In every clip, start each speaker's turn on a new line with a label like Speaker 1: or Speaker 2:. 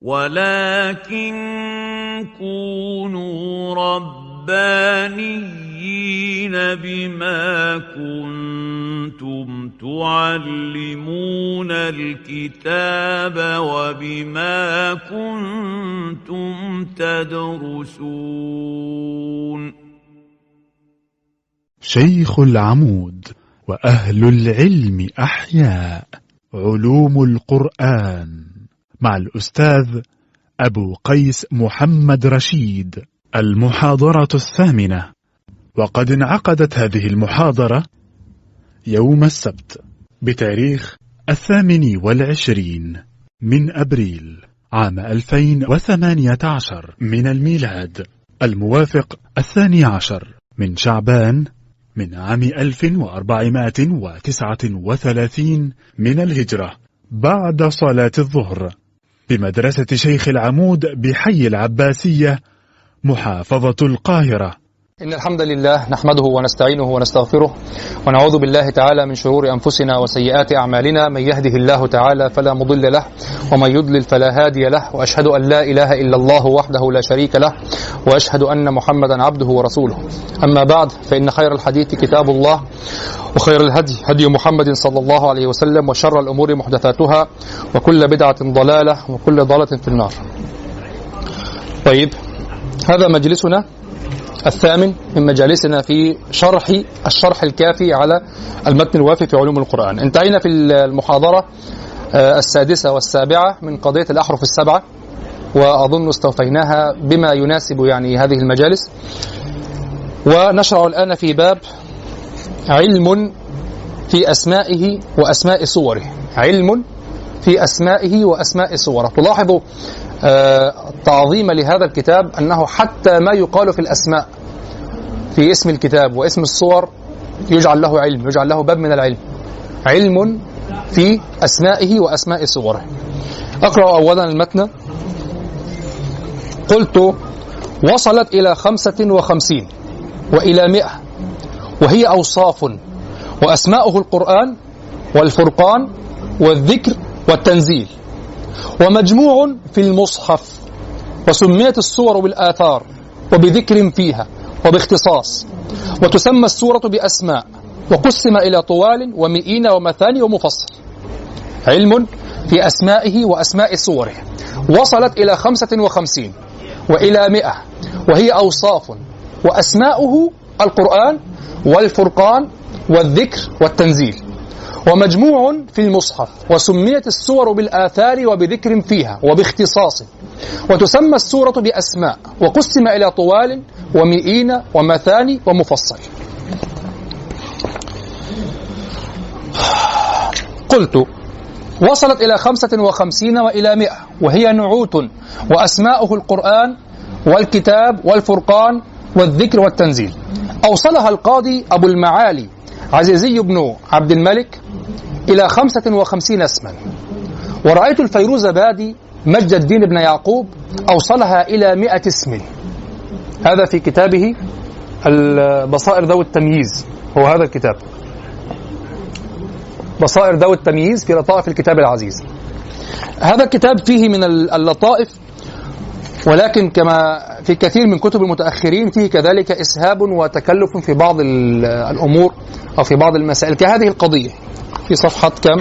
Speaker 1: ولكن كونوا ربانيين بما كنتم تعلمون الكتاب وبما كنتم تدرسون.
Speaker 2: شيخ العمود وأهل العلم أحياء علوم القرآن. مع الأستاذ أبو قيس محمد رشيد. المحاضرة الثامنة. وقد انعقدت هذه المحاضرة يوم السبت بتاريخ الثامن والعشرين من أبريل عام 2018 من الميلاد. الموافق الثاني عشر من شعبان من عام 1439 من الهجرة بعد صلاة الظهر. بمدرسة شيخ العمود بحي العباسية محافظة القاهرة.
Speaker 3: إن الحمد لله نحمده ونستعينه ونستغفره ونعوذ بالله تعالى من شرور أنفسنا وسيئات أعمالنا من يهده الله تعالى فلا مضل له ومن يضلل فلا هادي له وأشهد أن لا إله إلا الله وحده لا شريك له وأشهد أن محمدا عبده ورسوله. أما بعد فإن خير الحديث كتاب الله وخير الهدي هدي محمد صلى الله عليه وسلم وشر الأمور محدثاتها وكل بدعة ضلالة وكل ضالة في النار. طيب هذا مجلسنا الثامن من مجالسنا في شرح الشرح الكافي على المتن الوافي في علوم القرآن. انتهينا في المحاضرة السادسة والسابعة من قضية الأحرف السبعة وأظن استوفيناها بما يناسب يعني هذه المجالس. ونشرع الآن في باب علم في أسمائه وأسماء صوره. علم في أسمائه وأسماء صوره. تلاحظوا تعظيم لهذا الكتاب أنه حتى ما يقال في الأسماء في اسم الكتاب واسم الصور يجعل له علم يجعل له باب من العلم. علم في أسمائه وأسماء صوره. أقرأ أولا المتن. قلت وصلت إلى خمسة وخمسين وإلى مئة وهي أوصاف وأسماؤه القرآن والفرقان والذكر والتنزيل. ومجموع في المصحف وسميت الصور بالآثار وبذكر فيها وباختصاص وتسمى السورة بأسماء وقسم إلى طوال ومئين ومثاني ومفصل. علم في أسمائه وأسماء صوره وصلت إلى خمسة وخمسين وإلى مئة وهي أوصاف وأسماؤه القرآن والفرقان والذكر والتنزيل. ومجموع في المصحف وسميت السور بالآثار وبذكر فيها وباختصاص. وتسمى السورة بأسماء وقسم إلى طوال ومئين ومثاني ومفصل. قلت وصلت إلى خمسة وخمسين وإلى مئة وهي نعوت وأسماؤه القرآن والكتاب والفرقان والذكر والتنزيل. أوصلها القاضي أبو المعالي عزيزي بن عبد الملك إلى خمسة وخمسين اسما. ورأيت الفيروز بادي مجد الدين بن يعقوب أوصلها إلى مئة اسم. هذا في كتابه البصائر ذوي التمييز. هو هذا الكتاب. بصائر ذوي التمييز في لطائف الكتاب العزيز. هذا الكتاب فيه من اللطائف ولكن كما في كثير من كتب المتأخرين فيه كذلك إسهاب وتكلف في بعض الأمور أو في بعض المسائل كهذه القضية. في صفحة كم؟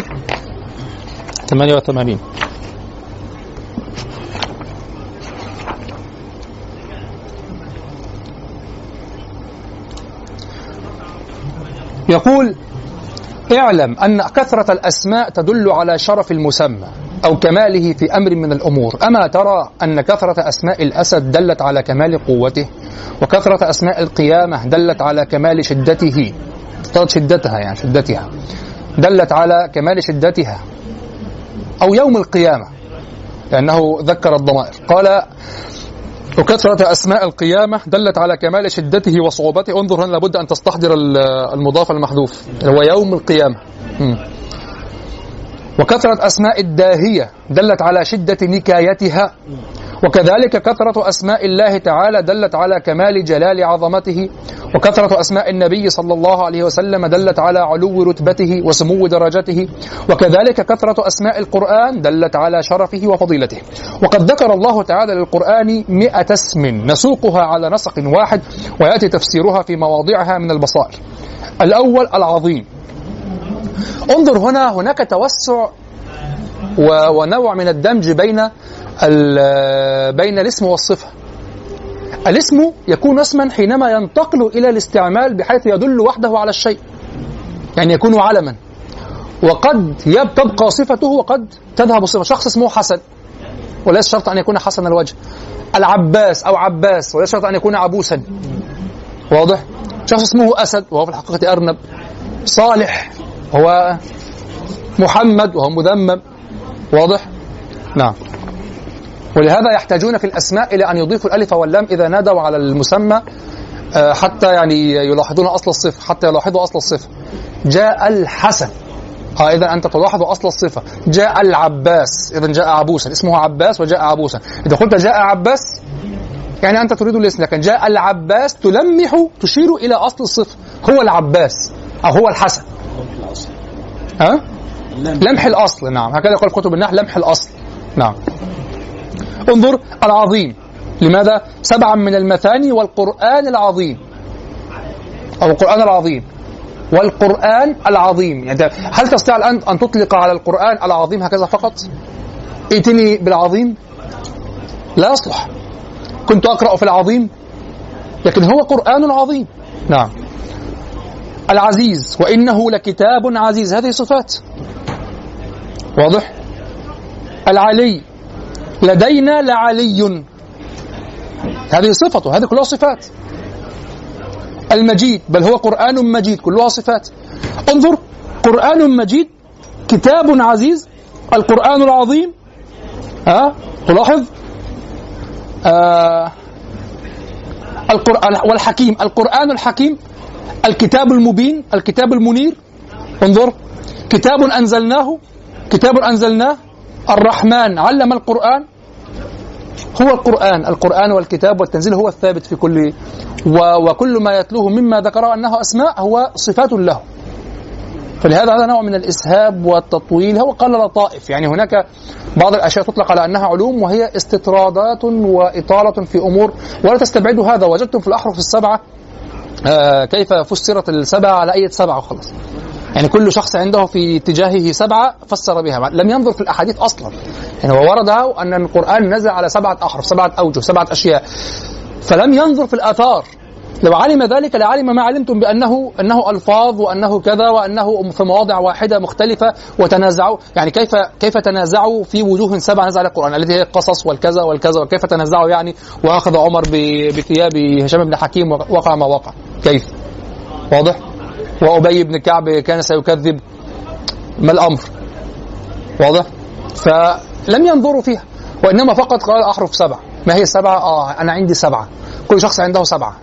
Speaker 3: 88 يقول اعلم أن كثرة الأسماء تدل على شرف المسمى. أو كماله في أمر من الأمور. أما ترى أن كثرة أسماء الأسد دلت على كمال قوته وكثرة أسماء القيامة دلت على كمال شدته. شدتها يعني شدتها. دلت على كمال شدتها. أو يوم القيامة لأنه ذكر الضمائر. قال وكثرة أسماء القيامة دلت على كمال شدته وصعوبته. انظر هنا لابد أن تستحضر المضاف المحذوف هو يوم القيامة. م. وكثرة أسماء الداهية دلت على شدة نكايتها. وكذلك كثرة أسماء الله تعالى دلت على كمال جلال عظمته. وكثرة أسماء النبي صلى الله عليه وسلم دلت على علو رتبته وسمو درجته. وكذلك كثرة أسماء القرآن دلت على شرفه وفضيلته. وقد ذكر الله تعالى للقرآن مئة اسم نسوقها على نسق واحد ويأتي تفسيرها في مواضعها من البصائر. الأول العظيم. انظر هنا هناك توسع ونوع من الدمج بين بين الاسم والصفة. الاسم يكون اسما حينما ينتقل إلى الاستعمال بحيث يدل وحده على الشيء يعني يكون علما. وقد تبقى صفته وقد تذهب صفة. شخص اسمه حسن وليس شرط أن يكون حسن الوجه. العباس أو عباس وليس شرط أن يكون عبوسا. واضح؟ شخص اسمه أسد وهو في الحقيقة أرنب. صالح. هو محمد وهو مذمم. واضح؟ نعم. ولهذا يحتاجون في الأسماء إلى أن يضيفوا الألف واللام إذا نادوا على المسمى آه، حتى يعني يلاحظون أصل الصفة حتى يلاحظوا أصل الصفة. جاء الحسن. آه إذا أنت تلاحظ أصل الصفة. جاء العباس. إذا جاء عبوسا. اسمه عباس وجاء عبوسا. إذا قلت جاء عباس يعني أنت تريد الاسم لكن جاء العباس تلمح تشير إلى أصل الصفة. هو العباس أو هو الحسن. ها؟ لمح الأصل نعم. هكذا يقول كتب النحو لمح الأصل. نعم. انظر العظيم. لماذا؟ سبعا من المثاني والقرآن العظيم. أو القرآن العظيم. والقرآن العظيم. يعني هل تستطيع الآن أن تطلق على القرآن العظيم هكذا فقط؟ ائتني بالعظيم. لا يصلح. كنت أقرأ في العظيم لكن هو قرآن عظيم. نعم. العزيز وإنه لكتاب عزيز. هذه صفات. واضح؟ العلي. لدينا لعلي. هذه صفته هذه كلها صفات. المجيد بل هو قرآن مجيد كلها صفات. انظر قرآن مجيد كتاب عزيز القرآن العظيم. أه؟ تلاحظ؟ آه القرآن والحكيم القرآن الحكيم الكتاب المبين الكتاب المنير انظر كتاب أنزلناه كتاب أنزلناه الرحمن علم القرآن. هو القرآن القرآن والكتاب والتنزيل هو الثابت في كل وكل ما يتلوه مما ذكره أنه أسماء هو صفات له. فلهذا هذا نوع من الإسهاب والتطويل. هو قال لطائف يعني هناك بعض الأشياء تطلق على أنها علوم وهي استطرادات وإطالة في أمور. ولا تستبعدوا هذا. وجدتم في الأحرف السبعة كيف فسرت السبعة على أي سبعة وخلاص يعني كل شخص عنده في اتجاهه سبعة فسر بها. لم ينظر في الأحاديث أصلا. يعني هو ورد أن القرآن نزل على سبعة أحرف سبعة أوجه سبعة أشياء. فلم ينظر في الآثار. لو علم ذلك لعلم ما علمتم بأنه أنه ألفاظ وأنه كذا وأنه في مواضع واحدة مختلفة وتنازعوا. يعني كيف كيف تنازعوا في وجوه سبعة نزل القرآن؟ التي هي القصص والكذا والكذا وكيف تنازعوا يعني؟ وأخذ عمر بثياب هشام بن حكيم وقع ما وقع. كيف؟ واضح؟ وأبي بن كعب كان سيكذب. ما الأمر؟ واضح؟ فلم ينظروا فيها وإنما فقط قال أحرف سبعة. ما هي السبعة آه أنا عندي سبعة. كل شخص عنده سبعة.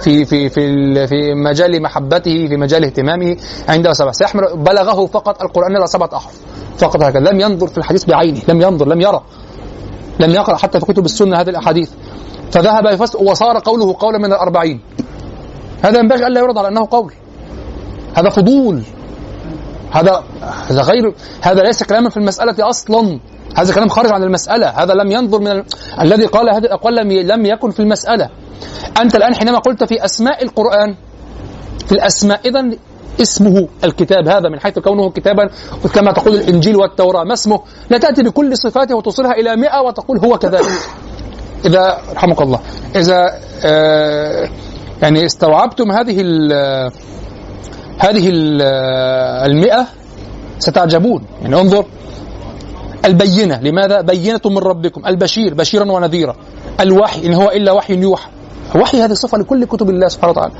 Speaker 3: في في في في مجال محبته في مجال اهتمامه عنده سبعة. سيحمل بلغه فقط القرآن إلى سبعة أحرف. فقط هكذا. لم ينظر في الحديث بعينه. لم ينظر لم يرى. لم يقرأ حتى في كتب السنة هذه الأحاديث. فذهب وصار قوله قولا من الأربعين. هذا ينبغي ألا يرد على أنه قول. هذا فضول. هذا هذا غير هذا ليس كلاما في المسألة أصلا. هذا كلام خارج عن المسألة. هذا لم ينظر من ال... الذي قال هذه الأقوال لم لم يكن في المسألة. أنت الآن حينما قلت في أسماء القرآن في الأسماء إذا اسمه الكتاب هذا من حيث كونه كتابا كما تقول الإنجيل والتوراة ما اسمه؟ لا تأتي بكل صفاته وتصلها إلى مئة وتقول هو كذلك. إذا رحمك الله. إذا آه يعني استوعبتم هذه هذه المئة؟ ستعجبون. يعني انظر. البينة. لماذا؟ بينة من ربكم. البشير. بشيرا ونذيرا. الوحي. إن هو إلا وحي يوحى. وحي هذه صفة لكل كتب الله سبحانه وتعالى.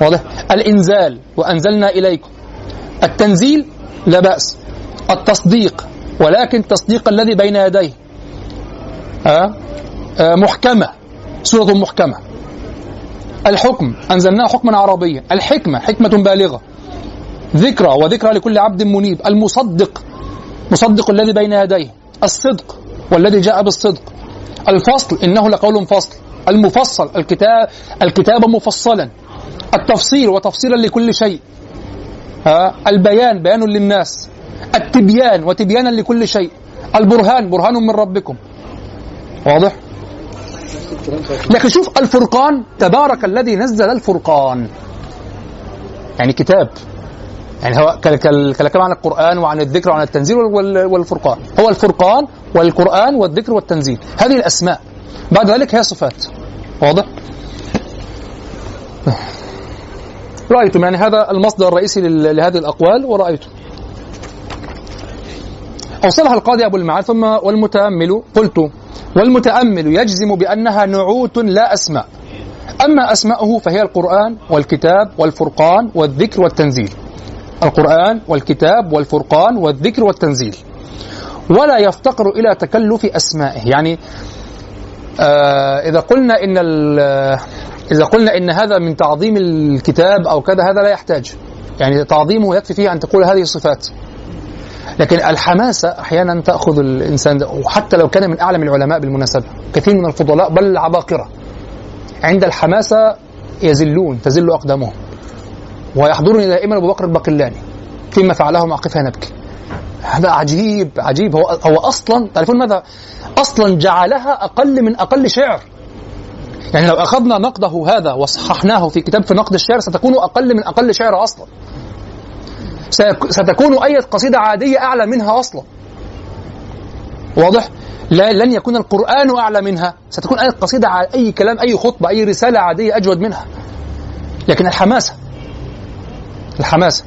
Speaker 3: واضح؟ الإنزال. وأنزلنا إليكم. التنزيل لا بأس. التصديق. ولكن تصديق الذي بين يديه. أه؟ أه محكمة. سورة محكمة. الحكم أنزلناه حكما عربيا. الحكمة حكمة بالغة. ذكرى وذكرى لكل عبد منيب. المصدق مصدق الذي بين يديه. الصدق والذي جاء بالصدق. الفصل إنه لقول فصل. المفصل الكتاب الكتاب مفصلا. التفصيل وتفصيلا لكل شيء. البيان بيان للناس. التبيان وتبيانا لكل شيء. البرهان برهان من ربكم. واضح؟ لكن شوف الفرقان تبارك الذي نزل الفرقان. يعني كتاب. يعني هو كالكلام عن القرآن وعن الذكر وعن التنزيل والفرقان. هو الفرقان والقرآن والذكر والتنزيل. هذه الأسماء. بعد ذلك هي صفات. واضح؟ رأيتم. يعني هذا المصدر الرئيسي لهذه الأقوال ورأيتم. أوصلها القاضي أبو المعاد ثم والمتأمل. قلت والمتأمل يجزم بأنها نعوت لا أسماء. أما أسماؤه فهي القرآن والكتاب والفرقان والذكر والتنزيل. القرآن والكتاب والفرقان والذكر والتنزيل. ولا يفتقر إلى تكلف أسمائه. يعني آه إذا قلنا إن إذا قلنا إن هذا من تعظيم الكتاب أو كذا هذا لا يحتاج. يعني تعظيمه يكفي فيه أن تقول هذه الصفات. لكن الحماسة أحيانا تأخذ الإنسان وحتى لو كان من أعلم العلماء بالمناسبة كثير من الفضلاء بل العباقرة. عند الحماسة يزلون تزل أقدامهم. ويحضرني دائما أبو بكر البقلاني فيما فعله مع قفها نبكي. هذا عجيب عجيب. هو هو أصلا تعرفون ماذا؟ أصلا جعلها أقل من أقل شعر. يعني لو أخذنا نقده هذا وصححناه في كتاب في نقد الشعر ستكون أقل من أقل شعر أصلا. ستكون أي قصيدة عادية أعلى منها أصلا. واضح؟ لا لن يكون القرآن أعلى منها. ستكون أي قصيدة أي كلام أي خطبة أي رسالة عادية أجود منها. لكن الحماسة. الحماسة.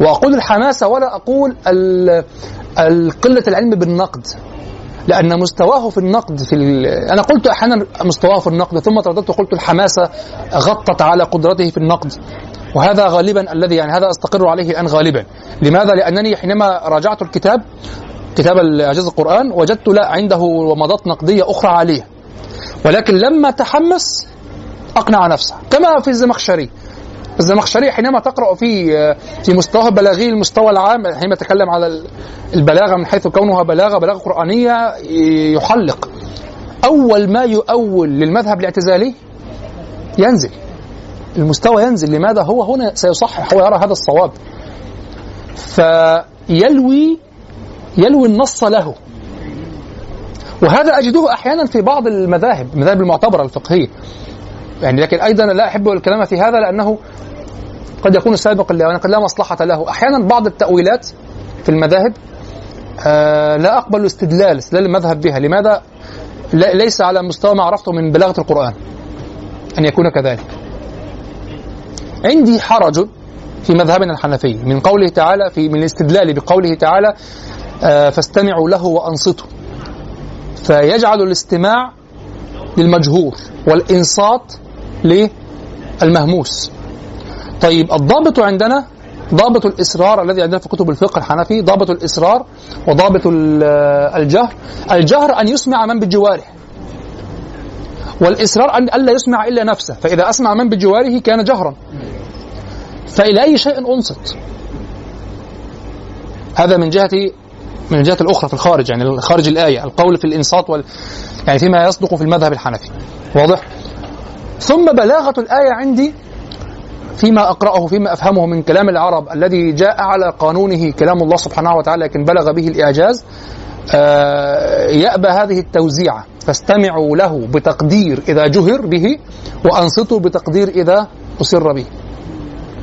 Speaker 3: وأقول الحماسة ولا أقول قلة العلم بالنقد. لأن مستواه في النقد في أنا قلت أحيانا مستواه في النقد ثم ترددت وقلت الحماسة غطت على قدرته في النقد. وهذا غالبا الذي يعني هذا أستقر عليه الآن غالبا. لماذا؟ لأنني حينما راجعت الكتاب كتاب إعجاز القرآن وجدت لا عنده ومضات نقدية أخرى عالية. ولكن لما تحمس أقنع نفسه كما في الزمخشري. الزمخشري حينما تقرأ في في مستواه البلاغي المستوى العام حينما يتكلم على البلاغة من حيث كونها بلاغة بلاغة قرآنية يحلق. أول ما يؤول للمذهب الاعتزالي ينزل. المستوى ينزل لماذا هو هنا سيصحح هو يرى هذا الصواب. فيلوي يلوي النص له. وهذا أجده أحيانا في بعض المذاهب المذاهب المعتبرة الفقهية. يعني لكن أيضا لا أحب الكلام في هذا لأنه قد يكون سابقا له قد لا مصلحة له. أحيانا بعض التأويلات في المذاهب آه لا أقبل استدلال استدلال المذهب بها. لماذا؟ ليس على مستوى ما عرفته من بلاغة القرآن أن يكون كذلك. عندي حرج في مذهبنا الحنفي من قوله تعالى في من الاستدلال بقوله تعالى آه فاستمعوا له وأنصتوا. فيجعل الاستماع للمجهور والإنصات للمهموس. طيب الضابط عندنا ضابط الإصرار الذي عندنا في كتب الفقه الحنفي ضابط الإصرار وضابط الجهر. الجهر أن يسمع من بجواره. والإصرار أن ألا يسمع إلا نفسه فإذا أسمع من بجواره كان جهرا. فإلى أي شيء أنصت. هذا من جهة من الجهة الأخرى في الخارج يعني خارج الآية القول في الإنصات وال يعني فيما يصدق في المذهب الحنفي. واضح؟ ثم بلاغة الآية عندي فيما أقرأه فيما أفهمه من كلام العرب الذي جاء على قانونه كلام الله سبحانه وتعالى لكن بلغ به الإعجاز. يأبى هذه التوزيعة فاستمعوا له بتقدير إذا جهر به وأنصتوا بتقدير إذا أسر به.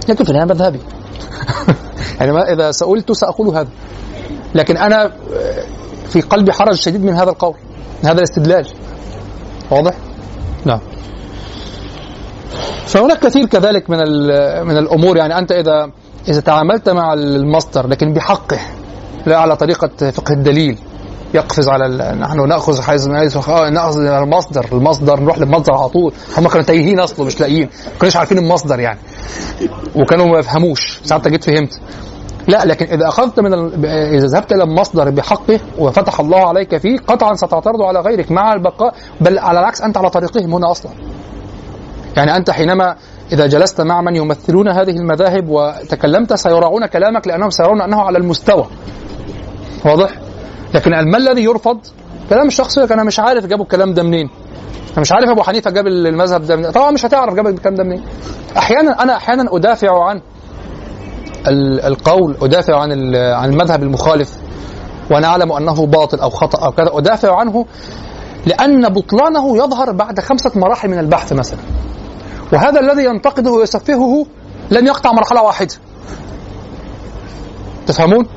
Speaker 3: لكن في النهاية مذهبي. يعني إذا سئلت سأقول هذا. لكن أنا في قلبي حرج شديد من هذا القول من هذا الاستدلال. واضح؟ نعم. فهناك كثير كذلك من من الأمور. يعني أنت إذا إذا تعاملت مع المصدر لكن بحقه لا على طريقة فقه الدليل. يقفز على نحن نأخذ حيز نأخذ المصدر المصدر نروح للمصدر على طول. هم كانوا تايهين أصلا مش لاقيين ما كانوش عارفين المصدر يعني. وكانوا ما يفهموش. ساعات جيت فهمت. لا لكن إذا أخذت من ال... إذا ذهبت إلى المصدر بحقه وفتح الله عليك فيه قطعا ستعترض على غيرك مع البقاء بل على العكس أنت على طريقهم هنا أصلا. يعني أنت حينما إذا جلست مع من يمثلون هذه المذاهب وتكلمت سيراعون كلامك لأنهم سيرون أنه على المستوى. واضح؟ لكن ما الذي يرفض؟ كلام الشخص يقول أنا مش عارف جابوا الكلام ده منين. أنا مش عارف أبو حنيفة جاب المذهب ده منين. طبعا مش هتعرف جاب الكلام ده منين. أحيانا أنا أحيانا أدافع عن ال- القول أدافع عن عن المذهب المخالف وأنا أعلم أنه باطل أو خطأ أو كذا. أدافع عنه لأن بطلانه يظهر بعد خمسة مراحل من البحث مثلا. وهذا الذي ينتقده ويسفهه لن يقطع مرحلة واحدة. تفهمون؟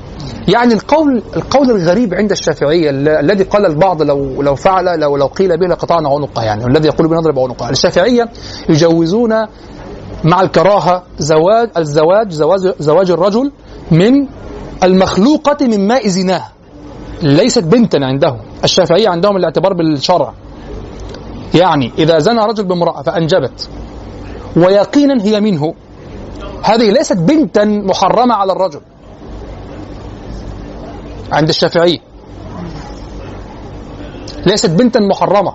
Speaker 3: يعني القول القول الغريب عند الشافعيه ال- الذي قال البعض لو لو فعل لو لو قيل به لقطعنا عنقه يعني والذي يقول بنضرب عنقه. الشافعية يجوزون مع الكراهة زواج الزواج زواج زواج الرجل من المخلوقة من ماء زناه ليست بنتا عندهم. الشافعية عندهم الاعتبار بالشرع. يعني إذا زنى رجل بامرأة فأنجبت. ويقينا هي منه. هذه ليست بنتا محرمة على الرجل. عند الشافعية ليست بنتا محرمة.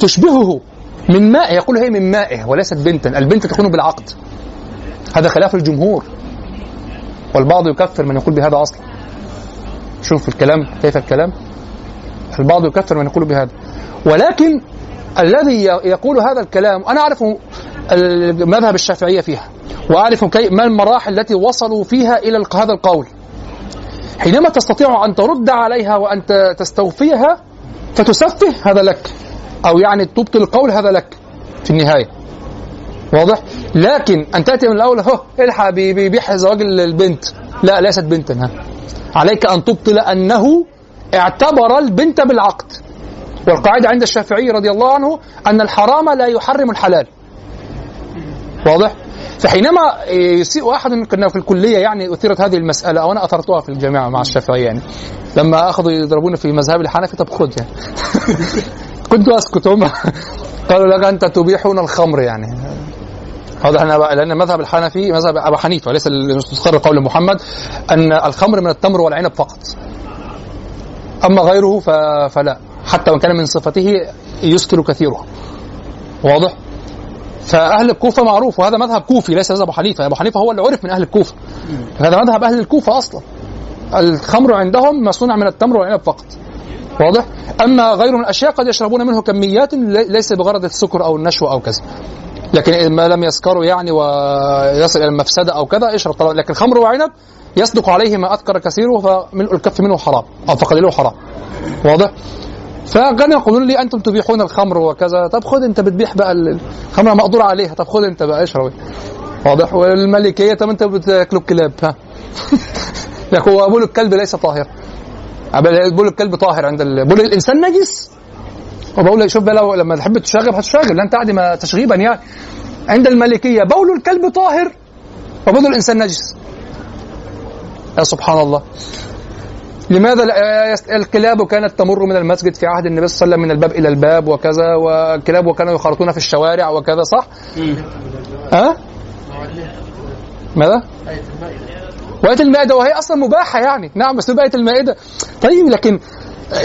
Speaker 3: تشبهه من ماء يقول هي من مائه وليست بنتا. البنت تكون بالعقد. هذا خلاف الجمهور. والبعض يكفر من يقول بهذا أصلا. شوف الكلام كيف الكلام؟ البعض يكفر من يقول بهذا. ولكن الذي يقول هذا الكلام أنا أعرف مذهب الشافعية فيها وأعرف كي ما المراحل التي وصلوا فيها إلى هذا القول. حينما تستطيع أن ترد عليها وأن تستوفيها فتسفه هذا لك أو يعني تبطل القول هذا لك في النهاية. واضح؟ لكن أن تأتي من الأول هو الحق بي- بيبيح زواج ال- البنت. لا ليست بنتا ها عليك أن تبطل أنه اعتبر البنت بالعقد. والقاعدة عند الشافعي رضي الله عنه أن الحرام لا يحرم الحلال. واضح؟ فحينما يسيء احد كنا في الكلية يعني أثيرت هذه المسألة أو أنا أثرتها في الجامعة مع الشافعيه يعني. لما أخذوا يضربوني في مذهب الحنفي طب خذ يعني. كنت اسكت هم قالوا لك أنت تبيحون الخمر يعني. واضح أنا بقى لأن مذهب الحنفي مذهب ابو حنيفة ليس المستقر قول محمد أن الخمر من التمر والعنب فقط. أما غيره. فلا. حتى وإن كان من صفته يسكر كثيره واضح؟ فأهل الكوفة معروف وهذا مذهب كوفي ليس مذهب أبو حنيفة أبو حنيفة هو اللي عرف من أهل الكوفة. هذا مذهب أهل الكوفة أصلا. الخمر عندهم ما صنع من التمر والعنب فقط. واضح؟ أما غيره من الأشياء قد يشربون منه كميات لي- ليس بغرض السكر أو النشوة أو كذا. لكن ما لم يسكروا يعني ويصل إلى المفسده أو كذا اشرب طبعا لكن خمر وعنب يصدق عليه ما أذكر كثيره فملء الكف منه حرام أو فقليله حرام. واضح؟ فكانوا يقولون لي أنتم تبيحون الخمر وكذا. طب خذ أنت بتبيح بقى ال- الخمره مقدور عليها. طب خذ أنت بقى اشرب واضح. والملكية طب أنت بتاكلوا الكلاب ها؟ هو بول الكلب ليس طاهر. بول الكلب طاهر عند. بول الإنسان نجس. وبقول شوف بقى لو لما تحب تشاغب هتشاغب. لن تعدم تشغيبا يعني عند المالكيه بول الكلب طاهر وبول الإنسان نجس. يا سبحان الله. لماذا الكلاب كانت تمر من المسجد في عهد النبي صلى الله عليه وسلم من الباب إلى الباب وكذا والكلاب وكانوا يخرطون في الشوارع وكذا صح؟ ها؟ ماذا؟ وآية المائدة وهي أصلا مباحة يعني. نعم بس آية المائدة. طيب لكن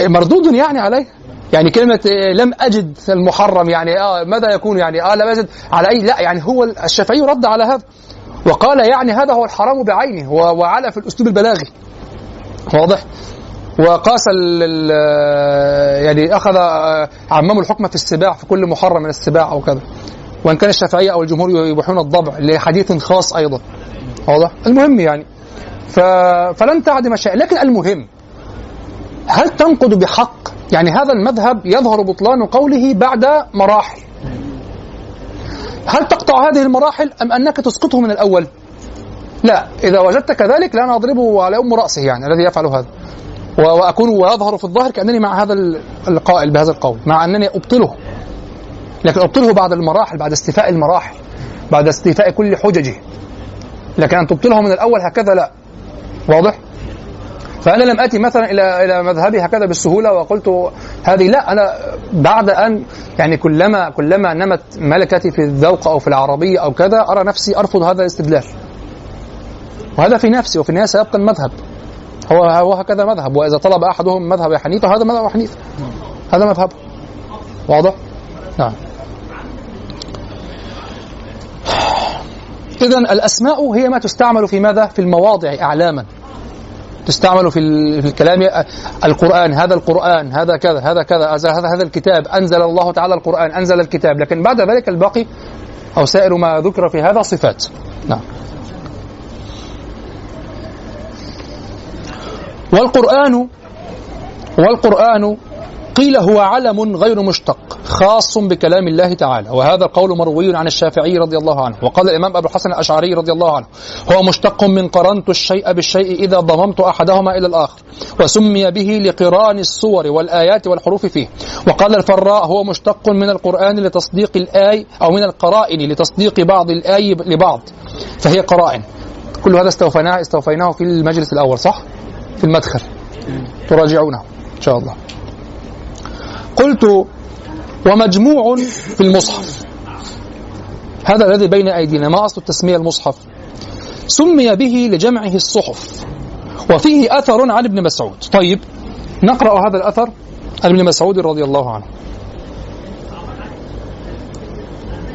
Speaker 3: مردود يعني عليه؟ يعني كلمة لم أجد المحرم يعني آه ماذا يكون يعني؟ آه لم أجد على أي لا يعني هو الشافعي رد على هذا. وقال يعني هذا هو الحرام بعينه وعلى في الأسلوب البلاغي. واضح؟ وقاس ال يعني أخذ آه، عمموا الحكم في السباع في كل محرم من السباع أو كذا. وإن كان الشافعية أو الجمهور يبيحون الضبع لحديث خاص أيضا. واضح؟ المهم يعني. فلن تعدم شيء لكن المهم هل تنقض بحق؟ يعني هذا المذهب يظهر بطلان قوله بعد مراحل. هل تقطع هذه المراحل أم أنك تسقطه من الأول؟ لا إذا وجدت كذلك لا اضربه على أم رأسه يعني الذي يفعل هذا. و- وأكون ويظهر في الظاهر كأنني مع هذا ال- القائل بهذا القول مع أنني أبطله. لكن أبطله بعد المراحل بعد استيفاء المراحل بعد استيفاء كل حججه. لكن أن تبطله من الأول هكذا لا. واضح؟ فأنا لم أتي مثلا إلى إلى مذهبي هكذا بالسهولة وقلت هذه لا. أنا بعد ان يعني كلما كلما نمت ملكتي في الذوق أو في العربية أو كذا أرى نفسي أرفض هذا الاستدلال. وهذا في نفسي وفي النهايه سيبقى المذهب. هو هو هكذا مذهب وإذا طلب أحدهم مذهب حنيفة هذا مذهب حنيفة. هذا مذهبه واضح؟ نعم. إذا الأسماء هي ما تستعمل في ماذا؟ في المواضع أعلاما. تستعمل في الكلام القرآن هذا القرآن هذا كذا هذا كذا هذا هذا الكتاب أنزل الله تعالى القرآن أنزل الكتاب. لكن بعد ذلك الباقي أو سائر ما ذكر في هذا صفات. نعم. والقرآن والقرآن قيل هو علم غير مشتق خاص بكلام الله تعالى. وهذا القول مروي عن الشافعي رضي الله عنه. وقال الإمام أبو الحسن الأشعري رضي الله عنه هو مشتق من قرنت الشيء بالشيء إذا ضممت أحدهما إلى الآخر وسمي به لقران الصور والآيات والحروف فيه. وقال الفراء هو مشتق من القرآن لتصديق الآي أو من القرائن لتصديق بعض الآي لبعض. فهي قرائن. كل هذا استوفيناه استوفيناه في المجلس الأول صح؟ في المدخل. تراجعونه إن شاء الله. قلت ومجموع في المصحف. هذا الذي بين أيدينا ما أصل التسمية المصحف؟ سمي به لجمعه الصحف. وفيه أثر عن ابن مسعود. طيب نقرأ هذا الأثر عن ابن مسعود رضي الله عنه.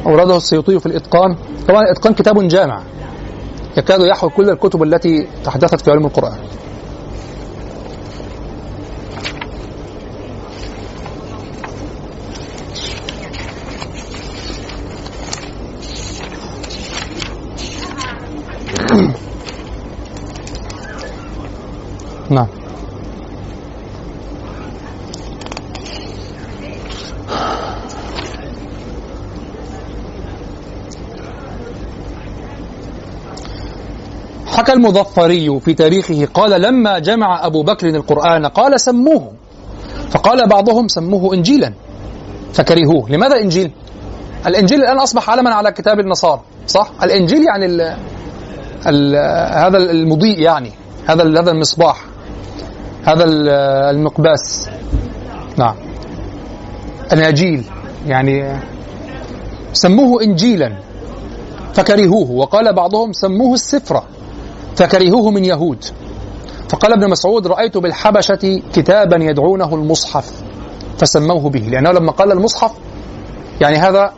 Speaker 3: أورده السيوطي في الإتقان. طبعا الإتقان كتاب جامع. يكاد يحوي كل الكتب التي تحدثت في علم القرآن. حكى المظفري في تاريخه؟ قال لما جمع أبو بكر القرآن قال سموه. فقال بعضهم سموه إنجيلا. فكرهوه. لماذا إنجيل؟ الإنجيل الآن أصبح علما على كتاب النصارى صح؟ الإنجيل يعني ال ال هذا المضيء يعني هذا هذا المصباح هذا المقباس نعم. الاناجيل يعني سموه انجيلا. فكرهوه. وقال بعضهم سموه السفرة. فكرهوه من يهود. فقال ابن مسعود رأيت بالحبشة كتابا يدعونه المصحف. فسموه به. لأنه لما قال المصحف يعني هذا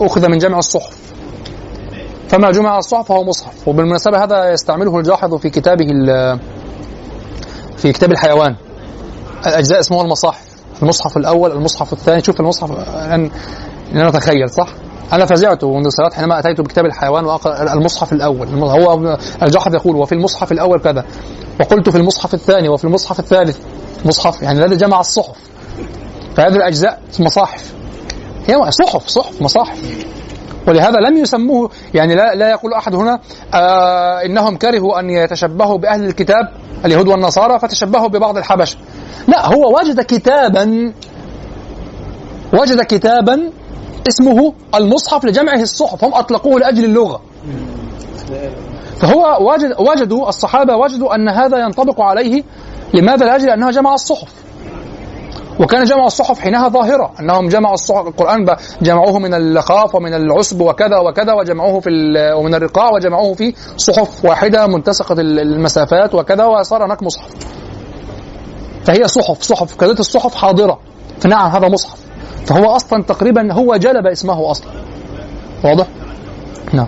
Speaker 3: أخذ من جمع الصحف. فما جمع الصحف فهو مصحف. وبالمناسبة هذا يستعمله الجاحظ في كتابه في كتاب الحيوان. الأجزاء اسمها المصاحف. المصحف الأول المصحف الثاني. شوف المصحف أن أنا أتخيل صح؟ أنا فزعت منذ سنوات حينما أتيت بكتاب الحيوان وأقرأ المصحف الأول هو الجحظ يقول وفي المصحف الأول كذا. وقلت في المصحف الثاني وفي المصحف الثالث. مصحف يعني الذي جمع الصحف. فهذه الأجزاء مصاحف. هي صحف صحف مصاحف. ولهذا لم يسموه يعني لا, لا يقول أحد هنا آه إنهم كرهوا أن يتشبهوا بأهل الكتاب اليهود والنصارى فتشبهوا ببعض الحبش لا هو وجد كتابا وجد كتابا اسمه المصحف لجمعه الصحف هم أطلقوه لأجل اللغة. فهو وجد وجدوا الصحابة وجدوا أن هذا ينطبق عليه لماذا؟ لأجل أنه جمع الصحف. وكان جمع الصحف حينها ظاهرة أنهم جمعوا الصحف القرآن جمعوه من اللقاف ومن العسب وكذا وكذا وجمعوه في ومن الرقاع وجمعوه في صحف واحدة منتسقة المسافات وكذا وصار هناك مصحف. فهي صحف صحف كذلك الصحف حاضرة. فنعم هذا مصحف. فهو أصلا تقريبا هو جلب اسمه أصلا. واضح؟ نعم.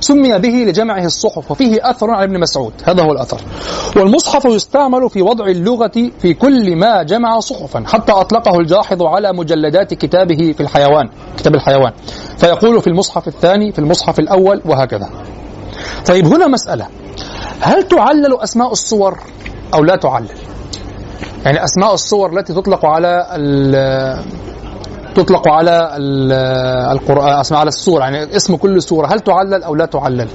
Speaker 3: سمي به لجمعه الصحف وفيه أثر عن ابن مسعود. هذا هو الأثر. والمصحف يستعمل في وضع اللغة في كل ما جمع صحفا حتى أطلقه الجاحظ على مجلدات كتابه في الحيوان كتاب الحيوان. فيقول في المصحف الثاني في المصحف الأول وهكذا. طيب هنا مسألة. هل تعلل أسماء الصور أو لا تعلل؟ يعني أسماء الصور التي تطلق على تطلق على القرآن اسمع على السورة يعني اسم كل سورة هل تعلل أو لا تعلل؟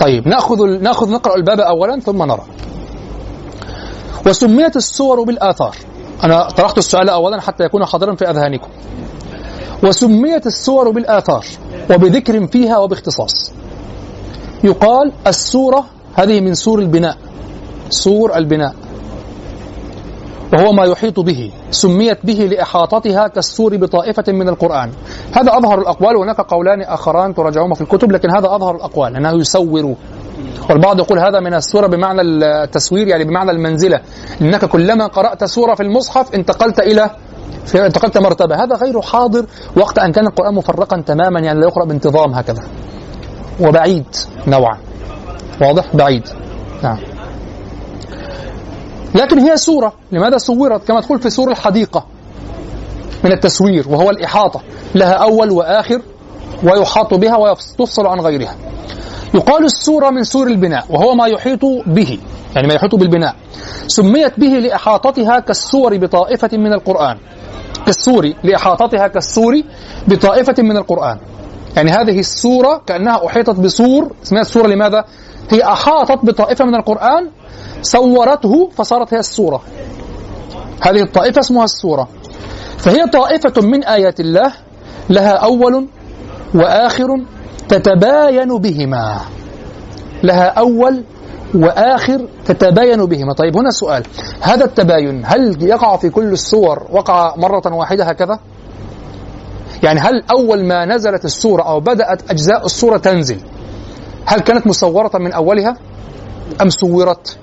Speaker 3: طيب نأخذ نأخذ نقرأ الباب اولا ثم نرى. وسميت السور بالآثار. أنا طرحت السؤال اولا حتى يكون حاضرا في أذهانكم. وسميت السور بالآثار وبذكر فيها وباختصاص. يقال السورة هذه من سور البناء سور البناء. وهو ما يحيط به سميت به لإحاطتها كالسور بطائفة من القرآن. هذا أظهر الأقوال وهناك قولان آخران تراجعهما في الكتب لكن هذا أظهر الأقوال أنه يسور. والبعض يقول هذا من السورة بمعنى التسوير يعني بمعنى المنزلة. إنك كلما قرأت سورة في المصحف انتقلت إلى انتقلت مرتبة هذا غير حاضر وقت أن كان القرآن مفرقا تماما يعني لا يقرأ بانتظام هكذا. وبعيد نوعا. واضح؟ بعيد. نعم. لكن هي سورة. لماذا صورت كما تقول في سور الحديقة. من التسوير وهو الإحاطة. لها أول وآخر ويحاط بها وتفصل عن غيرها. يقال السورة من سور البناء وهو ما يحيط به. يعني ما يحيط بالبناء. سميت به لإحاطتها كالسور بطائفة من القرآن. كالسور لإحاطتها كالسور بطائفة من القرآن. يعني هذه السورة كأنها أحيطت بسور اسمها السورة لماذا؟ هي أحاطت بطائفة من القرآن صورته فصارت هي السورة. هذه الطائفة اسمها السورة. فهي طائفة من آيات الله لها أول وآخر تتباين بهما. لها أول وآخر تتباين بهما. طيب هنا سؤال. هذا التباين هل يقع في كل السور وقع مرة واحدة هكذا؟ يعني هل أول ما نزلت السورة أو بدأت أجزاء السورة تنزل هل كانت مصورة من أولها أم صورت؟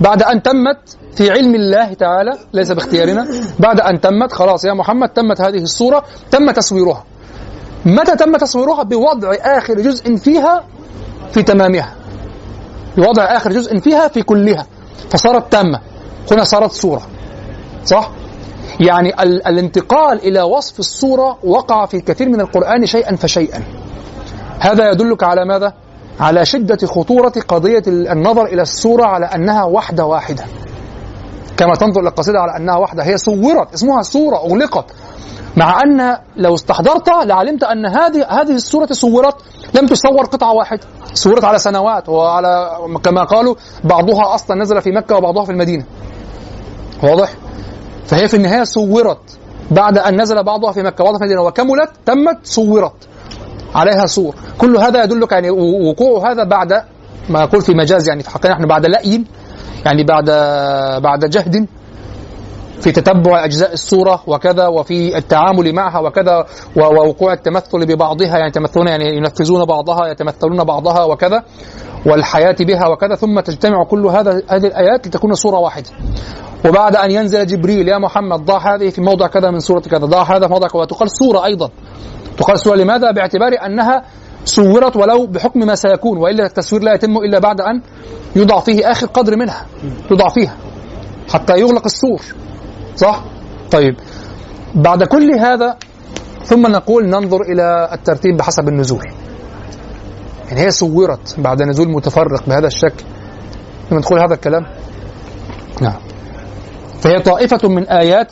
Speaker 3: بعد أن تمت في علم الله تعالى ليس باختيارنا بعد أن تمت خلاص يا محمد تمت هذه الصورة تم تصويرها. متى تم تصويرها؟ بوضع آخر جزء فيها في تمامها. بوضع آخر جزء فيها في كلها فصارت تامة هنا صارت صورة صح؟ يعني ال الانتقال إلى وصف الصورة وقع في كثير من القرآن شيئا فشيئا هذا يدلك على ماذا؟ على شدة خطورة قضية النظر إلى الصورة على أنها وحدة واحدة كما تنظر إلى القصيدة على أنها وحدة هي صورت اسمها صورة أغلقت مع أن لو استحضرت لعلمت أن هذه هذه الصورة صورت لم تصور قطعة واحدة صورت على سنوات وعلى كما قالوا بعضها أصلا نزل في مكة وبعضها في المدينة. واضح؟ فهي في النهاية صورت بعد أن نزل بعضها في مكة وبعضها في المدينة. وكملت تمت صورت عليها صور كل هذا يدلك يعني وقوع هذا بعد ما أقول في مجاز يعني في حقنا. نحن بعد لأي يعني بعد بعد جهد. في تتبع أجزاء الصورة وكذا وفي التعامل معها وكذا ووقوع التمثل ببعضها يعني يتمثلون يعني ينفذون بعضها يتمثلون بعضها وكذا والحياة بها وكذا ثم تجتمع كل هذا هذه الآيات لتكون صورة واحدة. وبعد أن ينزل جبريل يا محمد ضع هذه في موضع كذا من سورة كذا ضع هذا في موضع كذا. وتقال صورة أيضا. تقال صورة لماذا؟ باعتبار أنها صورت ولو بحكم ما سيكون وإلا التصوير لا يتم إلا بعد أن يوضع فيه آخر قدر منها يوضع فيها حتى يغلق السور. صح؟ طيب. بعد كل هذا ثم نقول ننظر إلى الترتيب بحسب النزول. يعني هي صورت بعد نزول متفرق بهذا الشكل. ثم نقول هذا الكلام؟ نعم. فهي طائفة من آيات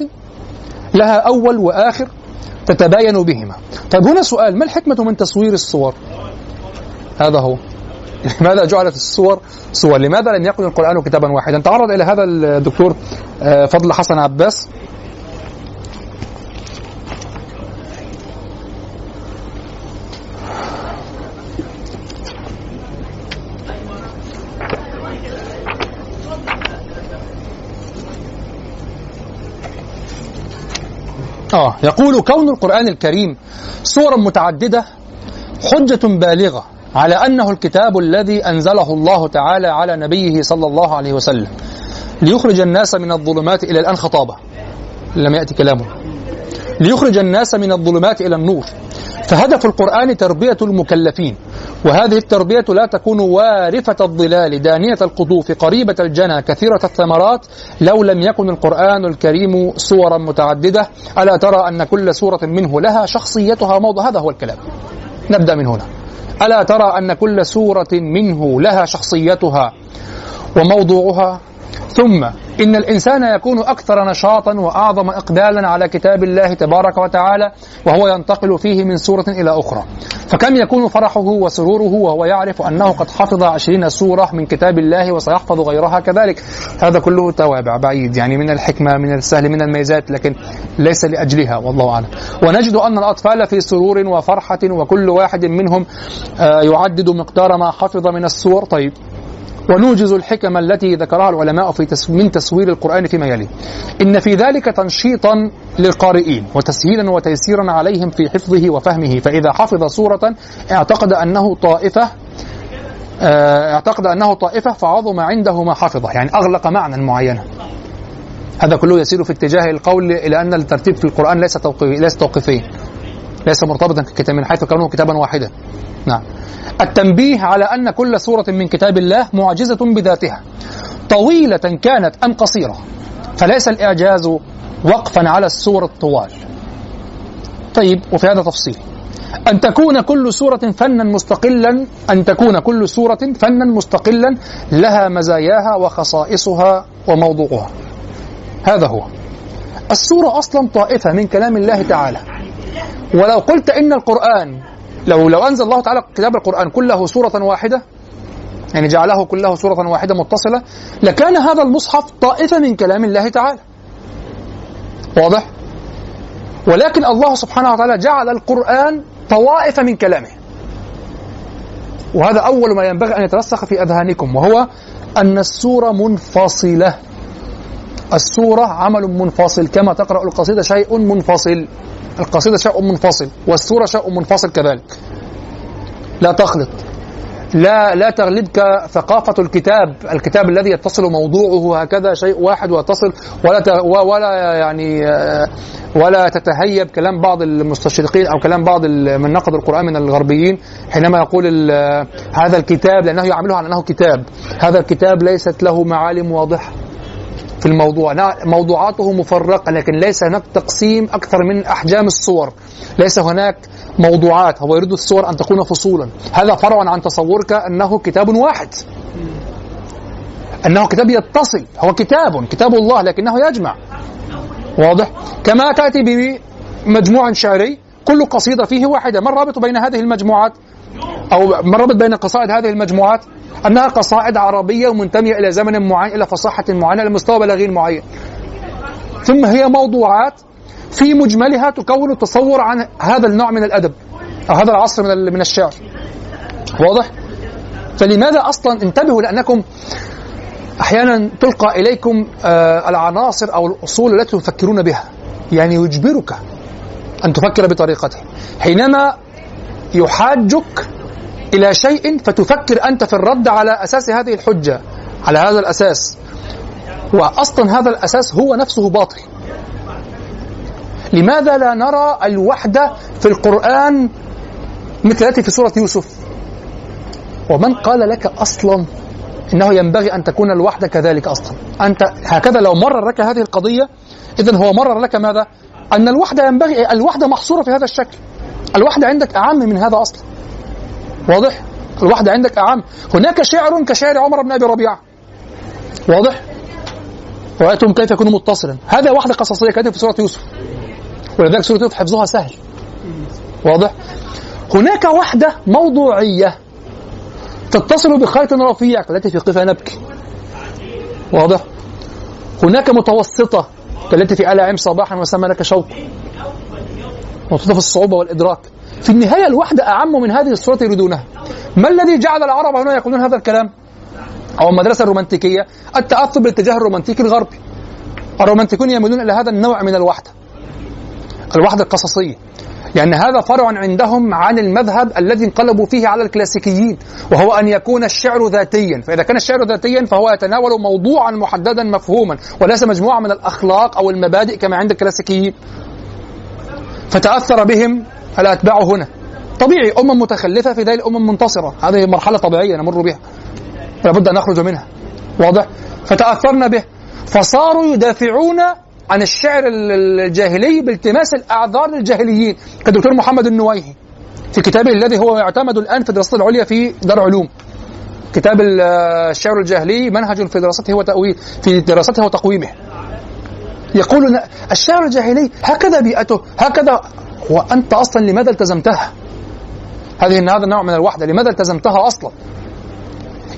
Speaker 3: لها أول وآخر تتباين بهما. طيب هنا سؤال ما الحكمة من تصوير الصور؟ هذا هو. لماذا جعلت الصور صور؟ لماذا لم يكن القرآن كتابا واحدا؟ تعرض إلى هذا الدكتور آه، فضل حسن عباس. آه يقول كون القرآن الكريم صورا متعددة حجة بالغة على أنه الكتاب الذي أنزله الله تعالى على نبيه صلى الله عليه وسلم. ليخرج الناس من الظلمات إلى الآن خطابة. لم يأتي كلامه ليخرج الناس من الظلمات إلى النور. فهدف القرآن تربية المكلفين. وهذه التربية لا تكون وارفة الظلال دانية القطوف قريبة الجنى كثيرة الثمرات لو لم يكن القرآن الكريم صورا متعددة. ألا ترى أن كل سورة منه لها شخصيتها موضع هذا هو الكلام. نبدأ من هنا. ألا ترى أن كل سورة منه لها شخصيتها وموضوعها ثم إن الإنسان يكون أكثر نشاطا وأعظم إقبالا على كتاب الله تبارك وتعالى وهو ينتقل فيه من سورة إلى أخرى. فكم يكون فرحه وسروره وهو يعرف أنه قد حفظ عشرين سورة من كتاب الله وسيحفظ غيرها كذلك؟ هذا كله توابع بعيد يعني من الحكمة من السهل من الميزات لكن ليس لأجلها والله أعلم. ونجد أن الأطفال في سرور وفرحة وكل واحد منهم آه، يعدد مقدار ما حفظ من السور. طيب ونوجز الحكم التي ذكرها العلماء في من تصوير القرآن فيما يلي. إن في ذلك تنشيطا للقارئين وتسهيلا وتيسيرا عليهم في حفظه وفهمه. فإذا حفظ سورة اعتقد أنه طائفة آه، اعتقد أنه طائفة فعظم عنده ما حفظة. يعني أغلق معنى معينا. هذا كله يسير في اتجاه القول إلى أن الترتيب في القرآن ليس توقيفي ليس توقيفيا. ليس مرتبطا ككتاب من حيث كونه كتابا واحدا. نعم. التنبيه على أن كل سورة من كتاب الله معجزة بذاتها. طويلة كانت أم قصيرة. فليس الإعجاز وقفا على السور الطوال. طيب وفي هذا تفصيل. أن تكون كل سورة فنا مستقلا أن تكون كل سورة فنا مستقلا لها مزاياها وخصائصها وموضوعها. هذا هو. السورة أصلا طائفة من كلام الله تعالى. ولو قلت إن القرآن لو لو أنزل الله تعالى كتاب القرآن كله سورة واحدة يعني جعله كله سورة واحدة متصلة لكان هذا المصحف طائفة من كلام الله تعالى. واضح؟ ولكن الله سبحانه وتعالى جعل القرآن طوائف من كلامه. وهذا أول ما ينبغي أن يترسخ في أذهانكم وهو أن السورة منفصلة. السورة عمل منفصل كما تقرأ القصيدة شيء منفصل. القصيدة شيء منفصل والسورة شيء منفصل كذلك. لا تخلط. لا لا تغلبك ثقافة الكتاب، الكتاب الذي يتصل موضوعه هكذا شيء واحد ويتصل ولا ولا يعني ولا تتهيب كلام بعض المستشرقين أو كلام بعض من نقد القرآن من الغربيين. حينما يقول هذا الكتاب لأنه يعامله على أنه كتاب، هذا الكتاب ليست له معالم واضحة. في الموضوع. موضوعاته مفرقة لكن ليس هناك تقسيم أكثر من أحجام الصور. ليس هناك موضوعات. هو يريد الصور أن تكون فصولا. هذا فرع عن تصورك أنه كتاب واحد. أنه كتاب يتصل. هو كتاب كتاب الله لكنه يجمع. واضح؟ كما تأتي بمجموع شعري كل قصيدة فيه واحدة. ما الرابط بين هذه المجموعات؟ أو ما الرابط بين قصائد هذه المجموعات أنها قصائد عربية ومنتمية إلى زمن معين إلى فصاحة معينة إلى مستوى بلاغي معين. ثم هي موضوعات في مجملها تكون تصور عن هذا النوع من الأدب أو هذا العصر من من الشعر. واضح؟ فلماذا أصلا انتبهوا لأنكم أحيانا تلقى إليكم آه العناصر أو الأصول التي تفكرون بها؟ يعني يجبرك أن تفكر بطريقته. حينما يحاجك إلى شيء فتفكر أنت في الرد على أساس هذه الحجة على هذا الأساس. وأصلا هذا الأساس هو نفسه باطل. لماذا لا نرى الوحدة في القرآن مثل التي في سورة يوسف؟ ومن قال لك أصلا إنه ينبغي أن تكون الوحدة كذلك أصلا؟ أنت هكذا لو مرر لك هذه القضية إذا هو مرر لك ماذا؟ أن الوحدة ينبغي الوحدة محصورة في هذا الشكل. الوحدة عندك أعم من هذا أصلا. واضح؟ الوحدة عندك أعم. هناك شعر كشعر عمر بن أبي ربيعة. واضح؟ رأيتم كيف يكون متصلا. هذا وحدة قصصية كانت في سورة يوسف. ولذلك سورة يوسف حفظها سهل. واضح؟ هناك وحدة موضوعية تتصل بخيط رفيع التي في قفا نبكي واضح؟ هناك متوسطة. التي في آل عم صباحا وسمى لك شوق متوسطة في الصعوبة والإدراك. في النهاية الوحدة أعم من هذه الصورة يريدونها. ما الذي جعل العرب هنا يقولون هذا الكلام؟ أو المدرسة الرومانتيكية التأثر بالاتجاه الرومانتيكي الغربي. الرومانتيكون يميلون إلى هذا النوع من الوحدة. الوحدة القصصية. لأن هذا فرع عندهم عن المذهب الذي انقلبوا فيه على الكلاسيكيين وهو أن يكون الشعر ذاتيا. فإذا كان الشعر ذاتيا فهو يتناول موضوعا محددا مفهوما وليس مجموعة من الأخلاق أو المبادئ كما عند الكلاسيكيين. فتأثر بهم الأتباع هنا. طبيعي أمم متخلفة في ذلك أمم منتصرة. هذه مرحلة طبيعية نمر بها. لابد أن نخرج منها. واضح؟ فتأثرنا به. فصاروا يدافعون عن الشعر الجاهلي بالتماس الأعذار للجاهليين. كالدكتور محمد النويهي في كتابه الذي هو يعتمد الآن في الدراسات العليا في دار علوم. كتاب الشعر الجاهلي منهج في دراسته وتأويل في دراسته وتقويمه. يقول الشعر الجاهلي هكذا بيئته هكذا وأنت أصلا لماذا التزمتها؟ هذه هذا النوع من الوحدة لماذا التزمتها أصلا؟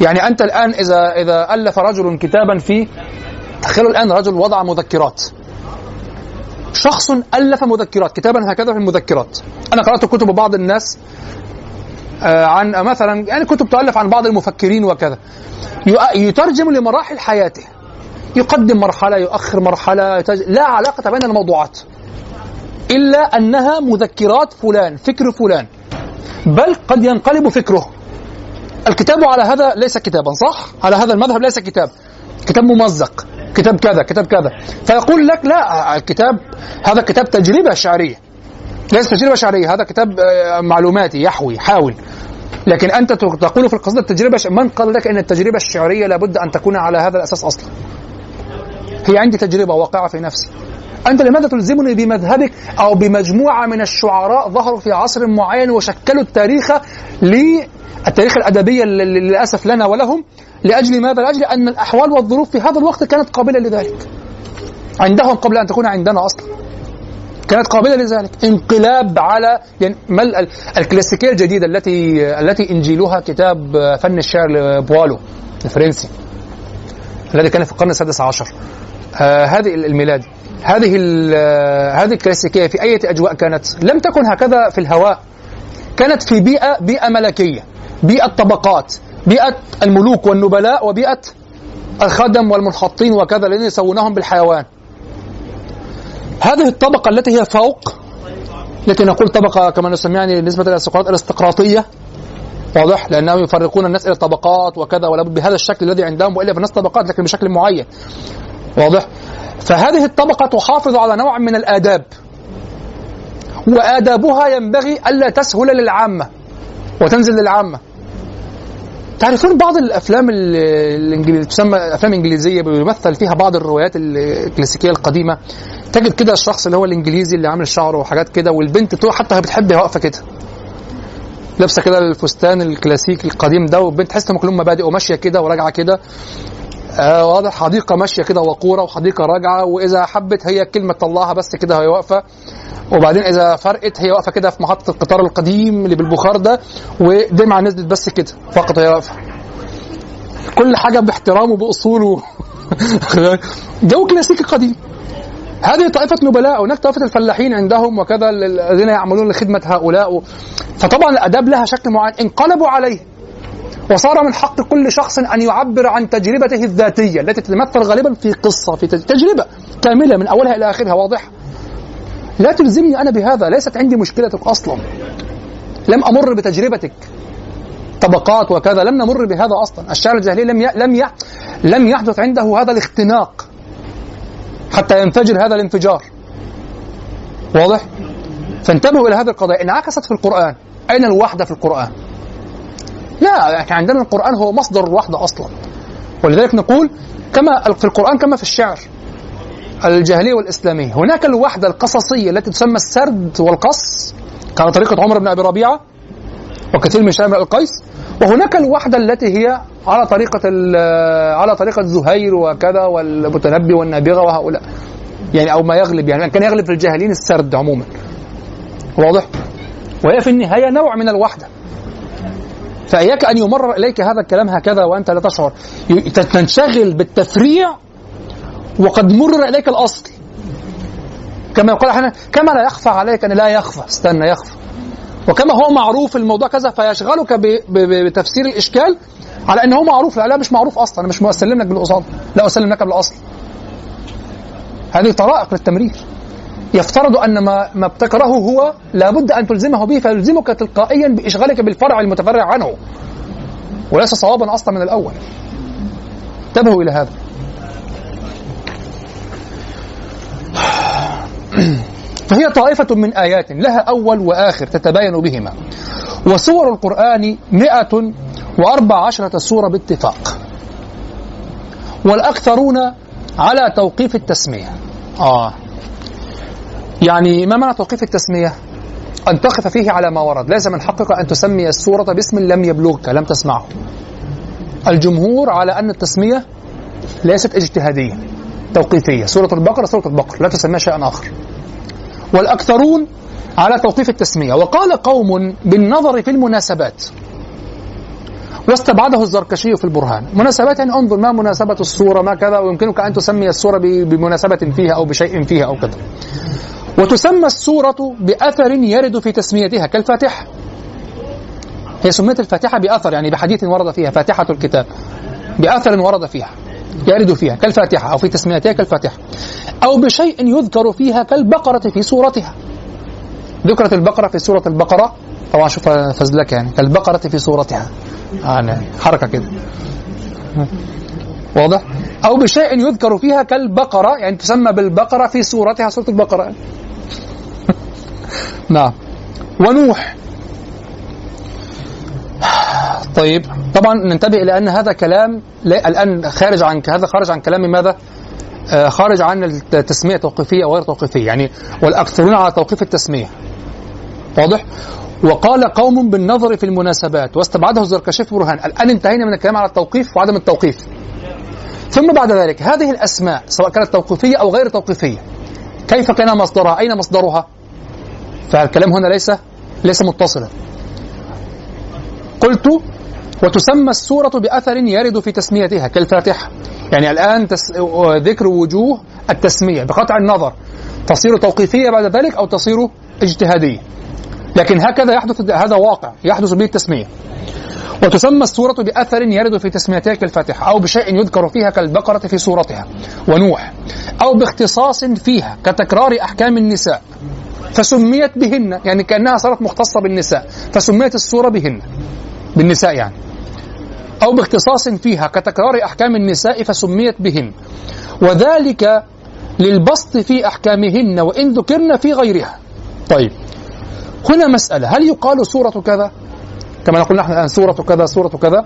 Speaker 3: يعني أنت الآن إذا إذا ألف رجل كتابا في تخيلوا الآن رجل وضع مذكرات. شخص ألف مذكرات كتابا هكذا في المذكرات. أنا قرأت كتب بعض الناس آه، عن مثلا يعني كتب تؤلف عن بعض المفكرين وكذا. يترجم لمراحل حياته. يقدم مرحلة يؤخر مرحلة لا علاقة بين الموضوعات. إلا أنها مذكرات فلان فكر فلان. بل قد ينقلب فكره. الكتاب على هذا ليس كتابا صح؟ على هذا المذهب ليس كتاب. كتاب ممزق كتاب كذا كتاب كذا. فيقول لك لا الكتاب هذا كتاب تجربة شعرية. ليس تجربة شعرية هذا كتاب آه، معلوماتي يحوي حاول. لكن أنت تقول في القصيدة التجربة. من قال لك أن التجربة الشعرية لابد أن تكون على هذا الأساس أصلا؟ هي عندي تجربة واقعة في نفسي. أنت لماذا تلزمني بمذهبك أو بمجموعة من الشعراء ظهروا في عصر معين وشكلوا التاريخ للتاريخ الأدبي اللي للأسف لنا ولهم؟ لأجل ماذا؟ لأجل أن الأحوال والظروف في هذا الوقت كانت قابلة لذلك. عندهم قبل أن تكون عندنا أصلا. كانت قابلة لذلك. انقلاب على يعني ما ال- الكلاسيكية الجديدة التي التي إنجيلها كتاب فن الشعر لبوالو الفرنسي الذي كان في القرن السادس عشر. آه هذه الميلادي هذه آه، هذه الكلاسيكية في أي أجواء كانت؟ لم تكن هكذا في الهواء. كانت في بيئة بيئة ملكية بيئة طبقات بيئة الملوك والنبلاء وبيئة الخدم والمنحطين وكذا الذين يسوونهم بالحيوان. هذه الطبقة التي هي فوق التي نقول طبقة كما نسميها يعني بالنسبة إلى السقراط الاستقراطية واضح؟ لأنهم يفرقون الناس إلى طبقات وكذا ولا بهذا الشكل الذي عندهم وإلا في الناس طبقات لكن بشكل معين. واضح؟ فهذه الطبقة تحافظ على نوع من الآداب وآدابها ينبغي ألا تسهل للعامة وتنزل للعامة. تعرفون بعض الأفلام ال- الانجليزيه تسمى أفلام إنجليزية بيمثل فيها بعض الروايات الكلاسيكية القديمة. تجد كده الشخص اللي هو الإنجليزي اللي عامل شعره وحاجات كده والبنت تو حتى بتحب واقفة كده. لابسة كده الفستان الكلاسيكي القديم ده والبنت تحس انهم كلهم مبادئ وماشية كده وراجعة كده. آه واضح. حديقة ماشية كده وقورة وحديقة راجعة وإذا حبت هي كلمة طلعها بس كده هي واقفة. وبعدين إذا فرقت هي واقفة كده في محطة القطار القديم اللي بالبخار ده ودمعة نزلت بس كده فقط هي واقفة. كل حاجة باحترامه باصوله جو كلاسيكي قديم. هذه طائفة نبلاء هناك طائفة الفلاحين عندهم وكذا الذين يعملون لخدمة هؤلاء. فطبعا الآداب لها شكل معين. انقلبوا عليه. وصار من حق كل شخص أن يعبر عن تجربته الذاتية التي تتمثل غالبا في قصة في تجربة كاملة من أولها إلى آخرها واضحة. لا تلزمني أنا بهذا ليست عندي مشكلتك أصلا. لم أمر بتجربتك. طبقات وكذا لم نمر بهذا أصلا. الشاعر الجاهلي لم ي... لم ي... لم يحدث عنده هذا الاختناق حتى ينفجر هذا الانفجار. واضح؟ فانتبهوا إلى هذه القضايا انعكست في القرآن أين الوحدة في القرآن؟ لا إحنا عندنا القرآن هو مصدر الوحدة أصلا. ولذلك نقول كما في القرآن كما في الشعر الجاهلية والإسلامية. هناك الوحدة القصصية التي تسمى السرد والقص كان طريقة عمر بن أبي ربيعة وكثير من شامل القيس. وهناك الوحدة التي هي على طريقة على طريقة زهير وكذا والمتنبي والنابغة وهؤلاء. يعني أو ما يغلب يعني كان يغلب في الجاهلين السرد عموما. واضح؟ وهي في النهاية نوع من الوحدة. فإياك أن يمرر إليك هذا الكلام هكذا وأنت لا تشعر. تنشغل بالتفريع وقد مرر إليك الأصل. كما يقول أحيانا كما لا يخفى عليك أن لا يخفى. استنى يخفى. وكما هو معروف الموضوع كذا فيشغلك بتفسير الإشكال على أنه معروف. لا, لا مش معروف أصلا. أنا مش مسلم لك بالأصال لا أسلم لك بالأصل. هذه طرائق للتمرير. يفترض أن ما ما ابتكره هو لابد أن تلزمه به فيلزمك تلقائيا بإشغالك بالفرع المتفرع عنه. وليس صوابا أصلا من الأول. انتبهوا إلى هذا. فهي طائفة من آيات لها أول وآخر تتباين بهما. وسور القرآن مئة وأربع عشرة سورة باتفاق. والأكثرون على توقيف التسمية. آه. يعني ما معنى توقيف التسمية؟ أن تقف فيه على ما ورد. ليس من حقك أن تسمي السورة باسم لم يبلغك لم تسمعه. الجمهور على أن التسمية ليست اجتهادية توقيفية. سورة البقرة سورة البقرة لا تسميها شيئا آخر. والأكثرون على توقيف التسمية. وقال قوم بالنظر في المناسبات. واستبعده الزركشي في البرهان. مناسبات يعني انظر ما مناسبة الصورة ما كذا ويمكنك أن تسمي الصورة بمناسبة فيها أو بشيء فيها أو كذا. وتسمى السورة بأثر يرد في تسميتها كالفاتحة. هي سميت الفاتحة بأثر يعني بحديث ورد فيها فاتحة الكتاب. بأثر ورد فيها يرد فيها كالفاتحة أو في تسميتها كالفاتحة. أو بشيء يذكر فيها كالبقرة في سورتها. ذكرت البقرة في سورة البقرة؟ طبعا شوف فزلكة يعني. كالبقرة في صورتها يعني حركة كده. واضح؟ أو بشيء يذكر فيها كالبقرة يعني تسمى بالبقرة في صورتها سورة البقرة. نعم ونوح طيب طبعا ننتبه إلى أن هذا كلام الآن خارج عن هذا خارج عن كلام ماذا؟ آه خارج عن التسمية توقيفيه وغير توقيفيه يعني والأكثرون على توقيف التسمية واضح؟ وقال قوم بالنظر في المناسبات واستبعده الزركشي في برهان الآن انتهينا من الكلام على التوقيف وعدم التوقيف ثم بعد ذلك هذه الأسماء سواء كانت توقيفية أو غير توقيفية كيف كان مصدرها؟ أين مصدرها؟ فالكلام هنا ليس ليس متصلا. قلت وتسمى السورة بأثر يرد في تسميتها كالفاتحة. يعني الآن تس... ذكر وجوه التسمية بقطع النظر. تصير توقيفية بعد ذلك أو تصير اجتهادية. لكن هكذا يحدث هذا واقع يحدث به التسمية. وتسمى السورة بأثر يرد في تسميتها كالفاتحة أو بشيء يذكر فيها كالبقرة في سورتها ونوح أو باختصاص فيها كتكرار أحكام النساء. فسميت بهن يعني كأنها صارت مختصة بالنساء. فسميت السورة بهن بالنساء يعني. أو باختصاص فيها كتكرار أحكام النساء فسميت بهن. وذلك للبسط في أحكامهن وإن ذكرن في غيرها. طيب هنا مسألة. هل يقال سورة كذا؟ كما نقول نحن الآن سورة كذا سورة كذا.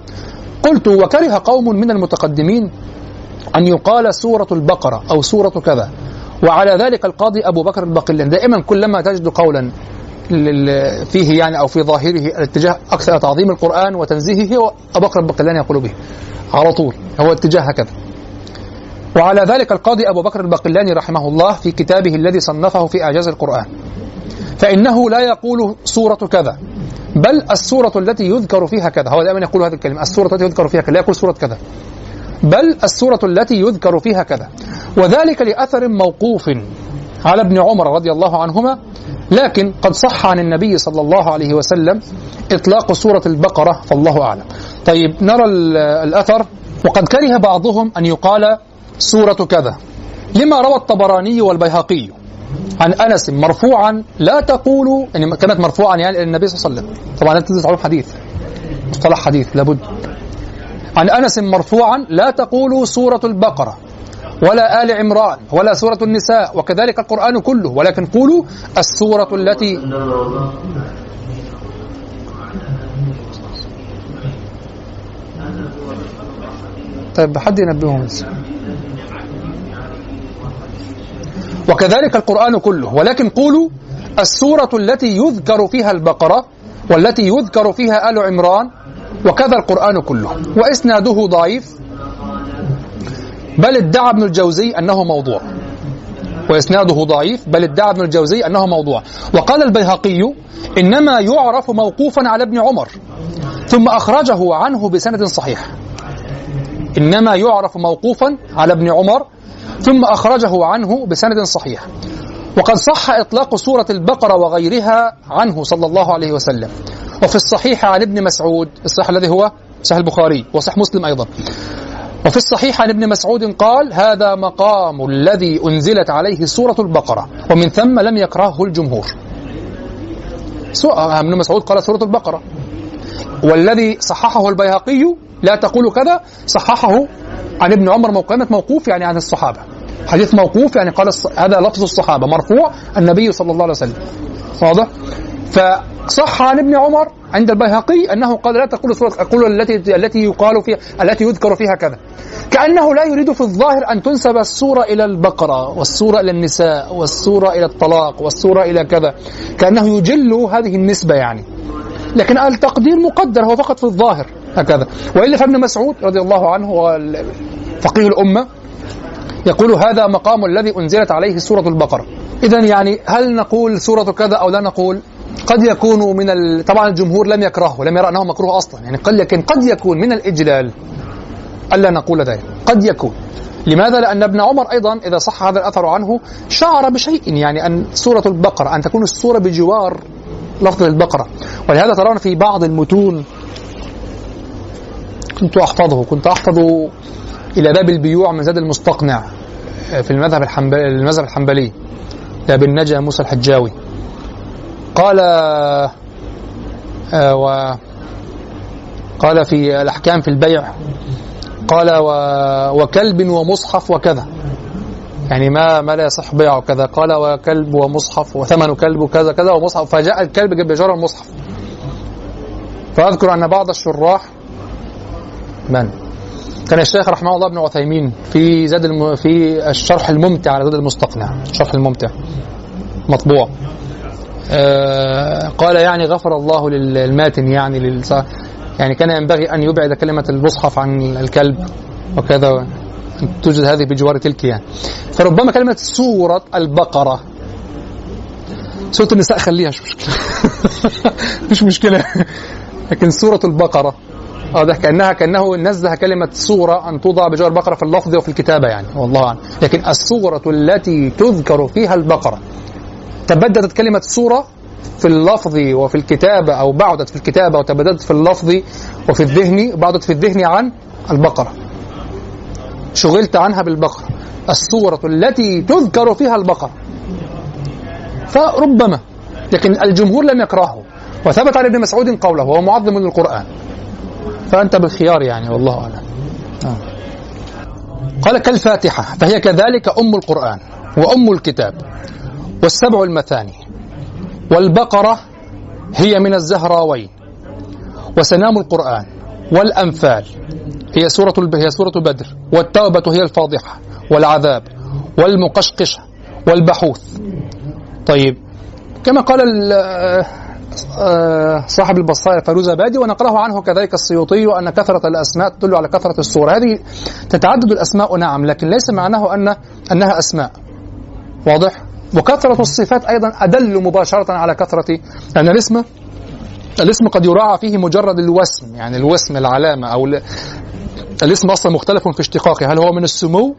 Speaker 3: قلت وكره قوم من المتقدمين أن يقال سورة البقرة أو سورة كذا. وعلى ذلك القاضي أبو بكر الباقلاني دائما كلما تجد قولا فيه يعني أو في ظاهره الاتجاه أكثر تعظيم القرآن وتنزيهه هو أبو بكر الباقلاني يقول به على طول هو اتجاه هكذا. وعلى ذلك القاضي أبو بكر الباقلاني رحمه الله في كتابه الذي صنفه في إعجاز القرآن. فإنه لا يقول سورة كذا بل السورة التي يذكر فيها كذا. هو دائما يقول هذه الكلمة السورة التي يذكر فيها كذا لا يقول سورة كذا. بل السورة التي يذكر فيها كذا. وذلك لأثر موقوف على ابن عمر رضي الله عنهما لكن قد صح عن النبي صلى الله عليه وسلم إطلاق سورة البقرة فالله أعلم. طيب نرى الأثر. وقد كره بعضهم أن يقال سورة كذا. لما روى الطبراني والبيهقي عن أنس مرفوعا لا تقولوا يعني كانت مرفوعا يعني إلى النبي صلى الله عليه وسلم. طبعا انت تعرف حديث مصطلح حديث لابد. عن أنس مرفوعا لا تقولوا سورة البقرة ولا آل عمران ولا سورة النساء وكذلك القرآن كله ولكن قولوا السورة التي طيب حد ينبههم؟ وكذلك القرآن كله ولكن قولوا السورة التي يذكر فيها البقرة والتي يذكر فيها آل عمران وكذا القرآن كله. وإسناده ضعيف. بل ادعى ابن الجوزي أنه موضوع. وإسناده ضعيف. بل ادعى ابن الجوزي أنه موضوع. وقال البيهقي إنما يعرف موقوفا على ابن عمر. ثم أخرجه عنه بسند صحيح. إنما يعرف موقوفا على ابن عمر. ثم أخرجه عنه بسند صحيح. وقد صح إطلاق سورة البقرة وغيرها عنه صلى الله عليه وسلم. وفي الصحيح عن ابن مسعود الصحيح الذي هو صحيح البخاري وصحيح مسلم أيضا. وفي الصحيح عن ابن مسعود قال هذا مقام الذي أنزلت عليه سورة البقرة ومن ثم لم يكرهه الجمهور. ابن مسعود قال سورة البقرة. والذي صححه البيهقي لا تقول كذا صححه عن ابن عمر موقوف موقوف يعني عن الصحابة. حديث موقوف يعني قال هذا لفظ الصحابة مرفوع النبي صلى الله عليه وسلم. واضح؟ فصح عن ابن عمر عند البيهقي أنه قال لا تقول سورة أقول التي التي يقال فيها التي يذكر فيها كذا. كأنه لا يريد في الظاهر أن تنسب السورة إلى البقرة والسورة إلى النساء والسورة إلى الطلاق والسورة إلى كذا. كأنه يجل هذه النسبة يعني. لكن التقدير مقدر هو فقط في الظاهر هكذا. وإلا فابن مسعود رضي الله عنه فقيه الأمة يقول هذا مقام الذي أنزلت عليه سورة البقرة. اذا يعني هل نقول سورة كذا أو لا نقول؟ قد يكون من ال... طبعا الجمهور لم يكرهه لم يرى أنه مكروه أصلا. يعني قد لكن قد يكون من الإجلال الا نقول ذلك. قد يكون. لماذا؟ لأن ابن عمر أيضا إذا صح هذا الأثر عنه شعر بشيء يعني أن سورة البقرة أن تكون السورة بجوار لفظ البقرة. ولهذا ترون في بعض المتون كنت أحفظه كنت أحفظ إلى باب البيوع من زاد المستقنع. في المذهب الحنبلي المذهب الحنبلي لابن نجا موسى الحجاوي. قال آه، و قال في الأحكام في البيع قال و وكلب ومصحف وكذا. يعني ما ما لا يصح بيعه كذا قال وكلب ومصحف وثمن كلب وكذا كذا ومصحف. فجاء الكلب بجار المصحف. فأذكر أن بعض الشراح من؟ كان الشيخ رحمه الله ابن عثيمين في زاد الم... في الشرح الممتع على زاد المستقنع. الشرح الممتع. مطبوع. آه قال يعني غفر الله للماتن يعني لل... يعني كان ينبغي أن يبعد كلمة المصحف عن الكلب وكذا توجد هذه بجوار تلك يعني. فربما كلمة سورة البقرة. سورة النساء خليها مش مشكلة. مش مشكلة. لكن سورة البقرة. آه ده كانها كأنه نزه كلمة صوره أن توضع بجوار البقره في اللفظ وفي الكتابة يعني والله أعلم. لكن الصورة التي تذكر فيها البقرة تبددت كلمة صوره في اللفظ وفي الكتابه أو بعدت في الكتابه وتبددت في اللفظ وفي الذهن بعدت في الذهن عن البقرة. شغلت عنها بالبقرة. الصورة التي تذكر فيها البقرة. فربما لكن الجمهور لم يكرهه. وثبت عن ابن مسعود قوله وهو معظم للقرآن. فأنت بالخيار يعني والله أعلم آه. قال كالفاتحة فهي كذلك أم القرآن وأم الكتاب والسبع المثاني والبقرة هي من الزهراوين وسنام القرآن والأنفال هي سورة هي سورة بدر والتوبة هي الفاضحة والعذاب والمقشقشة والبحوث طيب كما قال صاحب البصائر فيروز بادي ونقرأه عنه كذلك السيوطي أن كثرة الأسماء تدل على كثرة الصور هذه تتعدد الأسماء نعم لكن ليس معناه أن أنها أسماء. واضح؟ وكثرة الصفات أيضا أدل مباشرة على كثرة لأن الاسم الاسم قد يراعى فيه مجرد الوسم يعني الوسم العلامة أو الاسم أصلا مختلف في اشتقاقه. هل هو من السمو؟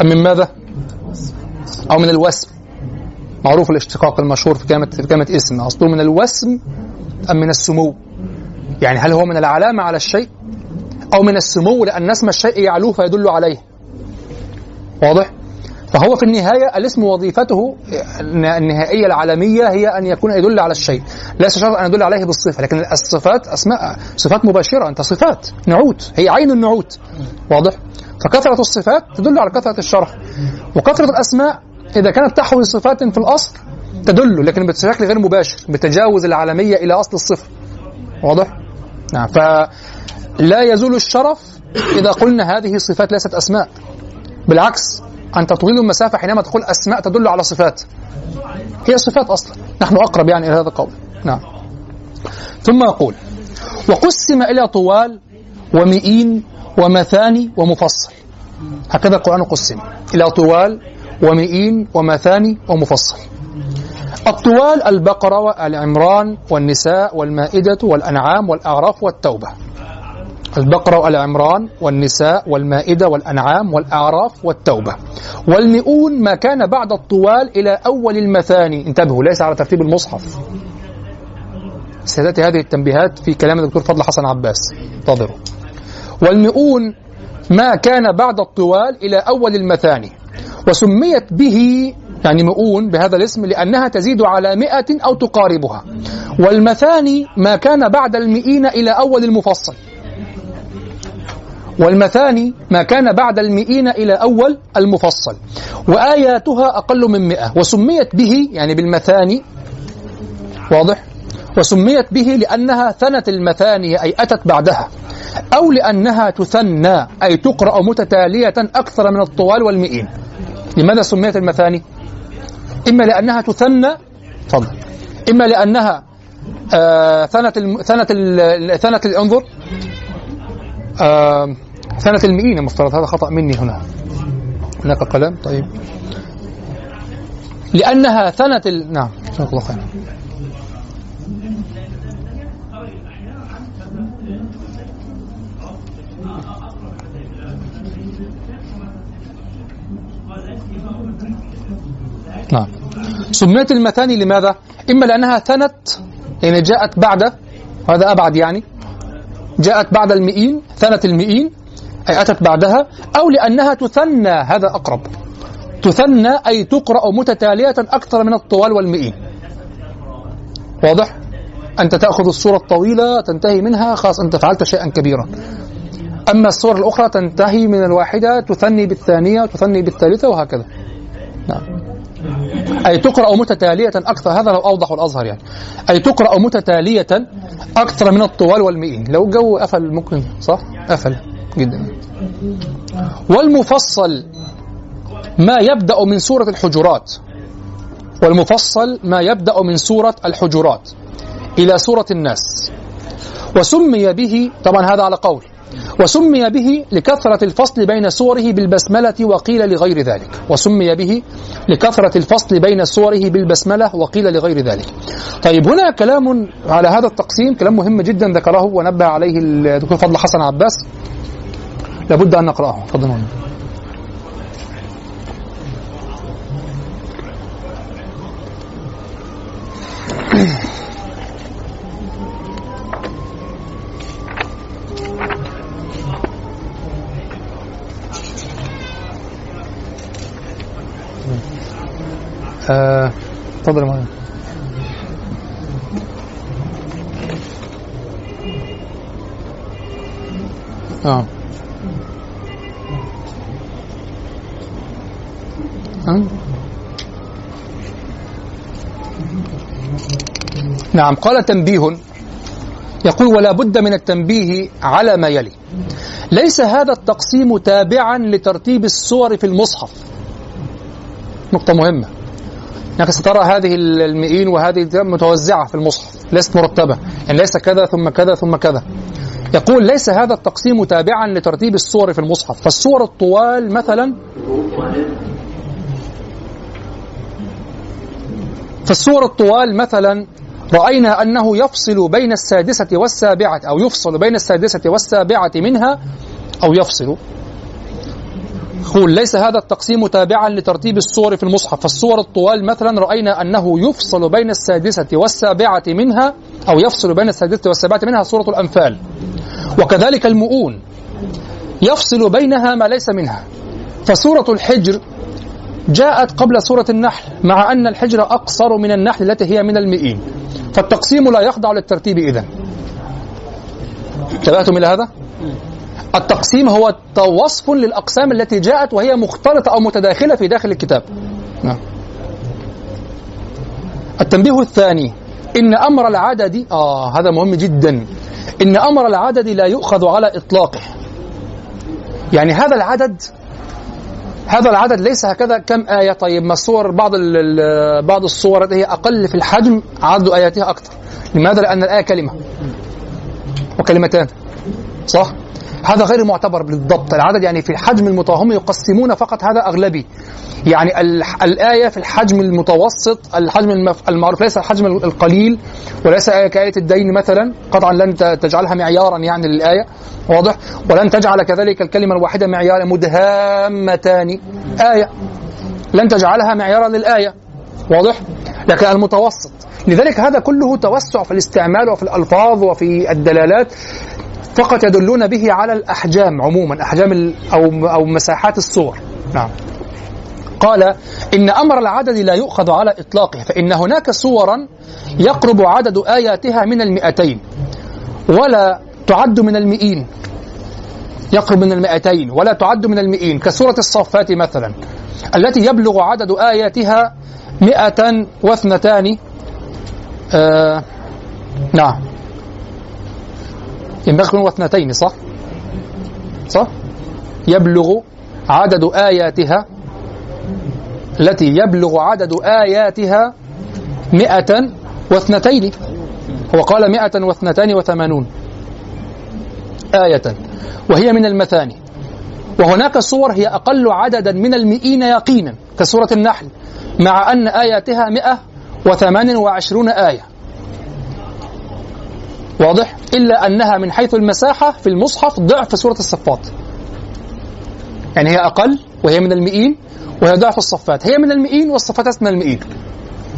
Speaker 3: أم من ماذا؟ أو من الوسم معروف الاشتقاق المشهور في كلمة في كلمة اسم. أصله من الوسم أم من السمو؟ يعني هل هو من العلامة على الشيء أو من السمو؟ لأن اسم الشيء يعلوه فيدل عليه. واضح؟ فهو في النهاية الاسم وظيفته النهائية العالمية هي أن يكون يدل على الشيء. ليس شرط أن يدل عليه بالصفة لكن الصفات أسماء صفات مباشرة. أنت صفات نعوت. هي عين النعوت. واضح؟ فكثرة الصفات تدل على كثرة الشرح. وكثرة الأسماء إذا كانت تحوي صفات في الأصل تدل لكن بشكل غير مباشر بتجاوز العالمية إلى أصل الصفة. واضح؟ نعم. فلا يزول الشرف إذا قلنا هذه صفات ليست أسماء. بالعكس أنت تطيل المسافة حينما تقول أسماء تدل على صفات. هي صفات أصلا. نحن أقرب يعني إلى هذا القول. نعم. ثم يقول وقسم إلى طوال ومئين ومثاني ومفصل. هكذا القرآن قسم. إلى طوال ومئين ومثاني ومفصل. الطوال البقرة والعمران والنساء والمائدة والأنعام والأعراف والتوبة. البقرة والعمران والنساء والمائدة والأنعام والأعراف والتوبة. والمئون ما كان بعد الطوال إلى أول المثاني. انتبهوا ليس على ترتيب المصحف. ستأتي هذه التنبيهات في كلام الدكتور فضل حسن عباس. انتظروا. والمئون ما كان بعد الطوال إلى أول المثاني. وسميت به يعني مؤون بهذا الاسم لأنها تزيد على مئة أو تقاربها. والمثاني ما كان بعد المئين إلى أول المفصل. والمثاني ما كان بعد المئين إلى أول المفصل. وآياتها أقل من مئة. وسميت به يعني بالمثاني. واضح؟ وسميت به لأنها ثنت المثاني أي أتت بعدها. أو لأنها تثنى أي تقرأ متتالية أكثر من الطوال والمئين. لماذا سميت المثاني؟ إما لأنها تثنى تفضل. إما لأنها آه ثنت الم... ثنت ال... ثنت انظر آه ثنت المئين المفترض هذا خطأ مني هنا. هناك قلم طيب. لأنها ثنت ال... نعم جزاك الله نعم. سميت المثاني لماذا؟ إما لأنها ثنت يعني جاءت بعد هذا أبعد يعني جاءت بعد المئين ثنت المئين أي أتت بعدها أو لأنها تثنى هذا أقرب. تثنى أي تقرأ متتالية أكثر من الطوال والمئين. واضح؟ أنت تأخذ الصورة الطويلة تنتهي منها خلاص أنت فعلت شيئا كبيرا. أما الصور الأخرى تنتهي من الواحدة تثني بالثانية وتثني بالثالثة وهكذا. نعم. أي تقرأ متتالية أكثر هذا لو أوضح والأظهر يعني. أي تقرأ متتالية أكثر من الطوال والمئين. لو الجو قفل ممكن صح؟ قفل جدا. والمفصل ما يبدأ من سورة الحجرات. والمفصل ما يبدأ من سورة الحجرات إلى سورة الناس. وسمي به طبعا هذا على قول وسمي به لكثرة الفصل بين سوره بالبسملة وقيل لغير ذلك. وسمي به لكثرة الفصل بين سوره بالبسملة وقيل لغير ذلك. طيب هنا كلام على هذا التقسيم كلام مهم جدا ذكره ونبه عليه الدكتور فضل حسن عباس. لابد أن نقرأه. تفضل. تفضل مولانا آه آه. نعم. قال تنبيه. يقول ولا بد من التنبيه على ما يلي. ليس هذا التقسيم تابعا لترتيب السور في المصحف. نقطة مهمة. إنك سترى هذه المئين وهذه متوزعة في المصحف ليست مرتبة. يعني ليس كذا ثم كذا ثم كذا. يقول ليس هذا التقسيم تابعا لترتيب السور في المصحف. فالسور الطوال مثلا فالسور الطوال مثلا رأينا أنه يفصل بين السادسة والسابعة أو يفصل بين السادسة والسابعة منها أو يفصل. يقول ليس هذا التقسيم تابعا لترتيب الصور في المصحف. فالصور الطوال مثلا رأينا أنه يفصل بين السادسة والسابعة منها أو يفصل بين السادسة والسابعة منها سورة الأنفال. وكذلك المؤون يفصل بينها ما ليس منها. فسورة الحجر جاءت قبل سورة النحل مع أن الحجر أقصر من النحل التي هي من المئين. فالتقسيم لا يخضع للترتيب إذن. انتبهتم إلى هذا؟ التقسيم هو وصف للأقسام التي جاءت وهي مختلطة أو متداخلة في داخل الكتاب نعم. التنبيه الثاني إن أمر العدد آه هذا مهم جدا إن أمر العدد لا يؤخذ على إطلاقه يعني هذا العدد هذا العدد ليس هكذا كم آية طيب ما الصور بعض بعض الصور هي أقل في الحجم عدد آياتها أكثر لماذا؟ لأن الآية كلمة وكلمتان صح؟ هذا غير معتبر بالضبط. العدد يعني في الحجم المتوهم يقسمون فقط هذا أغلبي. يعني الآية في الحجم المتوسط الحجم المعروف ليس الحجم القليل وليس آية كآية الدين مثلا. قطعا لن تجعلها معيارا يعني للآية. واضح؟ ولن تجعل كذلك الكلمة الواحدة معيارا مدهامتان. آية. لن تجعلها معيارا للآية. واضح؟ لكن المتوسط. لذلك هذا كله توسع في الاستعمال وفي الألفاظ وفي الدلالات. فقط يدلون به على الأحجام عموما أحجام أو أو مساحات الصور. نعم. قال إن أمر العدد لا يؤخذ على إطلاقه فإن هناك صورا يقرب عدد آياتها من المئتين ولا تعد من المئين. يقرب من المئتين ولا تعد من المئين. كسورة الصفات مثلا التي يبلغ عدد آياتها مئة واثنتان آه نعم. ينبغي يكون واثنتين صح؟ صح؟ يبلغ عدد آياتها التي يبلغ عدد آياتها مئة واثنتين هو قال مئة واثنتان وثمانون آية وهي من المثاني وهناك صور هي أقل عددا من المئين يقينا كسورة النحل مع أن آياتها مئة وثمان وعشرون آية واضح؟ إلا أنها من حيث المساحة في المصحف ضعف سورة الصفات. يعني هي أقل وهي من المئين وهي ضعف الصفات. هي من المئين والصفات من المئين.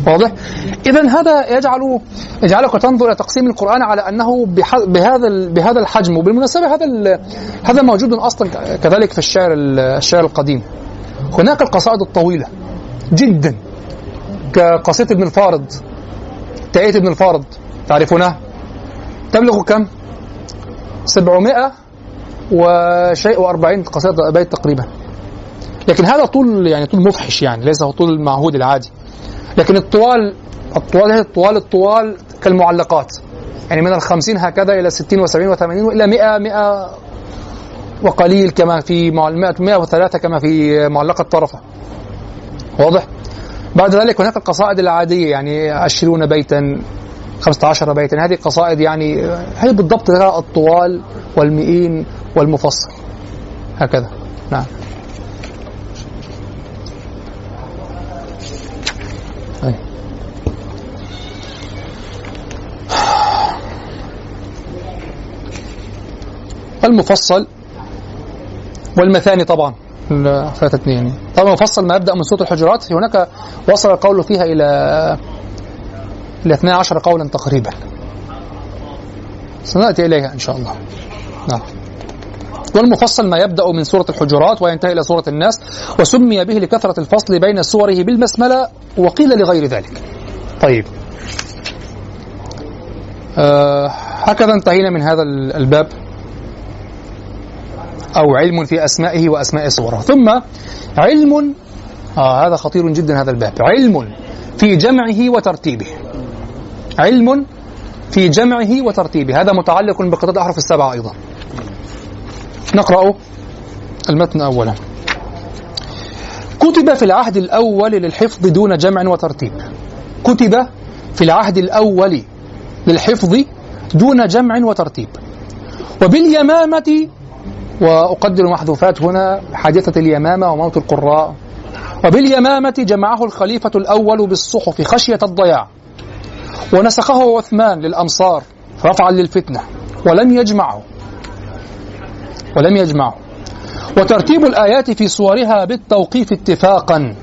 Speaker 3: واضح؟ إذا هذا يجعل يجعلك تنظر إلى تقسيم القرآن على أنه بهذا بهذا الحجم. وبالمناسبة هذا هذا موجود أصلا كذلك في الشعر الشعر القديم. هناك القصائد الطويلة جدا. كقصيدة ابن الفارض تأية ابن الفارض تعرفونها تبلغ كم؟ 700 وشيء وأربعين قصيدة بيت تقريبا. لكن هذا طول يعني طول مفحش يعني ليس هو طول المعهود العادي. لكن الطوال الطوال هي الطوال الطوال كالمعلقات. يعني من الخمسين هكذا إلى ستين وسبعين وثمانين وإلى مئة مئة وقليل كما في مئة مئة وثلاثة كما في معلقة طرفة. واضح؟ بعد ذلك هناك القصائد العادية يعني عشرون بيتا 15 بيتا هذه قصائد يعني هي بالضبط الطوال والمئين والمفصل. هكذا. نعم. أي. المفصل والمثاني طبعا. ثلاثة اثنين. طبعا المفصل ما يبدأ من سورة الحجرات. هناك وصل القول فيها إلى إلى 12 قولا تقريبا. سنأتي إليها إن شاء الله. نعم. والمفصل ما يبدأ من سورة الحجرات وينتهي إلى سورة الناس وسمي به لكثرة الفصل بين سوره بالبسملة وقيل لغير ذلك. طيب. آه هكذا انتهينا من هذا الباب. أو علم في أسمائه وأسماء سوره ثم علم آه هذا خطير جدا هذا الباب. علم في جمعه وترتيبه. علم في جمعه وترتيبه. هذا متعلق بقطعة الأحرف السبعة أيضا. نقرأ المتن أولا. كتب في العهد الأول للحفظ دون جمع وترتيب. كتب في العهد الأول للحفظ دون جمع وترتيب. وباليمامة وأقدر محذوفات هنا حادثة اليمامة وموت القراء. وباليمامة جمعه الخليفة الأول بالصحف خشية الضياع. ونسخه عثمان للأمصار رفعا للفتنة ولم يجمعه. ولم يجمعه. وترتيب الآيات في صورها بالتوقيف اتفاقا.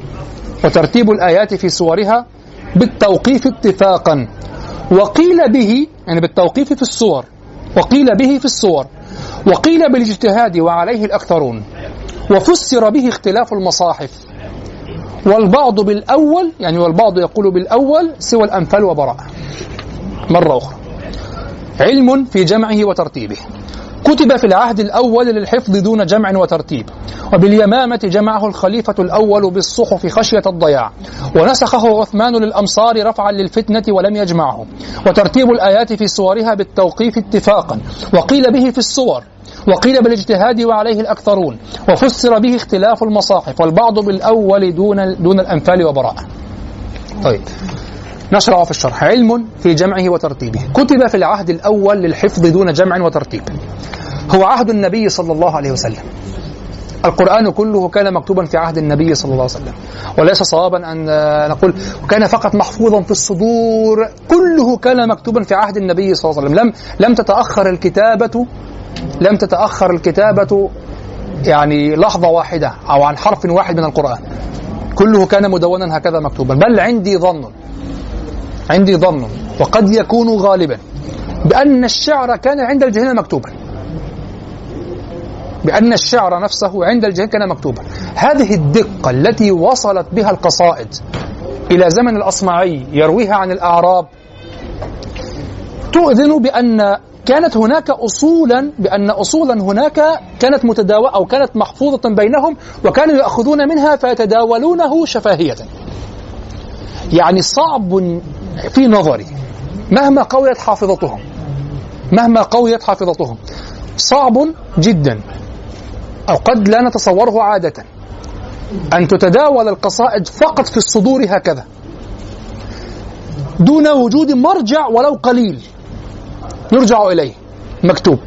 Speaker 3: وترتيب الآيات في صورها بالتوقيف اتفاقا. وقيل به يعني بالتوقيف في الصور وقيل به في الصور وقيل بالاجتهاد وعليه الأكثرون. وفسر به اختلاف المصاحف. والبعض بالأول يعني والبعض يقول بالأول سوى الأنفال وبراءة مرة أخرى. علم في جمعه وترتيبه. كتب في العهد الأول للحفظ دون جمع وترتيب. وباليمامة جمعه الخليفة الأول بالصحف خشية الضياع. ونسخه عثمان للأمصار رفعا للفتنة ولم يجمعه. وترتيب الآيات في صورها بالتوقيف اتفاقا. وقيل به في الصور وقيل بالاجتهاد وعليه الأكثرون وفسر به اختلاف المصاحف والبعض بالأول دون دون الأنفال وبراءة. طيب. نشرع في الشرح. علم في جمعه وترتيبه. كتب في العهد الأول للحفظ دون جمع وترتيب. هو عهد النبي صلى الله عليه وسلم. القرآن كله كان مكتوبا في عهد النبي صلى الله عليه وسلم. وليس صوابا أن نقول كان فقط محفوظا في الصدور كله كان مكتوبا في عهد النبي صلى الله عليه وسلم. لم لم تتأخر الكتابة لم تتأخر الكتابة يعني لحظة واحدة أو عن حرف واحد من القرآن. كله كان مدونا هكذا مكتوبا. بل عندي ظن عندي ظن وقد يكون غالبا بأن الشعر كان عند الجاهلين مكتوبا. بأن الشعر نفسه عند الجاهلين كان مكتوبا. هذه الدقة التي وصلت بها القصائد إلى زمن الأصمعي يرويها عن الأعراب تؤذن بأن كانت هناك أصولا بأن أصولا هناك كانت متداولة أو كانت محفوظة بينهم وكانوا يأخذون منها فيتداولونه شفاهية. يعني صعب في نظري مهما قويت حافظتهم مهما قويت حافظتهم صعب جدا. أو قد لا نتصوره عادة. أن تتداول القصائد فقط في الصدور هكذا دون وجود مرجع ولو قليل. يرجع إليه. مكتوب.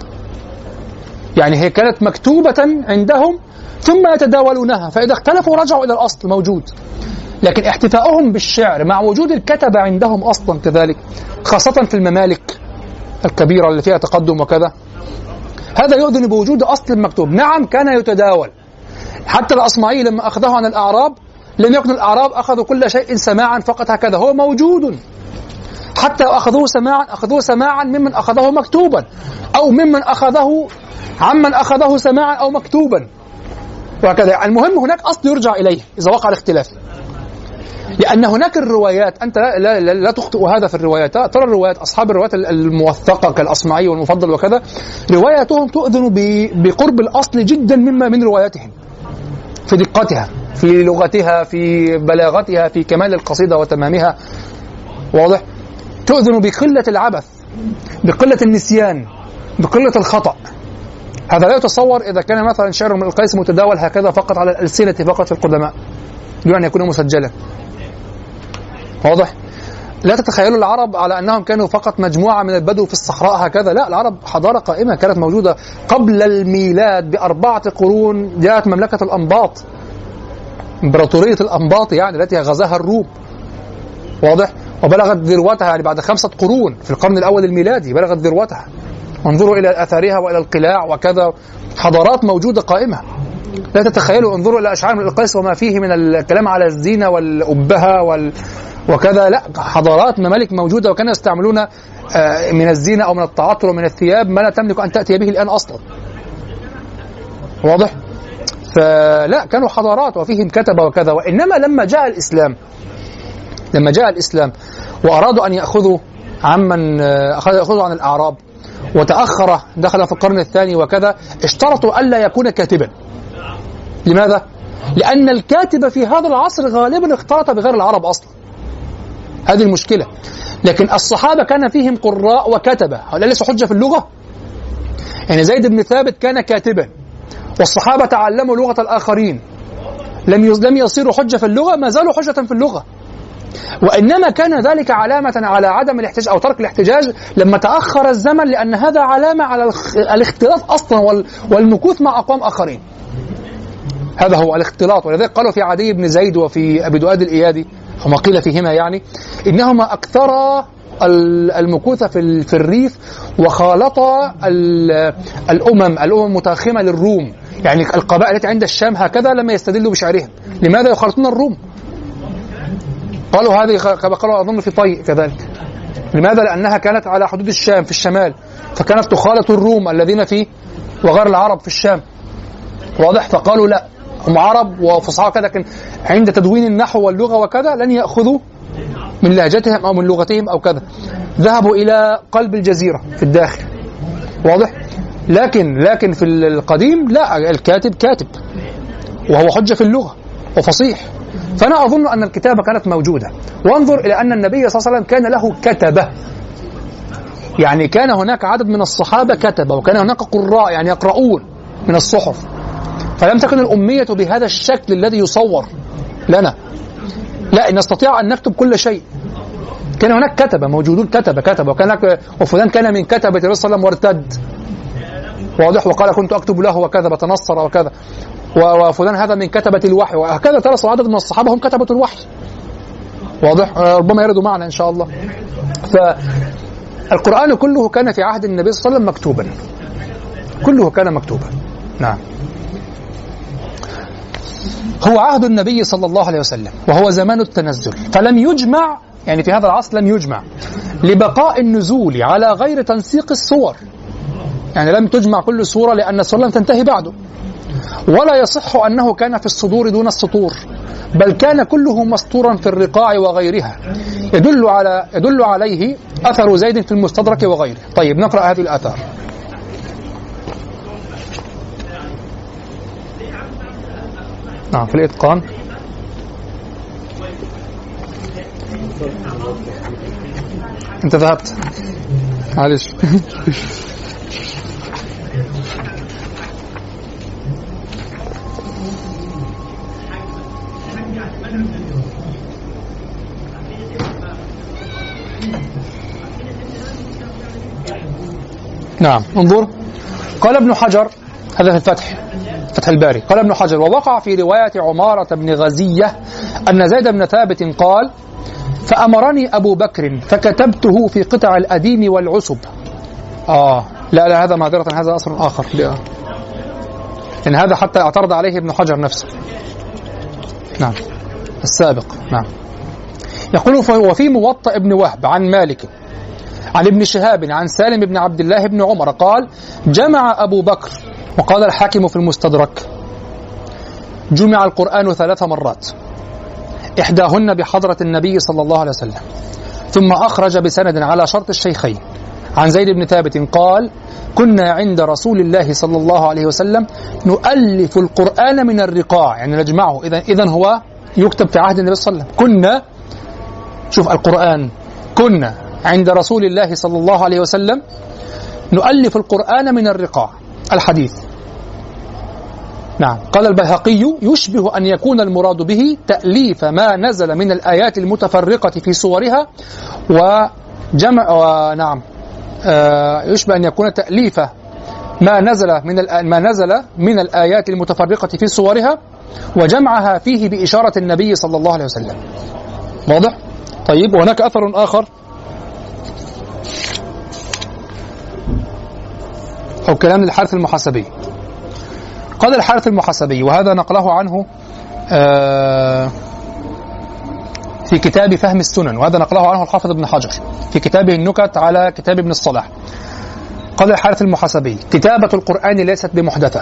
Speaker 3: يعني هي كانت مكتوبة عندهم ثم يتداولونها فإذا اختلفوا رجعوا إلى الأصل موجود. لكن احتفاؤهم بالشعر مع وجود الكتبة عندهم أصلا كذلك خاصة في الممالك الكبيرة اللي فيها تقدم وكذا. هذا يؤذن بوجود أصل مكتوب. نعم كان يتداول. حتى الأصمعي لما أخذه عن الأعراب لم يكن الأعراب أخذوا كل شيء سماعا فقط هكذا. هو موجود. حتى أخذوه سماعا أخذوه سماعا ممن أخذه مكتوبا أو ممن أخذه عمن أخذه سماعا أو مكتوبا. وهكذا. المهم هناك أصل يرجع إليه إذا وقع الاختلاف. لأن هناك الروايات أنت لا, لا, لا, لا تخطئ هذا في الروايات. ترى الروايات أصحاب الروايات الموثقة كالأصمعي والمفضل وكذا رواياتهم تؤذن بقرب الأصل جدا مما من رواياتهم. في دقتها في لغتها في بلاغتها في كمال القصيدة وتمامها. واضح؟ تؤذن بقلة العبث بقلة النسيان بقلة الخطأ هذا لا يتصور إذا كان مثلا شعر من القيس متداول هكذا فقط على الألسنة فقط في القدماء دون أن يكون مسجلا واضح؟ لا تتخيلوا العرب على أنهم كانوا فقط مجموعة من البدو في الصحراء هكذا، لا العرب حضارة قائمة كانت موجودة قبل الميلاد بأربعة قرون جاءت مملكة الأنباط. إمبراطورية الأنباط يعني التي غزاها الروم. واضح؟ وبلغت ذروتها يعني بعد خمسة قرون في القرن الأول الميلادي بلغت ذروتها. انظروا إلى اثارها وإلى القلاع وكذا حضارات موجودة قائمة. لا تتخيلوا انظروا إلى أشعار من القيس وما فيه من الكلام على الزينة والأبهة وال وكذا لا حضارات ممالك موجودة وكانوا يستعملون آه، من الزينة أو من التعطر ومن الثياب ما لا تملك أن تأتي به الآن أصلا. واضح؟ فلا كانوا حضارات وفيهم كتبه وكذا وإنما لما جاء الإسلام لما جاء الإسلام وأرادوا أن يأخذوا عمن آه، ياخذوا عن الأعراب وتأخر دخل في القرن الثاني وكذا اشترطوا ألا يكون كاتبا. لماذا؟ لأن الكاتب في هذا العصر غالبا اختلط بغير العرب أصلا. هذه المشكلة. لكن الصحابة كان فيهم قراء وكتبة. هؤلاء ليسوا حجة في اللغة؟ يعني زيد بن ثابت كان كاتبا. والصحابة تعلموا لغة الآخرين. لم لم يصيروا حجة في اللغة ما زالوا حجة في اللغة. وإنما كان ذلك علامة على عدم الاحتجاج أو ترك الاحتجاج لما تأخر الزمن لأن هذا علامة على الاختلاط أصلا والمكوث مع أقوام آخرين. هذا هو الاختلاط. ولذلك قالوا في عدي بن زيد وفي أبي دؤاد الإيادي وما قيل فيهما يعني إنهما أكثرا المكوث في الريف وخالطا الأمم الأمم المتأخمة للروم. يعني القبائل التي عند الشام هكذا لما يستدلوا بشعرهم. لماذا يخالطون الروم؟ قالوا هذه كما قالوا أظن في طي كذلك. لماذا؟ لأنها كانت على حدود الشام في الشمال. فكانت تخالط الروم الذين في وغير العرب في الشام. واضح؟ فقالوا لا هم عرب وفصحاء كذا لكن عند تدوين النحو واللغة وكذا لن يأخذوا من لهجتهم أو من لغتهم أو كذا. ذهبوا إلى قلب الجزيرة في الداخل. واضح؟ لكن لكن في القديم لا الكاتب كاتب. وهو حجة في اللغة. وفصيح. فأنا أظن أن الكتابة كانت موجودة. وانظر إلى أن النبي صلى الله عليه وسلم كان له كتبة. يعني كان هناك عدد من الصحابة كتبة وكان هناك قراء يعني يقرؤون من الصحف. فلم تكن الأمية بهذا الشكل الذي يصور لنا. لا نستطيع أن نكتب كل شيء. كان هناك كتبة موجودون كتبة كتبة. وكان هناك وفلان كان من كتبة الرسول صلى الله عليه وسلم وارتد. واضح وقال كنت أكتب له وكذا بتنصر وكذا. وفلان هذا من كتبة الوحي. وهكذا ترى عدد من الصحابة هم كتبة الوحي. واضح؟ ربما يردوا معنا إن شاء الله. فالقرآن كله كان في عهد النبي صلى الله عليه وسلم مكتوبا. كله كان مكتوبا. نعم. هو عهد النبي صلى الله عليه وسلم وهو زمان التنزل. فلم يجمع يعني في هذا العصر لم يجمع لبقاء النزول على غير تنسيق الصور. يعني لم تجمع كل صورة لأن الصورة لم تنتهي بعده. ولا يصح أنه كان في الصدور دون السطور بل كان كله مسطورا في الرقاع وغيرها. يدل على يدل عليه أثر زيد في المستدرك وغيره. طيب نقرأ هذه الآثار. نعم في الإتقان. أنت ذهبت. معلش. نعم. انظر. قال ابن حجر هذا في الفتح فتح الباري. قال ابن حجر ووقع في رواية عمارة بن غزية أن زيد بن ثابت قال فأمرني أبو بكر فكتبته في قطع الأديم والعسب آه. لا لا هذا معذرة هذا أصل آخر. لا. إن هذا حتى اعترض عليه ابن حجر نفسه. نعم. السابق. نعم. يقول وفي موطأ ابن وهب عن مالك عن ابن شهاب عن سالم بن عبد الله بن عمر قال جمع أبو بكر وقال الحاكم في المستدرك جمع القرآن ثلاث مرات إحداهن بحضرة النبي صلى الله عليه وسلم ثم أخرج بسند على شرط الشيخين. عن زيد بن ثابت قال كنا عند رسول الله صلى الله عليه وسلم نؤلف القرآن من الرقاع. يعني نجمعه. إذا إذا هو يكتب في عهد النبي صلى الله عليه وسلم. كنا شوف القرآن. كنا عند رسول الله صلى الله عليه وسلم نؤلف القرآن من الرقاع الحديث. نعم. قال البيهقي يشبه أن يكون المراد به تأليف ما نزل من الآيات المتفرقة في صورها وجمع ونعم آه يشبه أن يكون تأليف ما نزل من ما نزل من الآيات المتفرقة في صورها وجمعها فيه بإشارة النبي صلى الله عليه وسلم. واضح؟ طيب وهناك أثر آخر. أو كلام الحارث المحاسبي. قال الحارث المحاسبي وهذا نقله عنه آه في كتاب فهم السنن وهذا نقله عنه الحافظ ابن حجر في كتابه النكت على كتاب ابن الصلاح. قال الحارث المحاسبي كتابة القرآن ليست بمحدثة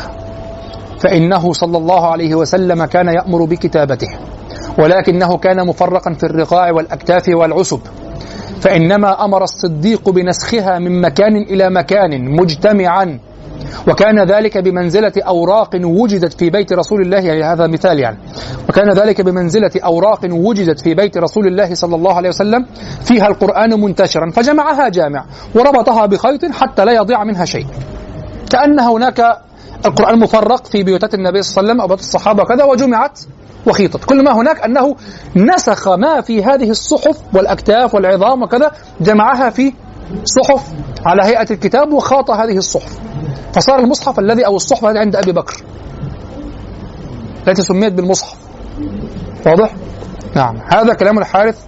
Speaker 3: فإنه صلى الله عليه وسلم كان يأمر بكتابته ولكنه كان مفرقا في الرقاع والأكتاف والعسب. فإنما أمر الصديق بنسخها من مكان إلى مكان مجتمعا. وكان ذلك بمنزلة أوراق وجدت في بيت رسول الله يعني هذا مثال يعني. وكان ذلك بمنزلة أوراق وجدت في بيت رسول الله صلى الله عليه وسلم فيها القرآن منتشرا فجمعها جامع وربطها بخيط حتى لا يضيع منها شيء. كأن هناك القرآن مفرق في بيوتات النبي صلى الله عليه وسلم أو بيوت الصحابة وكذا وجمعت وخيطت كل ما هناك أنه نسخ ما في هذه الصحف والأكتاف والعظام وكذا جمعها في صحف على هيئة الكتاب وخاط هذه الصحف. فصار المصحف الذي أو الصحف الذي عند أبي بكر. التي سميت بالمصحف. واضح؟ نعم. هذا كلام الحارث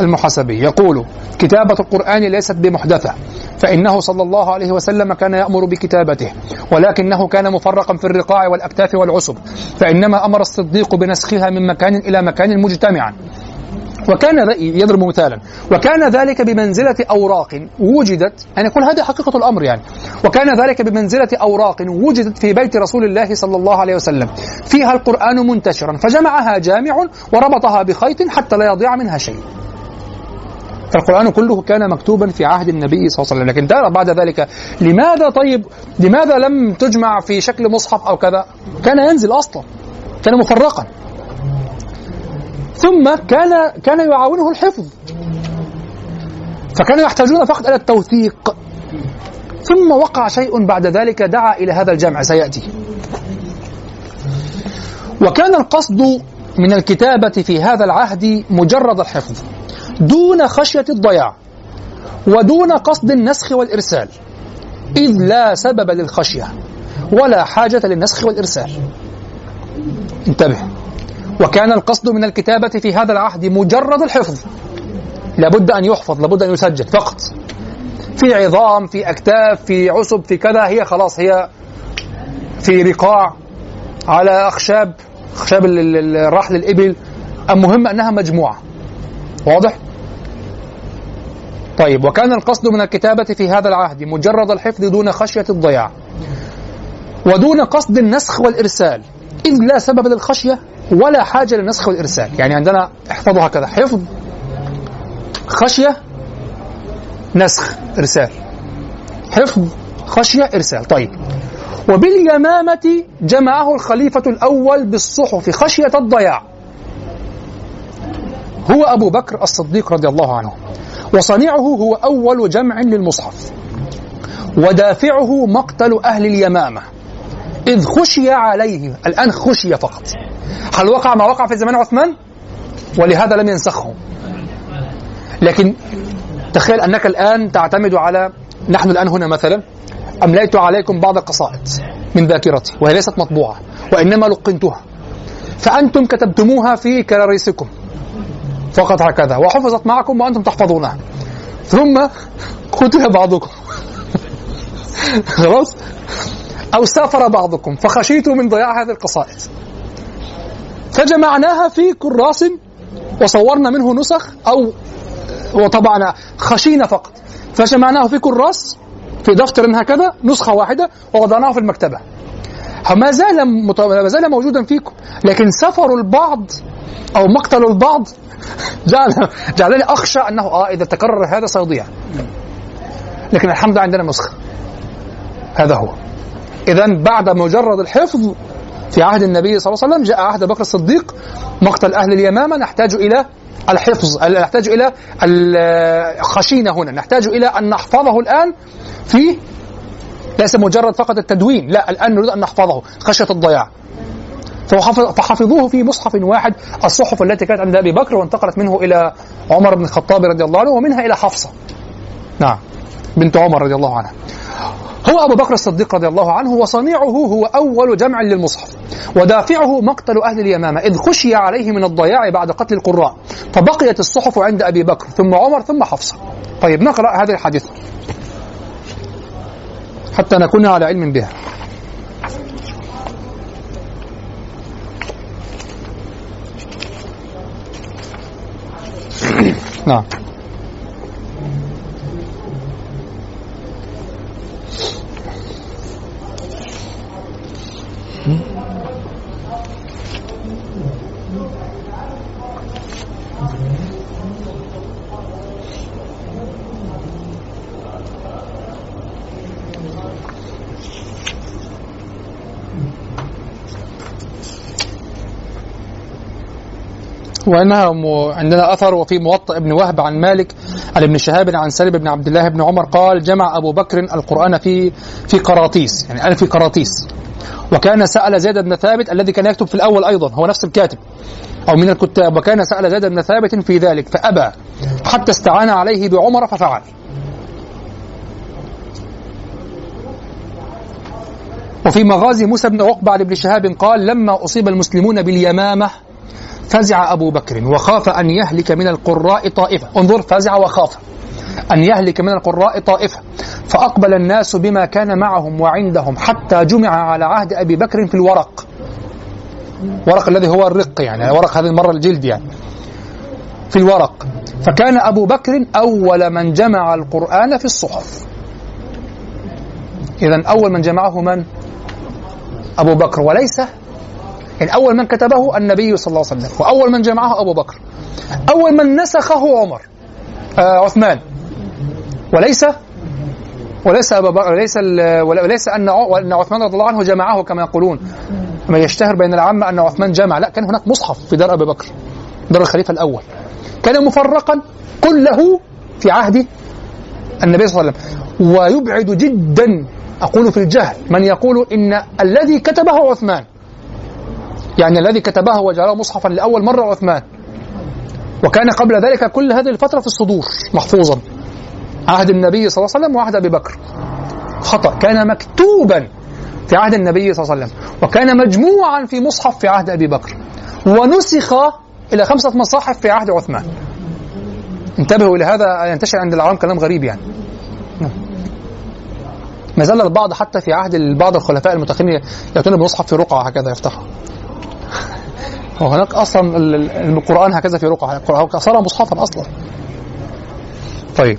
Speaker 3: المحاسبي يقول كتابة القرآن ليست بمحدثة فإنه صلى الله عليه وسلم كان يأمر بكتابته ولكنه كان مفرقا في الرقاع والأكتاف والعسب فإنما أمر الصديق بنسخها من مكان إلى مكان مجتمعا. وكان يضرب مثالا وكان ذلك بمنزلة أوراق وجدت يعني يقول هذه حقيقة الأمر يعني وكان ذلك بمنزلة أوراق وجدت في بيت رسول الله صلى الله عليه وسلم فيها القرآن منتشرا فجمعها جامع وربطها بخيط حتى لا يضيع منها شيء. فالقرآن كله كان مكتوبا في عهد النبي صلى الله عليه وسلم. لكن ترى بعد ذلك لماذا طيب؟ لماذا لم تجمع في شكل مصحف أو كذا؟ كان ينزل أصلا. كان مفرقا. ثم كان كان يعاونه الحفظ. فكانوا يحتاجون فقط إلى التوثيق. ثم وقع شيء بعد ذلك دعا إلى هذا الجمع سيأتي. وكان القصد من الكتابة في هذا العهد مجرد الحفظ. دون خشية الضياع ودون قصد النسخ والإرسال. إذ لا سبب للخشية ولا حاجة للنسخ والإرسال. انتبه. وكان القصد من الكتابة في هذا العهد مجرد الحفظ. لابد أن يحفظ لابد أن يسجل فقط. في عظام في أكتاف في عسب في كذا هي خلاص هي في رقاع على أخشاب أخشاب الرحل الإبل. المهم أنها مجموعة. واضح؟ طيب وكان القصد من الكتابة في هذا العهد مجرد الحفظ دون خشية الضياع. ودون قصد النسخ والإرسال. إذ لا سبب للخشية ولا حاجة للنسخ والإرسال. يعني عندنا احفظوا هكذا. حفظ خشية نسخ إرسال. حفظ خشية إرسال. طيب. وباليمامة جمعه الخليفة الأول بالصحف خشية الضياع. هو أبو بكر الصديق رضي الله عنه. وصنيعه هو أول جمع للمصحف. ودافعه مقتل أهل اليمامة. إذ خشي عليه الآن خشي فقط. هل وقع ما وقع في زمان عثمان؟ ولهذا لم ينسخه. لكن تخيل أنك الآن تعتمد على نحن الآن هنا مثلا أمليت عليكم بعض القصائد من ذاكرتي وهي ليست مطبوعة وإنما لقنتها. فأنتم كتبتموها في كراريسكم. فقط هكذا. وحفظت معكم وأنتم تحفظونها. ثم قتل بعضكم. خلاص؟ أو سافر بعضكم. فخشيت من ضياع هذه القصائد. فجمعناها في كراس وصورنا منه نسخ أو وطبعنا خشينا فقط. فجمعناه في كراس في دفتر هكذا نسخة واحدة ووضعناه في المكتبة. ما زال ما زال موجودا فيكم. لكن سفر البعض أو مقتل البعض جعل جعلني أخشى أنه آه إذا تكرر هذا سيضيع. لكن الحمد لله عندنا نسخة. هذا هو. إذا بعد مجرد الحفظ في عهد النبي صلى الله عليه وسلم جاء عهد بكر الصديق مقتل أهل اليمامة نحتاج إلى الحفظ نحتاج إلى الخشينة هنا نحتاج إلى أن نحفظه الآن في ليس مجرد فقط التدوين لا الآن نريد أن نحفظه خشية الضياع. فحفظوه في مصحف واحد الصحف التي كانت عند أبي بكر وانتقلت منه إلى عمر بن الخطاب رضي الله عنه ومنها إلى حفصة. نعم بنت عمر رضي الله عنها. هو أبو بكر الصديق رضي الله عنه وصنيعه هو أول جمع للمصحف ودافعه مقتل أهل اليمامة إذ خشي عليه من الضياع بعد قتل القراء فبقيت الصحف عند أبي بكر ثم عمر ثم حفصة. طيب نقرأ هذه الحديث حتى نكون على علم بها. نعم وانها عندنا أثر وفي موطئ ابن وهب عن مالك عن ابن شهاب عن سالم بن عبد الله بن عمر قال جمع أبو بكر القرآن في في قراطيس يعني في قراطيس. وكان سأل زيد بن ثابت الذي كان يكتب في الأول أيضا هو نفس الكاتب أو من الكتاب وكان سأل زيد بن ثابت في ذلك فأبى حتى استعان عليه بعمر ففعل. وفي مغازي موسى بن عقبة عن ابن شهاب قال لما أصيب المسلمون باليمامة فزع أبو بكر وخاف أن يهلك من القراء طائفة. انظر فزع وخاف أن يهلك من القراء طائفة. فأقبل الناس بما كان معهم وعندهم حتى جمع على عهد أبي بكر في الورق. ورق الذي هو الرق يعني ورق هذه المرة الجلد يعني. في الورق. فكان أبو بكر أول من جمع القرآن في الصحف. إذا أول من جمعه من؟ أبو بكر. وليس يعني أول من كتبه النبي صلى الله عليه وسلم وأول من جمعه أبو بكر. أول من نسخه عمر آه عثمان. وليس وليس أبا بكر وليس وليس أن أن عثمان رضي الله عنه جمعه كما يقولون. ما يشتهر بين العامة أن عثمان جمع لا كان هناك مصحف في دار أبي بكر دار الخليفة الأول. كان مفرقا كله في عهد النبي صلى الله عليه وسلم. ويبعد جدا أقول في الجهل من يقول إن الذي كتبه عثمان يعني الذي كتبه وجعله مصحفا لأول مرة عثمان. وكان قبل ذلك كل هذه الفترة في الصدور محفوظا. عهد النبي صلى الله عليه وسلم وعهد أبي بكر. خطأ. كان مكتوبا في عهد النبي صلى الله عليه وسلم. وكان مجموعا في مصحف في عهد أبي بكر. ونسخ إلى خمسة مصاحف في عهد عثمان. انتبهوا إلى هذا ينتشر عند العوام كلام غريب يعني. ما زال البعض حتى في عهد بعض الخلفاء المتأخرين يأتون بمصحف في رقعة هكذا يفتحها وهناك أصلا القرآن هكذا في رقعة. القرآن صار مصحفا أصلا. طيب.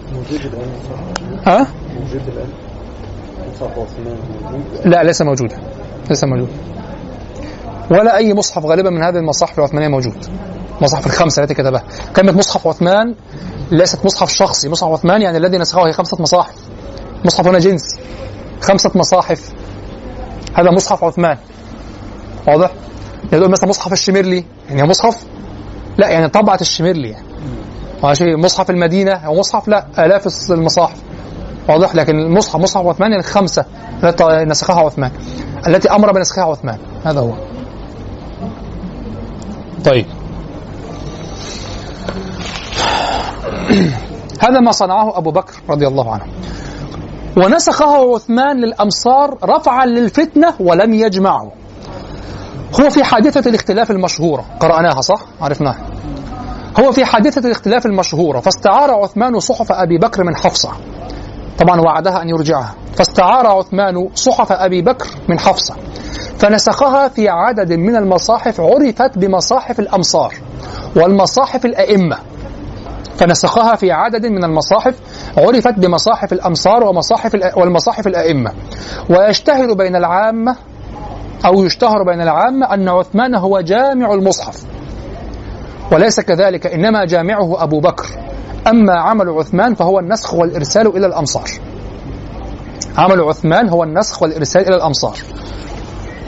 Speaker 3: ها؟ موجود الان لا ليس موجودا ليس موجود. ولا أي مصحف غالبا من هذه المصاحف العثمانية موجود. مصحف الخمسه التي كتبها. كلمة مصحف عثمان ليست مصحف شخصي. مصحف عثمان يعني الذي نسخه هي خمسة مصاحف. مصحف هنا جنس. خمسة مصاحف. هذا مصحف عثمان. واضح؟ يقول مثلا مصحف الشميرلي يعني مصحف؟ لا يعني طبعة الشميرلي يعني. ماشي مصحف المدينة أو مصحف؟ لا آلاف المصاحف. واضح لكن المصحف مصحف عثمان يعني الخمسة التي نسخها عثمان. التي أمر بنسخها عثمان. هذا هو. طيب. هذا ما صنعه أبو بكر رضي الله عنه. ونسخه عثمان للأمصار رفعا للفتنة ولم يجمعه. هو في حادثة الاختلاف المشهورة. قرأناها صح؟ عرفناها. هو في حادثة الاختلاف المشهورة. فاستعار عثمان صحف أبي بكر من حفصة. طبعا وعدها أن يرجعها. فاستعار عثمان صحف أبي بكر من حفصة. فنسخها في عدد من المصاحف عرفت بمصاحف الأمصار والمصاحف الأئمة. فنسخها في عدد من المصاحف عرفت بمصاحف الأمصار ومصاحف والمصاحف الأئمة. ويشتهر بين العامة أو يشتهر بين العامة أن عثمان هو جامع المصحف. وليس كذلك إنما جامعه أبو بكر. أما عمل عثمان فهو النسخ والإرسال إلى الأمصار. عمل عثمان هو النسخ والإرسال إلى الأمصار.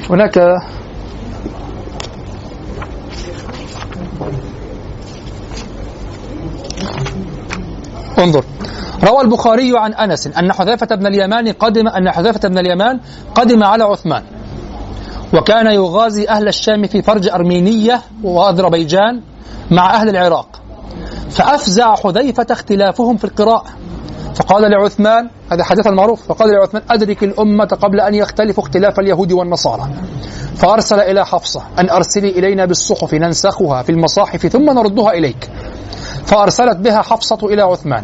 Speaker 3: هناك انظر. روى البخاري عن أنس أن حذيفة بن اليمان قدم أن حذيفة بن اليمان قدم على عثمان. وكان يغازي أهل الشام في فرج أرمينية وأذربيجان مع أهل العراق. فأفزع حذيفة اختلافهم في القراءة. فقال لعثمان هذا حديث المعروف فقال لعثمان أدرك الأمة قبل أن يختلفوا اختلاف اليهود والنصارى. فأرسل إلى حفصة أن أرسلي إلينا بالصحف ننسخها في المصاحف ثم نردها إليك. فأرسلت بها حفصة إلى عثمان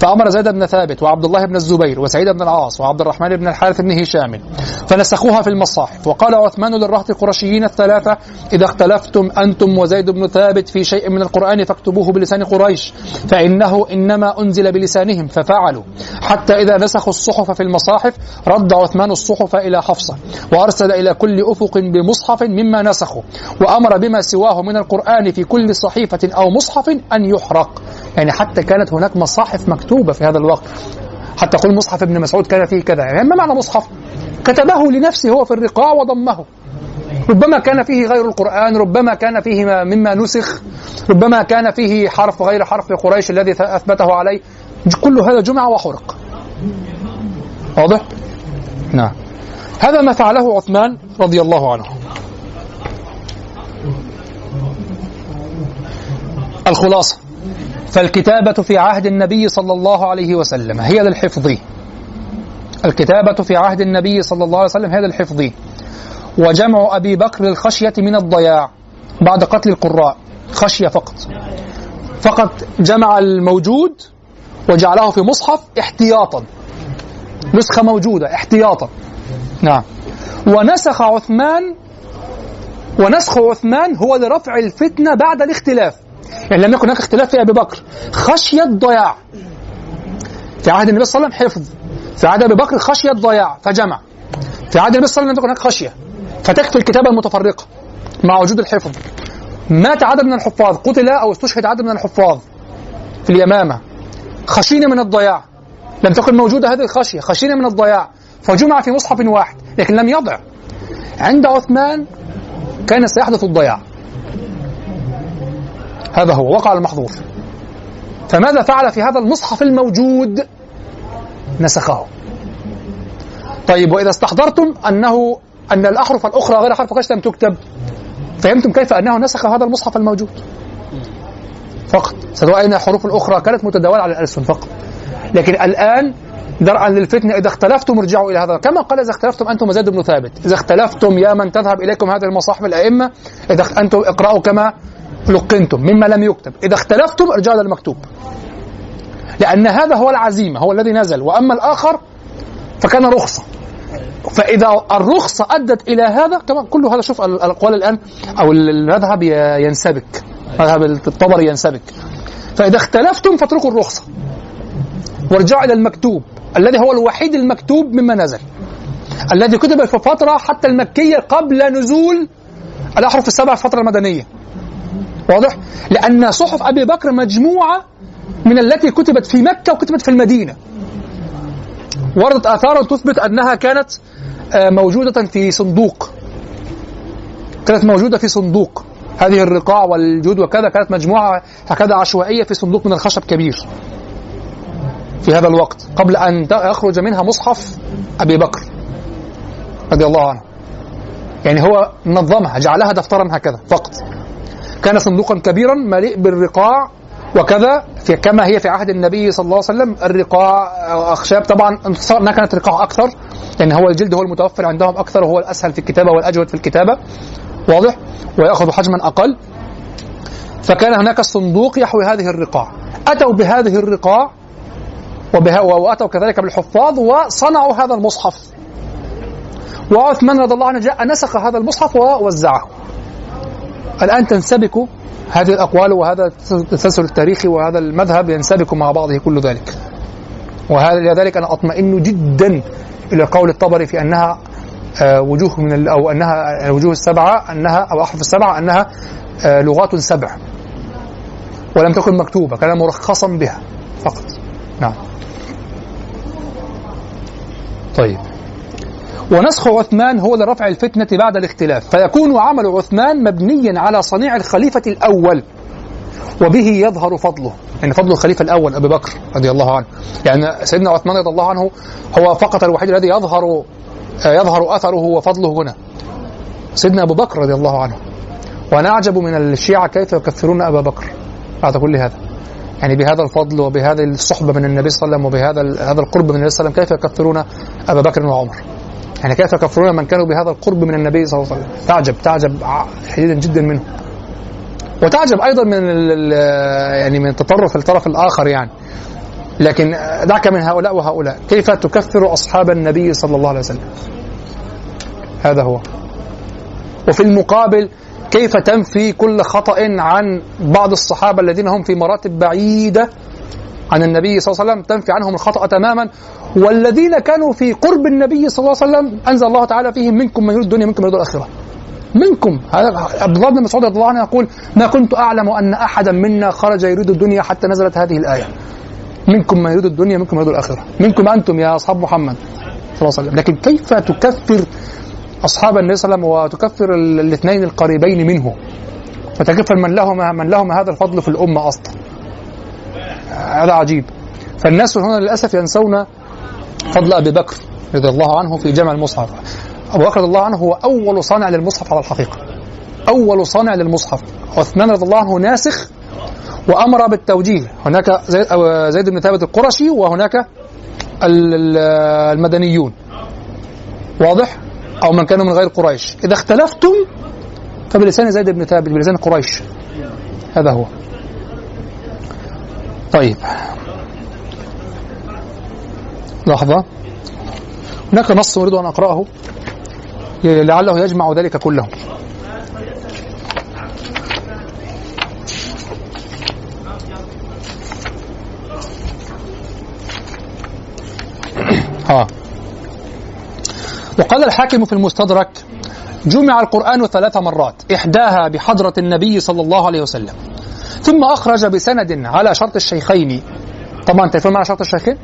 Speaker 3: فأمر زيد بن ثابت وعبد الله بن الزبير وسعيد بن العاص وعبد الرحمن بن الحارث بن هشام فنسخوها في المصاحف. وقال عثمان للرهط القرشيين الثلاثة إذا اختلفتم أنتم وزيد بن ثابت في شيء من القرآن فاكتبوه بلسان قريش فإنه إنما أنزل بلسانهم ففعلوا حتى إذا نسخوا الصحف في المصاحف رد عثمان الصحف إلى حفصة وأرسل إلى كل أفق بمصحف مما نسخوا وأمر بما سواه من القرآن في كل صحيفة أو مصحف أن يحرق يعني حتى كانت هناك مصاحف مكتوبة في هذا الوقت. حتى قل مصحف ابن مسعود كان فيه كذا. يعني ما معنى مصحف؟ كتبه لنفسه هو في الرقاع وضمه. ربما كان فيه غير القرآن ربما كان فيه مما نسخ ربما كان فيه حرف غير حرف قريش الذي أثبته عليه. كل هذا جمع وحرق. واضح؟ نعم. هذا ما فعله عثمان رضي الله عنه. الخلاصة. فالكتابة في عهد النبي صلى الله عليه وسلم هي للحفظ. الكتابة في عهد النبي صلى الله عليه وسلم هي للحفظ. وجمع أبي بكر للخشية من الضياع بعد قتل القراء خشية فقط. فقط جمع الموجود وجعله في مصحف احتياطا. نسخة موجودة احتياطا. نعم. ونسخ عثمان ونسخ عثمان هو لرفع الفتنة بعد الاختلاف. يعني لم يكن هناك اختلاف في أبي بكر. خشية ضياع في عهد النبي صلى الله عليه وسلم حفظ. في عهد أبي بكر خشية ضياع فجمع. في عهد النبي صلى الله عليه وسلم لم تكن هناك خشية. فتكفي الكتابه المتفرقة مع وجود الحفظ. مات عدد من الحفاظ. قتل أو استشهد عدد من الحفاظ في اليمامة. خشينا من الضياع. لم تكن موجودة هذه الخشية. خشينا من الضياع. فجمع في مصحف واحد لكن لم يضع. عند عثمان كان سيحدث الضياع. هذا هو وقع المحظور. فماذا فعل في هذا المصحف الموجود؟ نسخه. طيب وإذا استحضرتم أنه أن الأحرف الأخرى غير حرف قش لم تكتب فهمتم كيف أنه نسخ هذا المصحف الموجود؟ فقط. سترى أن الحروف الأخرى كانت متداولة على الألسن فقط. لكن الآن درعا للفتنة إذا اختلفتم ارجعوا إلى هذا. كما قال إذا اختلفتم أنتم وزيد بن ثابت إذا اختلفتم يا من تذهب إليكم هذه المصاحف الأئمة إذا أنتم اقرأوا كما لقنتم مما لم يكتب. إذا اختلفتم ارجعوا للمكتوب لأن هذا هو العزيمة هو الذي نزل. وأما الآخر فكان رخصة. فإذا الرخصة أدت إلى هذا كما كل هذا شوف الأقوال الآن أو المذهب ينسبك. مذهب الطبري ينسبك. فإذا اختلفتم فاتركوا الرخصة. وارجعوا إلى المكتوب. الذي هو الوحيد المكتوب مما نزل. الذي كتب في فترة حتى المكية قبل نزول الأحرف السبع الفترة المدنية. واضح؟ لأن صحف أبي بكر مجموعة من التي كتبت في مكة وكتبت في المدينة. وردت آثار تثبت أنها كانت آه، موجودة في صندوق. كانت موجودة في صندوق. هذه الرقاع والجود وكذا كانت مجموعة هكذا عشوائية في صندوق من الخشب كبير. في هذا الوقت قبل أن يخرج منها مصحف أبي بكر رضي الله عنه. يعني هو نظمها جعلها دفترا هكذا فقط. كان صندوقا كبيرا مليء بالرقاع وكذا في كما هي في عهد النبي صلى الله عليه وسلم الرقاع أخشاب. طبعا انها كانت رقاع أكثر لأن هو الجلد هو المتوفر عندهم أكثر وهو الأسهل في الكتابة والأجود في الكتابة. واضح؟ ويأخذ حجما أقل. فكان هناك الصندوق يحوي هذه الرقاع. أتوا بهذه الرقاع وبها وأتوا كذلك بالحفاظ وصنعوا هذا المصحف. وعثمان رضي الله عنه جاء نسخ هذا المصحف ووزعه. الآن تنسبك هذه الأقوال وهذا التسلسل التاريخي وهذا المذهب ينسبك مع بعضه كل ذلك. وهذا لذلك أنا أطمئن جدا إلى قول الطبري في أنها آه، وجوه من أو أنها الوجوه السبعة أنها أو أحرف السبعة أنها آه، لغات سبع. ولم تكن مكتوبة كان مرخصا بها فقط. نعم. طيب. ونسخ عثمان هو لرفع الفتنة بعد الاختلاف. فيكون عمل عثمان مبنيا على صنيع الخليفة الأول وبه يظهر فضله. يعني فضل الخليفة الأول أبي بكر رضي الله عنه. يعني سيدنا عثمان رضي الله عنه هو فقط الوحيد الذي يظهر يظهر أثره وفضله هنا. سيدنا أبو بكر رضي الله عنه. وأنا أعجب من الشيعة كيف يكفرون أبا بكر بعد كل هذا. يعني بهذا الفضل وبهذه الصحبة من النبي صلى الله عليه وسلم وبهذا هذا القرب من النبي صلى الله عليه وسلم كيف يكفرون أبا بكر وعمر؟ يعني كيف يكفرون من كانوا بهذا القرب من النبي صلى الله عليه وسلم؟ تعجب تعجب شديدا جدا منه. وتعجب أيضا من يعني من تطرف الطرف الآخر يعني. لكن دعك من هؤلاء وهؤلاء. كيف تكفر أصحاب النبي صلى الله عليه وسلم؟ هذا هو. وفي المقابل كيف تنفي كل خطأ عن بعض الصحابة الذين هم في مراتب بعيدة عن النبي صلى الله عليه وسلم تنفي عنهم الخطأ تماما. والذين كانوا في قرب النبي صلى الله عليه وسلم أنزل الله تعالى فيهم منكم من يريد الدنيا منكم من يريد الآخرة. منكم. عبد الله بن مسعود رضي الله عنه يقول ما كنت أعلم أن أحدا منا خرج يريد الدنيا حتى نزلت هذه الآية. منكم من يريد الدنيا منكم من يريد الآخرة. منكم أنتم يا أصحاب محمد صلى الله عليه وسلم. لكن كيف تكفر أصحاب النبي صلى الله عليه وسلم وتكفر الاثنين القريبين منه؟ وتكفر من لهما من لهما هذا الفضل في الأمة أصلا. هذا عجيب. فالناس هنا للأسف ينسون فضل أبي بكر رضي الله عنه في جمع المصحف. أبو بكر رضي الله عنه هو أول صانع للمصحف على الحقيقة. أول صانع للمصحف. عثمان رضي الله عنه ناسخ وأمر بالتوجيه. هناك زيد, زيد بن ثابت القرشي وهناك المدنيون. واضح؟ أو من كانوا من غير قريش. إذا اختلفتم فبلسان زيد بن ثابت بلسان قريش. هذا هو. طيب. لحظة. هناك نص أريد أن أقرأه. لعله يجمع ذلك كله. ها وقال الحاكم في المستدرك جمع القرآن ثلاث مرات. إحداها بحضرة النبي صلى الله عليه وسلم. ثم أخرج بسند على شرط الشيخين. طبعا تعرفون على شرط الشيخين؟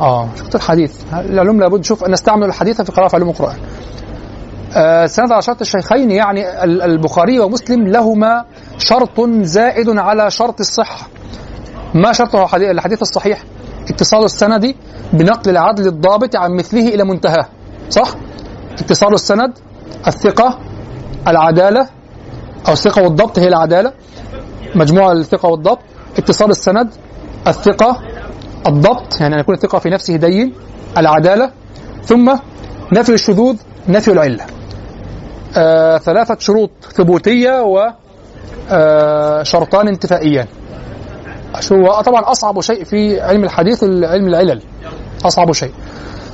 Speaker 3: آه شفت الحديث. العلوم لابد شوف ان نستعمل الحديث في قراءة علوم القرآن. آه سند على شرط الشيخين يعني البخاري ومسلم لهما شرط زائد على شرط الصحة. ما شرطه الحديث الصحيح؟ اتصال السند بنقل العدل الضابط عن مثله إلى منتهاه صح؟ اتصال السند الثقة العدالة أو الثقة والضبط هي العدالة. مجموعه الثقة والضبط. اتصال السند الثقة الضبط يعني أن يكون الثقة في نفسه دين العدالة. ثم نفي الشذوذ نفي العلة. آه ثلاثة شروط ثبوتية وشرطان آه انتفائيان. هو طبعا أصعب شيء في علم الحديث علم العلل. أصعب شيء.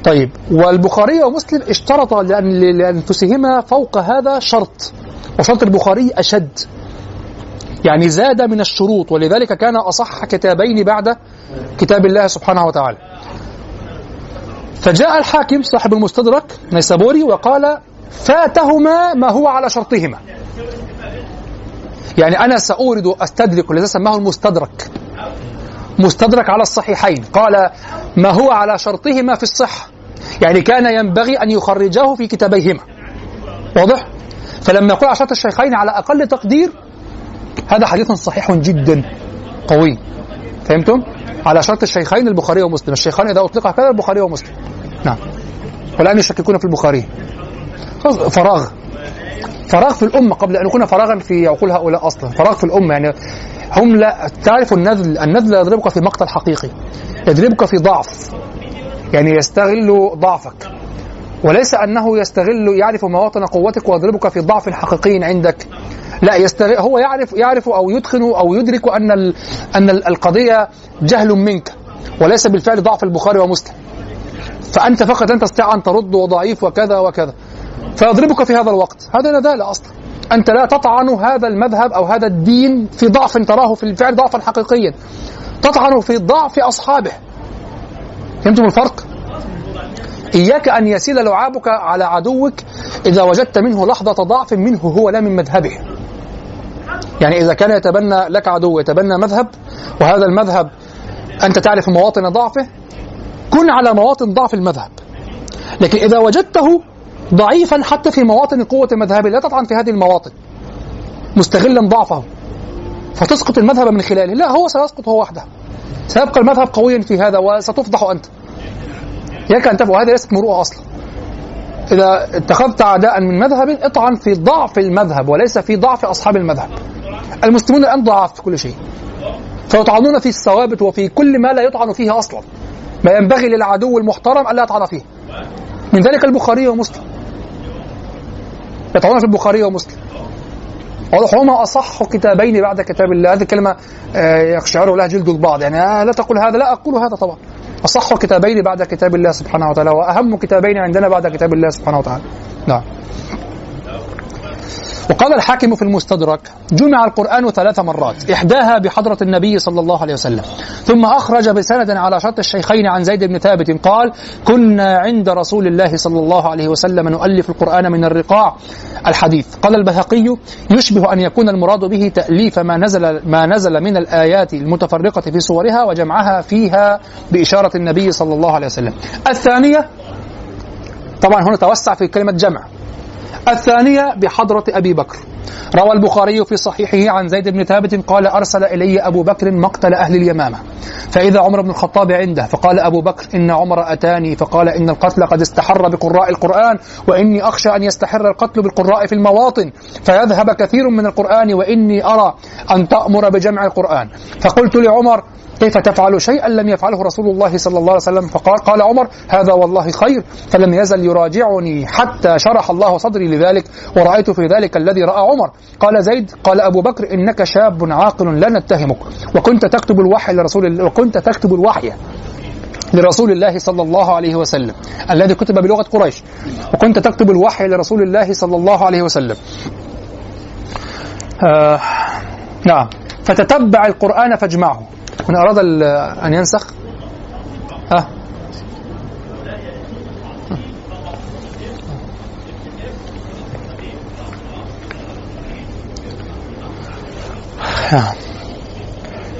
Speaker 3: طيب والبخاري ومسلم اشترط لأنفسهما فوق هذا شرط. وشرط البخاري أشد. يعني زاد من الشروط ولذلك كان أصح كتابين بعد كتاب الله سبحانه وتعالى. فجاء الحاكم صاحب المستدرك نيسابوري وقال فاتهما ما هو على شرطهما. يعني أنا سأورد أستدرك الذي سماه المستدرك. مستدرك على الصحيحين. قال ما هو على شرطهما في الصحة يعني كان ينبغي أن يخرجاه في كتابيهما. واضح؟ فلما يقول على شرط الشيخين على أقل تقدير هذا حديث صحيح جدا قوي. فهمتم؟ على شرط الشيخين البخاري ومسلم. الشيخان إذا أطلق هكذا البخاري ومسلم. نعم. والآن يشككون في البخاري. فراغ. فراغ في الأمة قبل أن يكون فراغا في عقول هؤلاء أصلا. فراغ في الأمة يعني هم لا تعرف النذل النذل يضربك في مقتل حقيقي يضربك في ضعف. يعني يستغل ضعفك. وليس أنه يستغل يعرف مواطن قوتك ويضربك في ضعف حقيقي عندك. لا يستغل هو يعرف يعرف أو يتقن أو يدرك أن أن القضية جهل منك وليس بالفعل ضعف البخاري ومسلم. فأنت فقط لن تستطيع أن ترد وضعيف وكذا وكذا. فيضربك في هذا الوقت. هذا ندالة أصلا أنت لا تطعن هذا المذهب أو هذا الدين في ضعف تراه في الفعل ضعفا حقيقيا. تطعن في ضعف أصحابه. فهمتم الفرق؟ إياك أن يسيل لعابك على عدوك إذا وجدت منه لحظة ضعف منه هو لا من مذهبه. يعني إذا كان يتبنى لك عدو يتبنى مذهب وهذا المذهب أنت تعرف مواطن ضعفه كن على مواطن ضعف المذهب. لكن إذا وجدته ضعيفا حتى في مواطن قوة المذهب لا تطعن في هذه المواطن. مستغلا ضعفه. فتسقط المذهب من خلاله. لا هو سيسقط هو وحده. سيبقى المذهب قويا في هذا وستفضح أنت. إياك أن تفعل هذه ليست مروءة أصلا. إذا اتخذت أعداء من مذهب اطعن في ضعف المذهب وليس في ضعف أصحاب المذهب. المسلمون الآن ضعاف في كل شيء. فيطعنون في الثوابت وفي كل ما لا يطعن فيه أصلا. ما ينبغي للعدو المحترم ألا يطعن فيه. من ذلك البخاري ومسلم. يطعنون في البخاري ومسلم. هما أصح كتابين بعد كتاب الله. هذه الكلمة آه، يقشعر لها جلد البعض. يعني آه، لا تقول هذا. لا أقول هذا طبعا. أصح كتابين بعد كتاب الله سبحانه وتعالى وأهم كتابين عندنا بعد كتاب الله سبحانه وتعالى. نعم. وقال الحاكم في المستدرك جمع القرآن ثلاث مرات إحداها بحضرة النبي صلى الله عليه وسلم ثم أخرج بسند على شرط الشيخين عن زيد بن ثابت قال كنا عند رسول الله صلى الله عليه وسلم نؤلف القرآن من الرقاع. الحديث. قال البهقي يشبه أن يكون المراد به تأليف ما نزل ما نزل من الآيات المتفرقة في صورها وجمعها فيها بإشارة النبي صلى الله عليه وسلم. الثانية طبعا هنا توسع في كلمة جمع. الثانية بحضرة أبي بكر. روى البخاري في صحيحه عن زيد بن ثابت قال أرسل إلي أبو بكر مقتل أهل اليمامة. فإذا عمر بن الخطاب عنده فقال أبو بكر إن عمر أتاني فقال إن القتل قد استحر بقراء القرآن وإني أخشى أن يستحر القتل بالقراء في المواطن فيذهب كثير من القرآن وإني أرى أن تأمر بجمع القرآن. فقلت لعمر كيف تفعل شيئا؟ لم يفعله رسول الله صلى الله عليه وسلم. فقال قال عمر هذا والله خير فلم يزل يراجعني حتى شرح الله صدري لذلك ورأيت في ذلك الذي رأى عمر. قال زيد قال أبو بكر إنك شاب عاقل لا نتهمك وكنت تكتب الوحي لرسول الله وكنت تكتب الوحي لرسول الله صلى الله عليه وسلم الذي كتب بلغة قريش. وكنت تكتب الوحي لرسول الله صلى الله عليه وسلم. آه نعم. فتتبع القرآن فاجمعه. من أراد أن ينسخ؟ ها.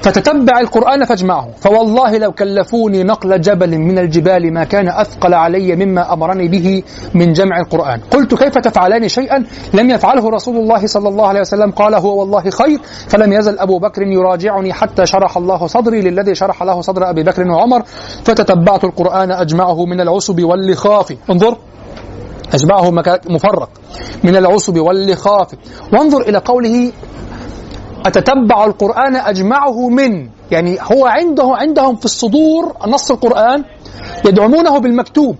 Speaker 3: فتتبع القرآن فاجمعه. فوالله لو كلفوني نقل جبل من الجبال ما كان أثقل علي مما أمرني به من جمع القرآن. قلت كيف تفعلان شيئا؟ لم يفعله رسول الله صلى الله عليه وسلم. قال هو والله خير. فلم يزل أبو بكر يراجعني حتى شرح الله صدري للذي شرح له صدر أبي بكر وعمر. فتتبعت القرآن أجمعه من العصب واللخاف. انظر أجمعه مفرق. من العصب واللخاف. وانظر إلى قوله أتتبع القرآن أجمعه من يعني هو عنده عندهم في الصدور نص القرآن يدعمونه بالمكتوب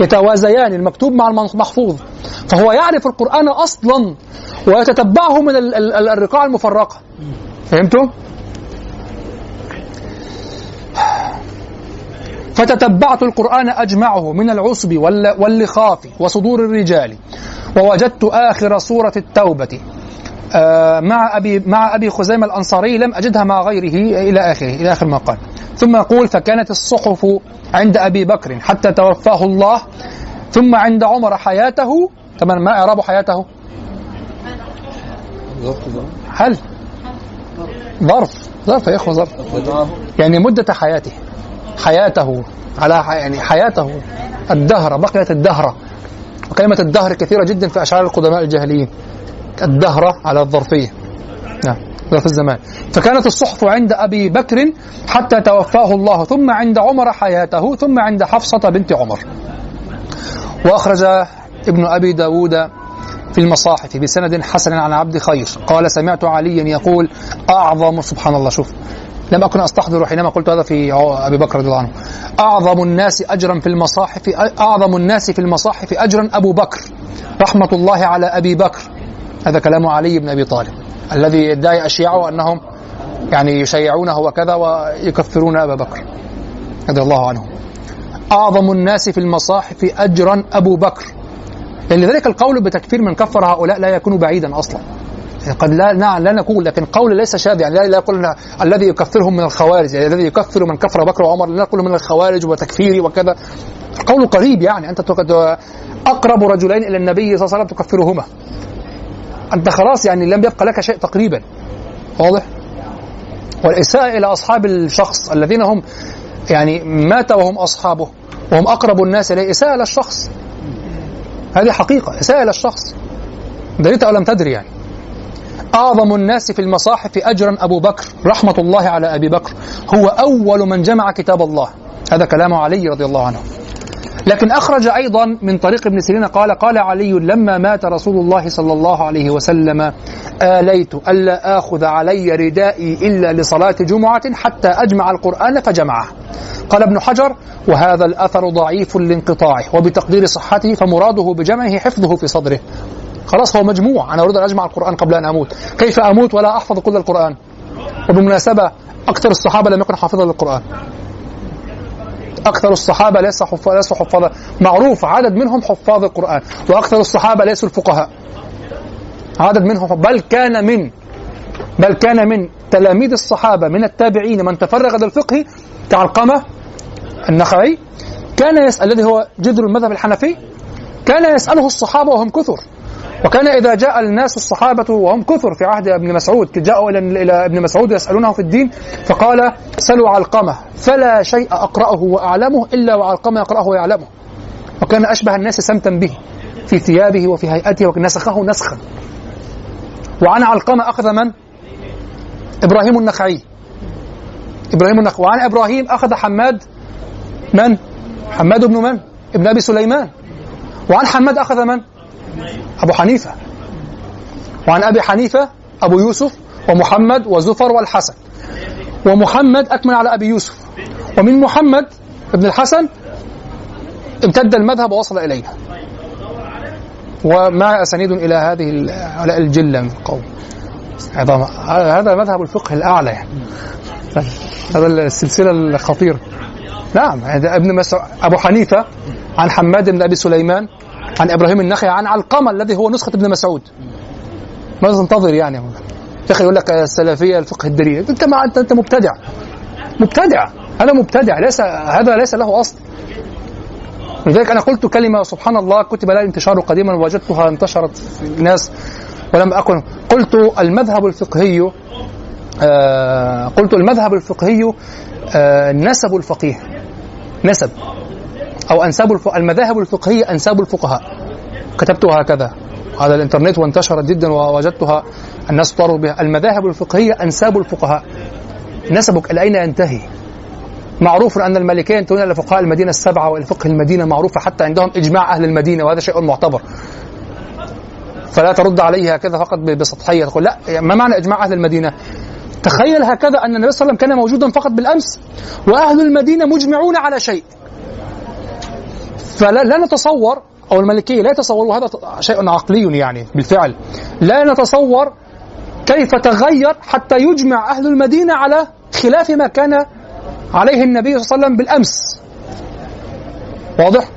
Speaker 3: يتوازيان المكتوب مع المحفوظ فهو يعرف القرآن أصلا ويتتبعه من الرقاع المفرقة. فهمتوا؟ فتتبعت القرآن أجمعه من العصب واللخاف وصدور الرجال ووجدت آخر سورة التوبة. مع أبي مع أبي خزيمة الأنصاري لم أجدها مع غيره إلى آخره إلى آخر ما قال. ثم يقول فكانت الصحف عند أبي بكر حتى توفاه الله ثم عند عمر حياته. طبعا ما إعراب حياته؟ هل؟ ظرف. ظرف يا إخوة ظرف. يعني مدة حياته. حياته. على يعني حياته. الدهر بقيت الدهر. وكلمة الدهر كثيرة جدا في أشعار القدماء الجاهليين الدهرة على الظرفية. نعم ظرف الزمان. فكانت الصحف عند أبي بكر حتى توفاه الله ثم عند عمر حياته ثم عند حفصة بنت عمر. وأخرج ابن أبي داود في المصاحف بسند حسن عن عبد خير. قال سمعت عليا يقول أعظم سبحان الله شوف لم أكن أستحضر حينما قلت هذا في أبي بكر رضي الله عنه. أعظم الناس أجرا في المصاحف أعظم الناس في المصاحف أجرا أبو بكر. رحمة الله على أبي بكر. هذا كلام علي بن أبي طالب الذي يدعي أشياعه أنهم يعني يشيعونه وكذا ويكفرون أبا بكر رضي الله عنه. أعظم الناس في المصاحف أجرا أبو بكر. يعني لذلك القول بتكفير من كفر هؤلاء لا يكون بعيدا أصلا. قد لا نعم لا نقول لكن قول ليس شاذ. يعني لا يقول الذي يكفرهم من الخوارج. يعني الذي يكفر من كفر بكر وعمر لا نقول من الخوارج وتكفيري وكذا. القول قريب يعني. أنت أقرب رجلين إلى النبي صلى الله عليه وسلم تكفرهما. أنت خلاص يعني لم يبقى لك شيء تقريبا. واضح؟ والإساءة إلى أصحاب الشخص الذين هم يعني مات وهم أصحابه وهم أقرب الناس إليه إساءة إلى الشخص. هذه حقيقة إساءة إلى الشخص. دريت أو لم تدري يعني. أعظم الناس في المصاحف أجرا أبو بكر رحمة الله على أبي بكر. هو أول من جمع كتاب الله. هذا كلام علي رضي الله عنه. لكن أخرج أيضا من طريق ابن سيرين قال قال علي لما مات رسول الله صلى الله عليه وسلم آليت ألا آخذ علي ردائي إلا لصلاة جمعة حتى أجمع القرآن فجمعه. قال ابن حجر وهذا الأثر ضعيف لانقطاعه وبتقدير صحته فمراده بجمعه حفظه في صدره. خلاص هو مجموع. أنا أريد أن أجمع القرآن قبل أن أموت. كيف أموت ولا أحفظ كل القرآن؟ وبالمناسبة أكثر الصحابة لم يكن حافظا للقرآن. أكثر الصحابة ليس حفاظ حفاظا معروف عدد منهم حفاظ القرآن وأكثر الصحابة ليسوا الفقهاء. عدد منهم بل كان من بل كان من تلاميذ الصحابة من التابعين من تفرغ للفقه كعلقمة النخعي. كان يسأل الذي هو جذر المذهب الحنفي كان يسأله الصحابة وهم كثر. وكان إذا جاء الناس الصحابة وهم كثر في عهد ابن مسعود جاءوا إلى ابن مسعود يسألونه في الدين فقال سلوا علقمة فلا شيء أقرأه وأعلمه إلا وعلقمة يقرأه ويعلمه وكان أشبه الناس سمتا به في ثيابه وفي هيئته ونسخه نسخا وعن علقمة أخذ من؟ إبراهيم النخعي إبراهيم النخعي وعن إبراهيم أخذ حماد من؟ حماد بن من؟ ابن أبي سليمان وعن حماد أخذ من؟ أبو حنيفة. وعن أبي حنيفة أبو يوسف ومحمد وزفر والحسن. ومحمد أكمل على أبي يوسف. ومن محمد ابن الحسن امتد المذهب ووصل إلينا. وما أسانيد إلى هذه الجلة من القوم هذا مذهب الفقه الأعلى يعني. هذا السلسلة الخطيرة. نعم ابن مسعود أبو حنيفة عن حماد بن أبي سليمان عن إبراهيم النخعي عن علقمة الذي هو نسخة ابن مسعود. ماذا تنتظر يعني. يا أخي يقول لك السلفية الفقه الدليل. أنت ما انت أنت مبتدع. مبتدع. هذا مبتدع. ليس هذا ليس له أصل. لذلك أنا قلت كلمة سبحان الله كتب لها انتشار قديما وجدتها انتشرت في الناس ولم أكن. قلت المذهب الفقهي آه قلت المذهب الفقهي آه نسب الفقيه. نسب. أو أنساب المذاهب الفقهية أنساب الفقهاء. كتبتها هكذا. على الإنترنت وانتشرت جدا ووجدتها الناس طاروا بها. المذاهب الفقهية أنساب الفقهاء. نسبك إلى أين ينتهي؟ معروف أن المالكية ينتهون إلى فقهاء المدينة السبعة والفقه المدينة معروفة حتى عندهم إجماع أهل المدينة وهذا شيء معتبر. فلا ترد عليه هكذا فقط بسطحية. تقول لا ما معنى إجماع أهل المدينة؟ تخيل هكذا أن النبي صلى الله عليه وسلم كان موجودا فقط بالأمس وأهل المدينة مجمعون على شيء. فلا نتصور أو الملكية لا يتصوروا هذا شيء عقلي يعني بالفعل. لا نتصور كيف تغير حتى يجمع أهل المدينة على خلاف ما كان عليه النبي صلى الله عليه وسلم بالأمس. واضح؟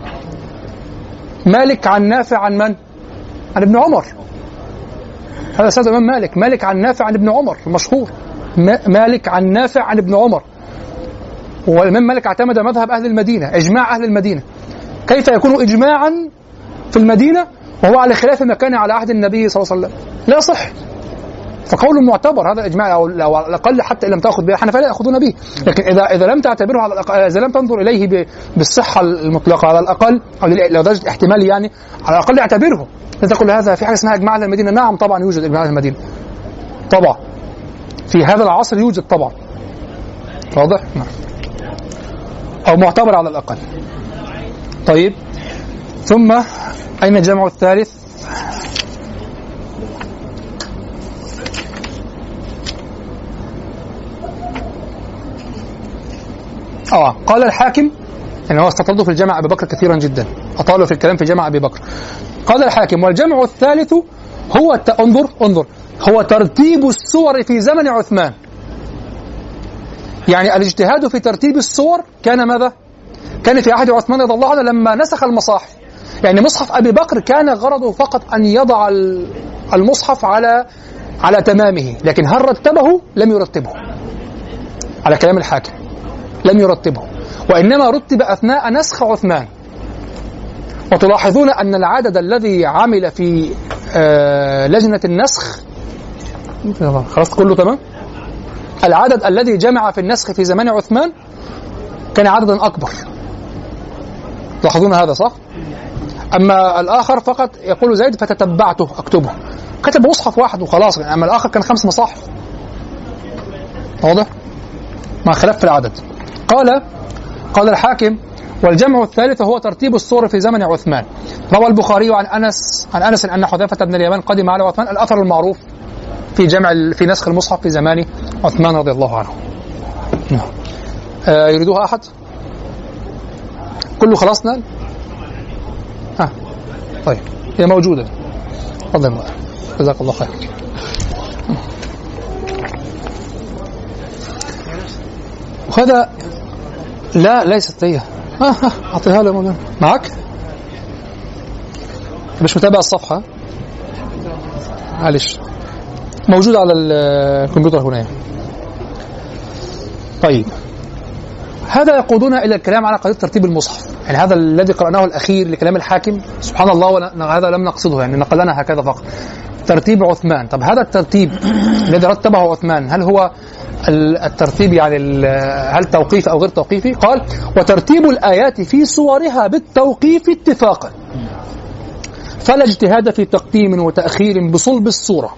Speaker 3: مالك عن نافع عن من؟ عن ابن عمر. هذا أستاذ الإمام مالك مالك عن نافع عن ابن عمر المشهور مالك عن نافع عن ابن عمر. والإمام مالك اعتمد مذهب أهل المدينة إجماع أهل المدينة. كيف يكون إجماعا في المدينة وهو على خلاف ما كان على عهد النبي صلى الله عليه وسلم. لا صح. فقول معتبر هذا إجماع أو على الأقل حتى إن لم تأخذ به الحنفيه لا يأخذون به. لكن اذا إذا لم تعتبره على الأقل إذا لم تنظر إليه بالصحة المطلقة على الأقل أو لو درجة احتمال يعني على الأقل اعتبره. لا تقول هذا في حاجة اسمها إجماع أهل المدينة. نعم طبعا يوجد إجماع أهل المدينة. طبعا. في هذا العصر يوجد طبعا. واضح؟ نعم. أو معتبر على الأقل. طيب. ثم أين الجمع الثالث؟ آه قال الحاكم يعني هو استطرده في الجمع أبي بكر كثيرا جدا. أطالوا في الكلام في جمع أبي بكر. قال الحاكم والجمع الثالث هو الت... انظر انظر. هو ترتيب السور في زمن عثمان. يعني الاجتهاد في ترتيب السور كان ماذا؟ كان في عهد عثمان رضي الله عنه لما نسخ المصاحف يعني مصحف أبي بكر كان غرضه فقط أن يضع المصحف على على تمامه لكن هل رتبه؟ لم يرتبه. على كلام الحاكم. لم يرتبه. وإنما رتب أثناء نسخ عثمان. وتلاحظون أن العدد الذي عمل في آه، لجنة النسخ خلاص كله تمام؟ العدد الذي جمع في النسخ في زمان عثمان كان عددا أكبر. تلاحظون هذا صح؟ أما الآخر فقط يقول زيد فتتبعته أكتبه. كتب مصحف واحد وخلاص. أما الآخر كان خمس مصاحف. واضح؟ مع خلاف في العدد. قال قال الحاكم والجمع الثالث هو ترتيب الصور في زمن عثمان. روى البخاري عن أنس عن أنس أن حذيفة بن اليمان قدم على عثمان الأثر المعروف في جمع في نسخ المصحف في زمان عثمان رضي الله عنه. آه يريدوها أحد؟ كله خلصنا؟ ها طيب هي موجودة. تفضل جزاك الله خير. وهذا لا ليست هي آه أعطيها له معك؟ مش متابع الصفحة معلش موجود على الكمبيوتر هنا طيب هذا يقودنا إلى الكلام على قضية ترتيب المصحف. يعني هذا الذي قرأناه الأخير لكلام الحاكم سبحان الله هذا لم نقصده يعني نقلنا هكذا فقط. ترتيب عثمان. طب هذا الترتيب الذي رتبه عثمان هل هو الترتيب يعني هل توقيفي أو غير توقيفي؟ قال وترتيب الآيات في صورها بالتوقيف اتفاقا فلا اجتهاد في تقديم وتأخير بصلب الصورة.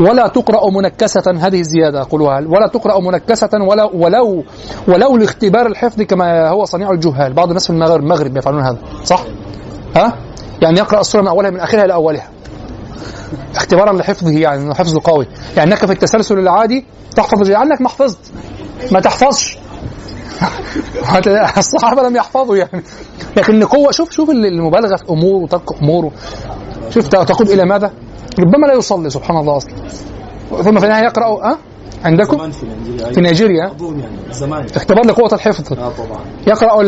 Speaker 3: ولا تقرأ منكسة هذه الزيادة أقولها. ولا تقرأ منكسة ولو ولو ولو لاختبار الحفظ كما هو صنيع الجهال. بعض الناس في المغرب المغرب يفعلون هذا. صح؟ ها؟ يعني يقرأ السورة من أولها من آخرها إلى أولها. اختبارا لحفظه يعني إنه حفظ قوي. يعني إنك في التسلسل العادي تحفظ عنك ما حفظت. ما تحفظش. الصحابة لم يحفظوا يعني. لكن قوة شوف شوف المبالغة في امور وترك امور شوف تقود إلى ماذا؟ ربما لا يصلي سبحان الله أصلا. ثم في النهاية يقرأ أه؟ عندكم؟ في نيجيريا. يعني اختبار لقوة الحفظ. آه طبعا. يقرأ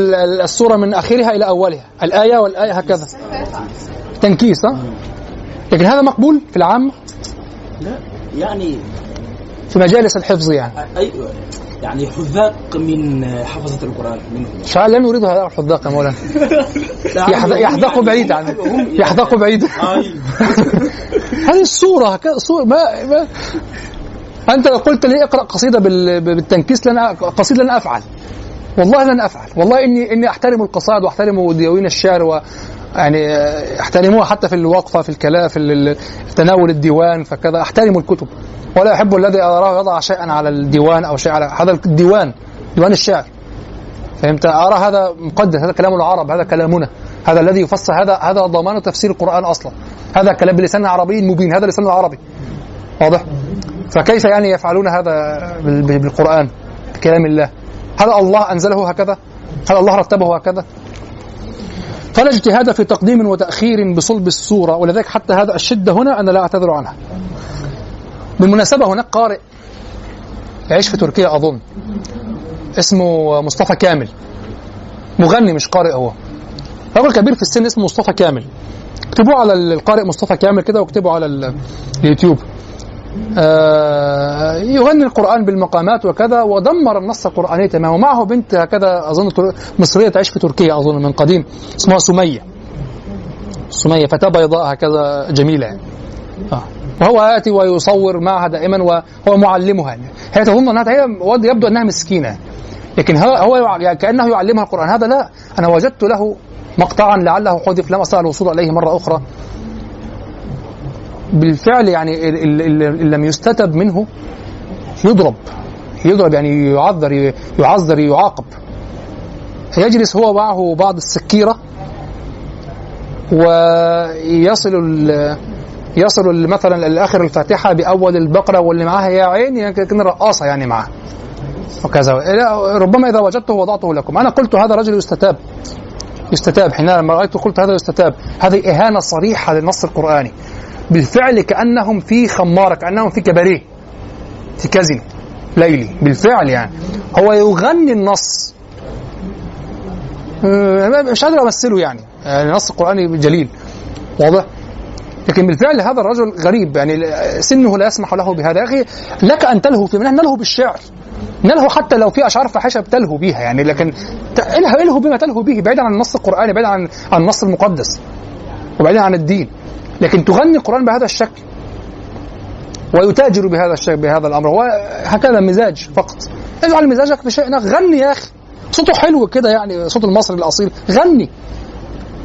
Speaker 3: السورة من آخرها إلى أولها. الآية والآية هكذا. تنكيس ها لكن هذا مقبول في العامة؟
Speaker 4: لا يعني
Speaker 3: في مجالس الحفظ يعني.
Speaker 4: أيوة. يعني حذاق من حفظة القرآن منهم.
Speaker 3: شعال لم يريد هذا الحذاق يا مولانا. يحذقوا بعيد عن يحذقوا بعيد. هذه الصورة صورة ما, ما. أنت لو قلت لي اقرأ قصيدة بالتنكيس لن قصيدة لن أفعل. والله لن أفعل. والله إني إني أحترم القصائد وأحترم ديوان الشعر يعني احترموها حتى في الوقفة في الكلام في تناول الديوان فكذا احترم الكتب. ولا احب الذي أراه يضع شيئا على الديوان أو شيء على هذا الديوان ديوان الشعر. فهمت؟ أرى هذا مقدس هذا كلام العرب هذا كلامنا. هذا الذي يفسر هذا هذا ضمان تفسير القرآن أصلا. هذا كلام بلسان عربي مبين هذا لسان عربي واضح؟ فكيف يعني يفعلون هذا بالقرآن؟ بكلام الله. هل الله أنزله هكذا؟ هل الله رتبه هكذا؟ فلا اجتهاد في تقديم وتأخير بصلب الصورة ولذلك حتى هذا الشدة هنا أنا لا أعتذر عنها. بالمناسبة هناك قارئ يعيش في تركيا أظن اسمه مصطفى كامل. مغني مش قارئ هو. رجل كبير في السن اسمه مصطفى كامل. اكتبوه على القارئ مصطفى كامل كده واكتبوا على اليوتيوب. يغني القرآن بالمقامات وكذا ودمر النص القرآني تماما ومعه بنت هكذا أظن مصرية تعيش في تركيا أظن من قديم اسمها سمية سمية فتاة بيضاء هكذا جميلة يعني. آه. وهو يأتي ويصور معها دائما وهو معلمها يعني. هي تظن أنها هي يبدو أنها مسكينة لكن هو, هو يعني كأنه يعلمها القرآن هذا لا أنا وجدت له مقطعا لعله حذف لم أستطع الوصول إليه مرة أخرى بالفعل يعني اللي لم يستتب منه يضرب. يضرب يعني يعذر يعذر يعاقب. يجلس هو معه بعض السكيرة ويصل يصل مثلا لاخر الفاتحة بأول البقرة واللي معاها يا عيني كان رقاصة يعني معاه. وكذا. ربما إذا وجدته وضعته لكم. أنا قلت هذا رجل يستتاب. يستتاب. حينما رايته قلت هذا يستتاب. هذه إهانة صريحة للنص القرآني. بالفعل كأنهم في خمارة كأنهم في كباريه في كازينو ليلي بالفعل يعني. هو يغني النص. آه، مش قادر أمثله يعني. النص القراني جليل واضح؟ لكن بالفعل هذا الرجل غريب يعني سنه لا يسمح له بهذا. يا أخي لك أن تلهو في منه نلهو بالشعر. نلهو حتى لو في أشعار فاحشه بتلهو بيها يعني لكن الهو إلهو بما تلهو به بعيدا عن النص القراني بعيدا عن النص المقدس وبعيدا عن الدين. لكن تغني القرآن بهذا الشكل ويتاجر بهذا الشيء بهذا الأمر. هو هكذا مزاج فقط. اجعل مزاجك في شيء غني يا أخي. صوته حلو كده يعني صوت المصري الأصيل. غني.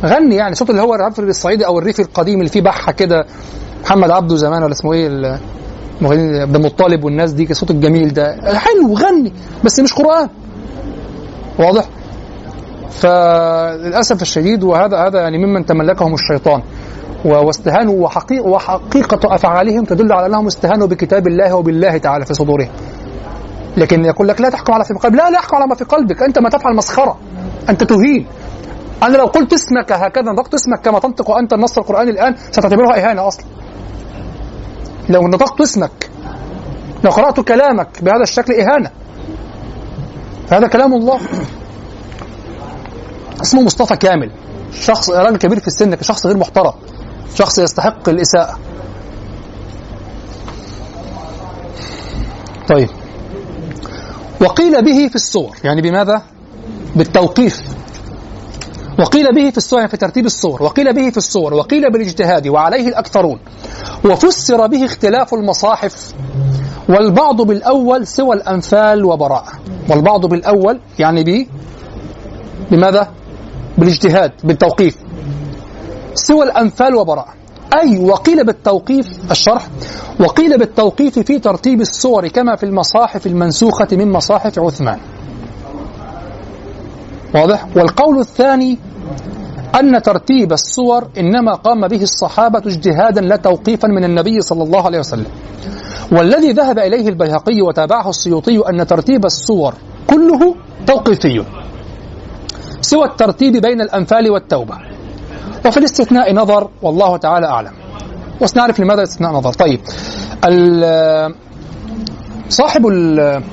Speaker 3: غني يعني. صوت اللي هو الرفري الصعيدي أو الريفي القديم اللي فيه بحة كده. محمد عبده زمان ولا اسمه إيه ال- المغنيين عبد المطلب والناس دي الصوت الجميل ده. حلو غني. بس مش قرآن. واضح؟ فللأسف الشديد وهذا هذا يعني ممن تملكهم الشيطان. واستهانوا وحقيقة, وحقيقة أفعالهم تدل على أنهم استهانوا بكتاب الله وبالله تعالى في صدورهم لكن يقول لك لا تحكم على في قلبك. لا لا أحكم على ما في قلبك. أنت ما تفعل مسخرة. أنت تهين. أنا لو قلت اسمك هكذا نطقت اسمك كما تنطق أنت النص القرآني الآن ستعتبرها إهانة أصلا. لو نطقت اسمك لو قرأت كلامك بهذا الشكل إهانة. هذا كلام الله. اسمه مصطفى كامل. شخص راجل كبير في السن شخص غير محترم. شخص يستحق الإساءة. طيب. وقيل به في الصور يعني بماذا؟ بالتوقيف. وقيل به في الصور يعني في ترتيب الصور. وقيل به في الصور وقيل بالاجتهاد وعليه الأكثرون. وفسر به اختلاف المصاحف والبعض بالأول سوى الأنفال وبراءة والبعض بالأول يعني ب بماذا؟ بالاجتهاد بالتوقيف. سوى الأنفال وبراءة أي وقيل بالتوقيف الشرح وقيل بالتوقيف في ترتيب الصور كما في المصاحف المنسوخة من مصاحف عثمان. واضح؟ والقول الثاني أن ترتيب الصور إنما قام به الصحابة اجتهادا لا توقيفا من النبي صلى الله عليه وسلم. والذي ذهب إليه البيهقي وتابعه السيوطي أن ترتيب الصور كله توقيفي سوى الترتيب بين الأنفال والتوبة. وفي الاستثناء نظر والله تعالى أعلم. وسنعرف لماذا الاستثناء نظر. طيب صاحب ال-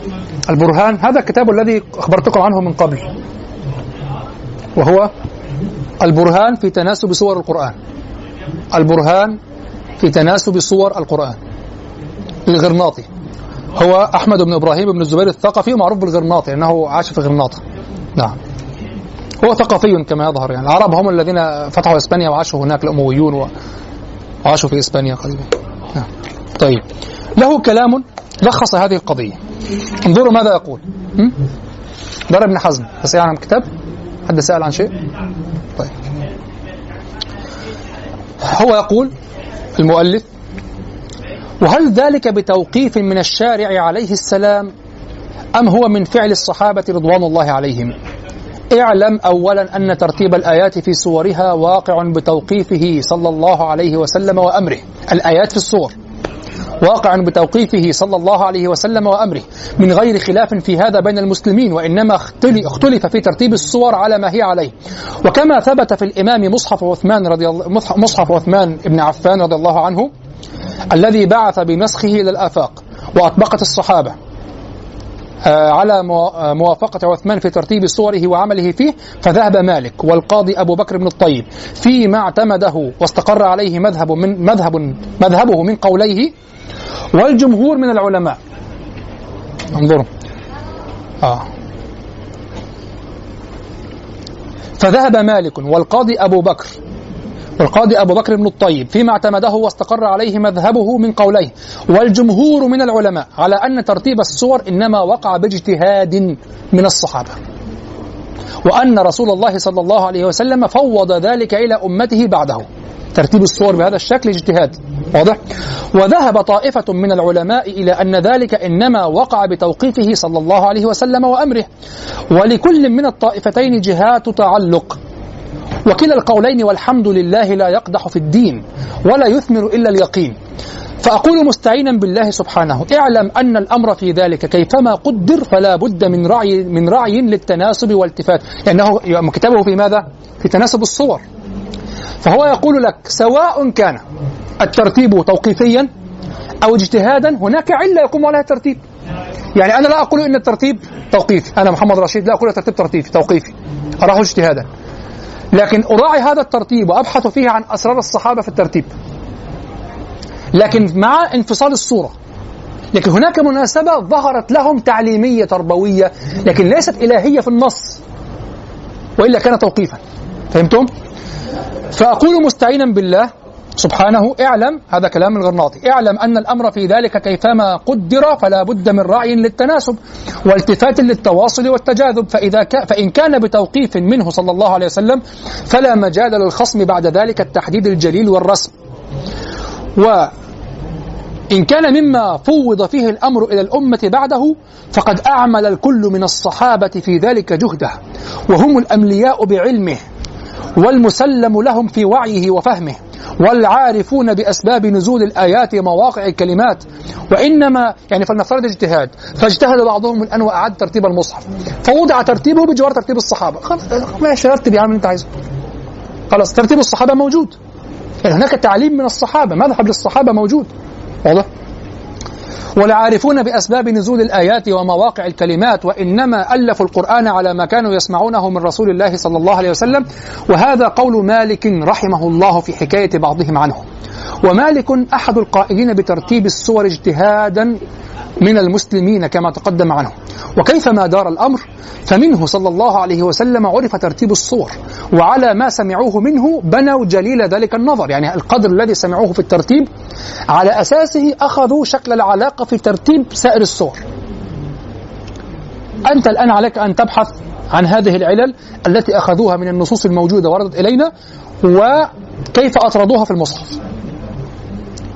Speaker 3: البرهان هذا الكتاب الذي أخبرتكم عنه من قبل وهو البرهان في تناسب صور القرآن. البرهان في تناسب صور القرآن. الغرناطي. هو أحمد بن إبراهيم بن الزبير الثقفي معروف بالغرناطي لأنه عاش في غرناطة. نعم. هو ثقافي كما يظهر يعني. العرب هم الذين فتحوا إسبانيا وعاشوا هناك الأمويون وعاشوا في إسبانيا قريبا. نعم. طيب. له كلام لخص هذه القضية. انظروا ماذا يقول؟ دار ابن حزم. تسأل عن كتاب حد سأل عن شيء؟ طيب. هو يقول المؤلف وهل ذلك بتوقيف من الشارع عليه السلام أم هو من فعل الصحابة رضوان الله عليهم؟ اعلم اولا أن ترتيب الآيات في سورها واقع بتوقيفه صلى الله عليه وسلم وأمره. الآيات في السور واقع بتوقيفه صلى الله عليه وسلم وأمره. من غير خلاف في هذا بين المسلمين وإنما اختل- اختلف في ترتيب السور على ما هي عليه. وكما ثبت في الإمام مصحف عثمان رضي الله مصحف- عثمان بن عفان رضي الله عنه الذي بعث بنسخه إلى الافاق وأطبقت الصحابة. على موا- آه، موافقة عثمان في ترتيب صوره وعمله فيه فذهب مالك والقاضي أبو بكر بن الطيب فيما اعتمده واستقر عليه مذهب من مذهب مذهبه من قوليه والجمهور من العلماء انظروا آه. فذهب مالك والقاضي أبو بكر والقاضي أبو بكر بن الطيب فيما اعتمده واستقر عليه مذهبه من قوليه. والجمهور من العلماء على أن ترتيب الصور إنما وقع باجتهاد من الصحابة. وأن رسول الله صلى الله عليه وسلم فوض ذلك إلى أمته بعده. ترتيب الصور بهذا الشكل اجتهاد. واضح؟ وذهب طائفة من العلماء إلى أن ذلك إنما وقع بتوقيفه صلى الله عليه وسلم وأمره. ولكل من الطائفتين جهات تعلق. وكلا القولين والحمد لله لا يقدح في الدين ولا يثمر إلا اليقين. فأقول مستعينا بالله سبحانه اعلم أن الأمر في ذلك كيفما قدر فلا بد من رعي من رعي للتناسب والالتفات. لأنه كتابه في ماذا؟ في تناسب الصور. فهو يقول لك سواء كان الترتيب توقيفيا أو اجتهادا هناك علة يقوم عليها الترتيب. يعني أنا لا أقول إن الترتيب توقيفي. أنا محمد رشيد لا أقول الترتيب ترتيبي توقيفي. أراه اجتهادا. لكن أراعي هذا الترتيب وأبحث فيه عن أسرار الصحابة في الترتيب لكن مع انفصال الصورة لكن هناك مناسبة ظهرت لهم تعليمية تربوية لكن ليست إلهية في النص وإلا كان توقيفا فهمتم؟ فأقول مستعينا بالله سبحانه اعلم هذا كلام الغرناطي اعلم أن الأمر في ذلك كيفما قدر فلا بد من رعي للتناسب والتفات للتواصل والتجاذب. فإذا ك... فإن كان بتوقيف منه صلى الله عليه وسلم فلا مجال للخصم بعد ذلك التحديد الجليل والرسم. و إن كان مما فوض فيه الأمر إلى الأمة بعده فقد أعمل الكل من الصحابة في ذلك جهده وهم الأملياء بعلمه والمسلم لهم في وعيه وفهمه. والعارفون بأسباب نزول الآيات ومواقع الكلمات. وإنما يعني فلنفترض اجتهاد فاجتهد بعضهم الآن وأعد ترتيب المصحف فوضع ترتيبه بجوار ترتيب الصحابة. ماشي رتب يا عم أنت عايزه. خلاص ترتيب الصحابة موجود. يعني هناك تعليم من الصحابة مذهب للصحابة موجود. واضح؟ والعارفون بأسباب نزول الآيات ومواقع الكلمات وإنما ألفوا القرآن على ما كانوا يسمعونه من رسول الله صلى الله عليه وسلم. وهذا قول مالك رحمه الله في حكاية بعضهم عنه. ومالك أحد القائلين بترتيب السور اجتهادا من المسلمين كما تقدم عنه. وكيفما دار الأمر؟ فمنه صلى الله عليه وسلم عرف ترتيب الصور وعلى ما سمعوه منه بنوا جليل ذلك النظر. يعني القدر الذي سمعوه في الترتيب على أساسه أخذوا شكل العلاقة في ترتيب سائر الصور. أنت الآن عليك أن تبحث عن هذه العلل التي أخذوها من النصوص الموجودة وردت إلينا وكيف أطردوها في المصحف.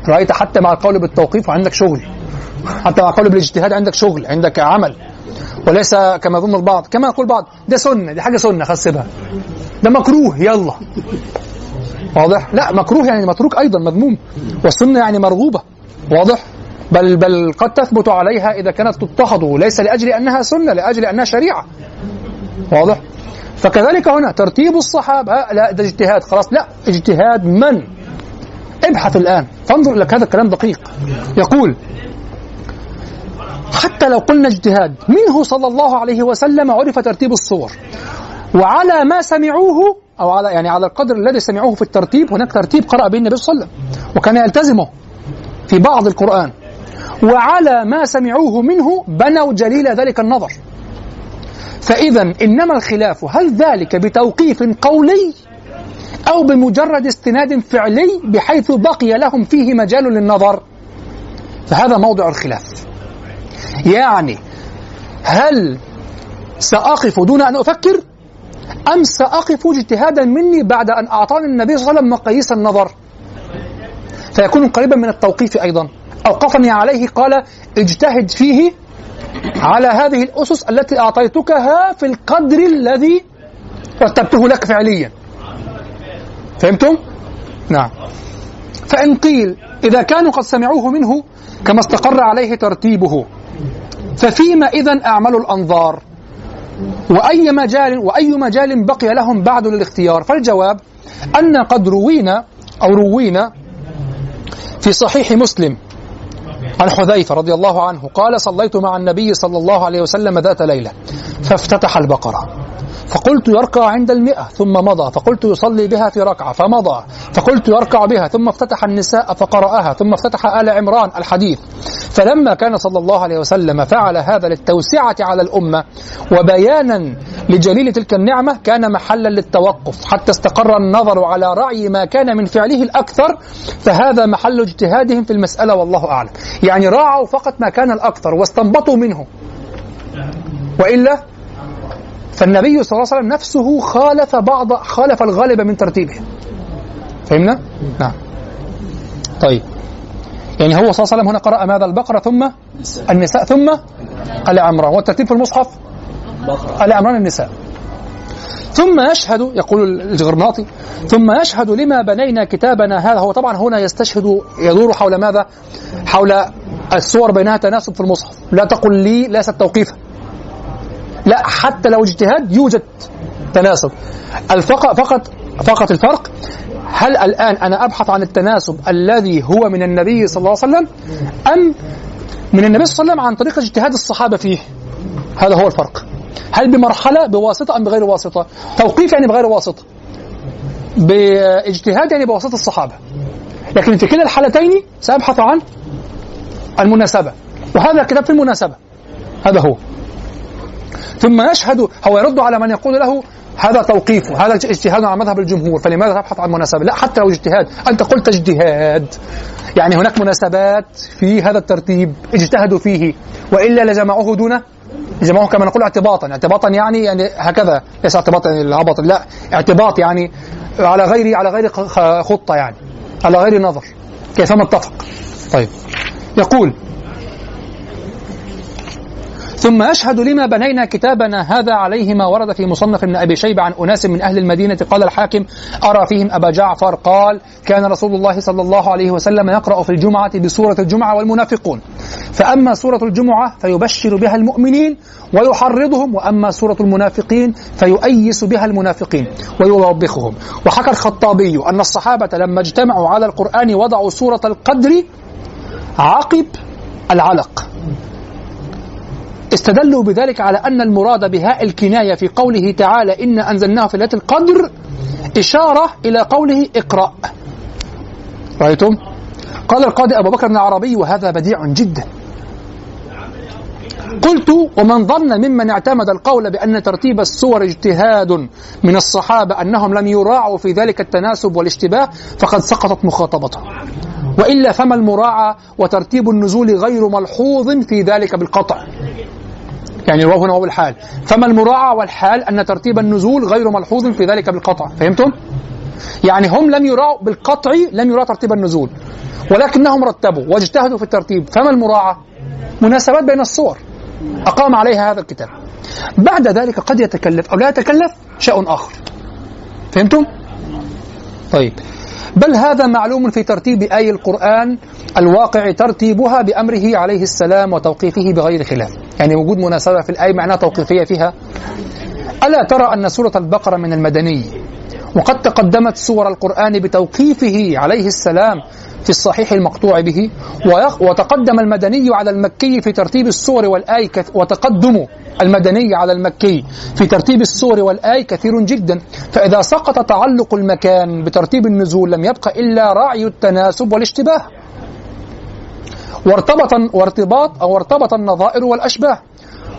Speaker 3: رأيت حتى مع القول بالتوقيف وعندك شغل. حتى القول بالاجتهاد عندك شغل عندك عمل وليس كما يظن البعض. كما يقول البعض ده سنة دي حاجة سنة خسبها ده مكروه يلا. واضح؟ لا مكروه يعني متروك أيضا مذموم. والسنة يعني مرغوبة. واضح؟ بل بل قد تثبت عليها إذا كانت تضطهد ليس لأجل أنها سنة لأجل أنها شريعة. واضح؟ فكذلك هنا ترتيب الصحابة. لا ده اجتهاد. خلاص لا اجتهاد من؟ ابحث الآن. فانظر لك هذا الكلام دقيق. يقول حتى لو قلنا اجتهاد. منه صلى الله عليه وسلم عرف ترتيب الصور. وعلى ما سمعوه أو على يعني على القدر الذي سمعوه في الترتيب هناك ترتيب قرأ به النبي صلى الله عليه وسلم. وكان يلتزمه في بعض القرآن. وعلى ما سمعوه منه بنوا جليل ذلك النظر. فإذا إنما الخلاف هل ذلك بتوقيف قولي أو بمجرد استناد فعلي بحيث بقي لهم فيه مجال للنظر؟ فهذا موضع الخلاف. يعني هل سأقف دون أن أفكر؟ أم سأقف اجتهادا مني بعد أن أعطاني النبي صلى الله عليه وسلم مقاييس النظر؟ فيكون قريبا من التوقيف أيضا. أوقفني عليه قال اجتهد فيه على هذه الأسس التي أعطيتكها في القدر الذي رتبته لك فعليا. فهمتم؟ نعم. فإن قيل إذا كانوا قد سمعوه منه كما استقر عليه ترتيبه. ففيما إذا أعملوا الأنظار؟ وأي مجال وأي مجال بقي لهم بعد للاختيار؟ فالجواب أن قد روينا أو روينا في صحيح مسلم عن حذيفة رضي الله عنه قال صليت مع النبي صلى الله عليه وسلم ذات ليلة فافتتح البقرة. فقلت يركع عند المئة ثم مضى فقلت يصلي بها في ركعة فمضى فقلت يركع بها ثم افتتح النساء فقرأها ثم افتتح آل عمران الحديث. فلما كان صلى الله عليه وسلم فعل هذا للتوسعة على الأمة وبيانا لجليل تلك النعمة كان محلا للتوقف. حتى استقر النظر على رعي ما كان من فعله الأكثر فهذا محل اجتهادهم في المسألة والله أعلم. يعني راعوا فقط ما كان الأكثر واستنبطوا منه. وإلا فالنبي صلى الله عليه وسلم نفسه خالف بعض خالف الغالب من ترتيبه. فهمنا؟ نعم. طيب. يعني هو صلى الله عليه وسلم هنا قرأ ماذا البقرة ثم النساء ثم آل عمران والترتيب في المصحف؟ آل عمران النساء ثم يشهد يقول الجغرناطي ثم يشهد لما بنينا كتابنا هذا. هو طبعا هنا يستشهد يدور حول ماذا؟ حول الصور بينها تناسب في المصحف. لا تقل لي ليست توقيفا. لا حتى لو اجتهاد يوجد تناسب. الفقط فقط فقط الفرق هل الآن أنا أبحث عن التناسب الذي هو من النبي صلى الله عليه وسلم أم من النبي صلى الله عليه وسلم عن طريق اجتهاد الصحابة فيه؟ هذا هو الفرق. هل بمرحلة بواسطة أم بغير واسطة؟ توقيف يعني بغير واسطة. باجتهاد يعني بواسطة الصحابة. لكن في كلا الحالتين سأبحث عن المناسبة. وهذا كتاب في المناسبة. هذا هو. ثم يشهد هو يرد على من يقول له هذا توقيف هذا اجتهاد على مذهب الجمهور فلماذا تبحث عن مناسبة؟ لا حتى لو اجتهاد أنت قلت اجتهاد. يعني هناك مناسبات في هذا الترتيب اجتهدوا فيه وإلا لجمعوه دون جمعوه كما نقول اعتباطا. اعتباطا يعني يعني هكذا ليس اعتباطا العبط لا اعتباط يعني على غير على غير خطة يعني على غير نظر كيفما اتفق. طيب يقول ثم أشهد لما بنينا كتابنا هذا عليه ما ورد في مصنف ابن أبي شيبة عن أناس من أهل المدينة. قال الحاكم أرى فيهم أبا جعفر. قال كان رسول الله صلى الله عليه وسلم يقرأ في الجمعة بسورة الجمعة والمنافقون. فأما سورة الجمعة فيبشر بها المؤمنين ويحرضهم وأما سورة المنافقين فيؤيس بها المنافقين ويوبخهم. وحكى الخطابي أن الصحابة لما اجتمعوا على القرآن وضعوا سورة القدر عقب العلق. استدلوا بذلك على أن المراد بهاء الكناية في قوله تعالى إن أنزلناه في ليلة القدر إشارة إلى قوله اقرأ. رأيتم؟ قال القاضي أبو بكر بن العربي وهذا بديع جدا. قلت ومن ظن ممن اعتمد القول بأن ترتيب السور اجتهاد من الصحابة أنهم لم يراعوا في ذلك التناسب والاشتباه فقد سقطت مخاطبته. وإلا فما المراعى وترتيب النزول غير ملحوظ في ذلك بالقطع؟ يعني الواو هنا الحال. فما المراعى والحال أن ترتيب النزول غير ملحوظ في ذلك بالقطع. فهمتم؟ يعني هم لم يراعوا بالقطع لم يراعوا ترتيب النزول. ولكنهم رتبوا واجتهدوا في الترتيب. فما المراعى؟ مناسبات بين الصور. أقام عليها هذا الكتاب. بعد ذلك قد يتكلف أو لا يتكلف شيء آخر. فهمتم؟ طيب. بل هذا معلوم في ترتيب آي القرآن الواقع ترتيبها بأمره عليه السلام وتوقيفه بغير خلاف. يعني وجود مناسبة في الآية معناها توقيفية فيها. ألا ترى أن سورة البقرة من المدني وقد تقدمت سور القرآن بتوقيفه عليه السلام في الصحيح المقطوع به وتقدم المدني على المكي في ترتيب السور والآي وتقدم المدني على المكي في ترتيب السور والآي كثير جدا. فإذا سقط تعلق المكان بترتيب النزول لم يبق إلا رعي التناسب والاشتباه. وارتبط وارتباط أو ارتبط النظائر والأشباه.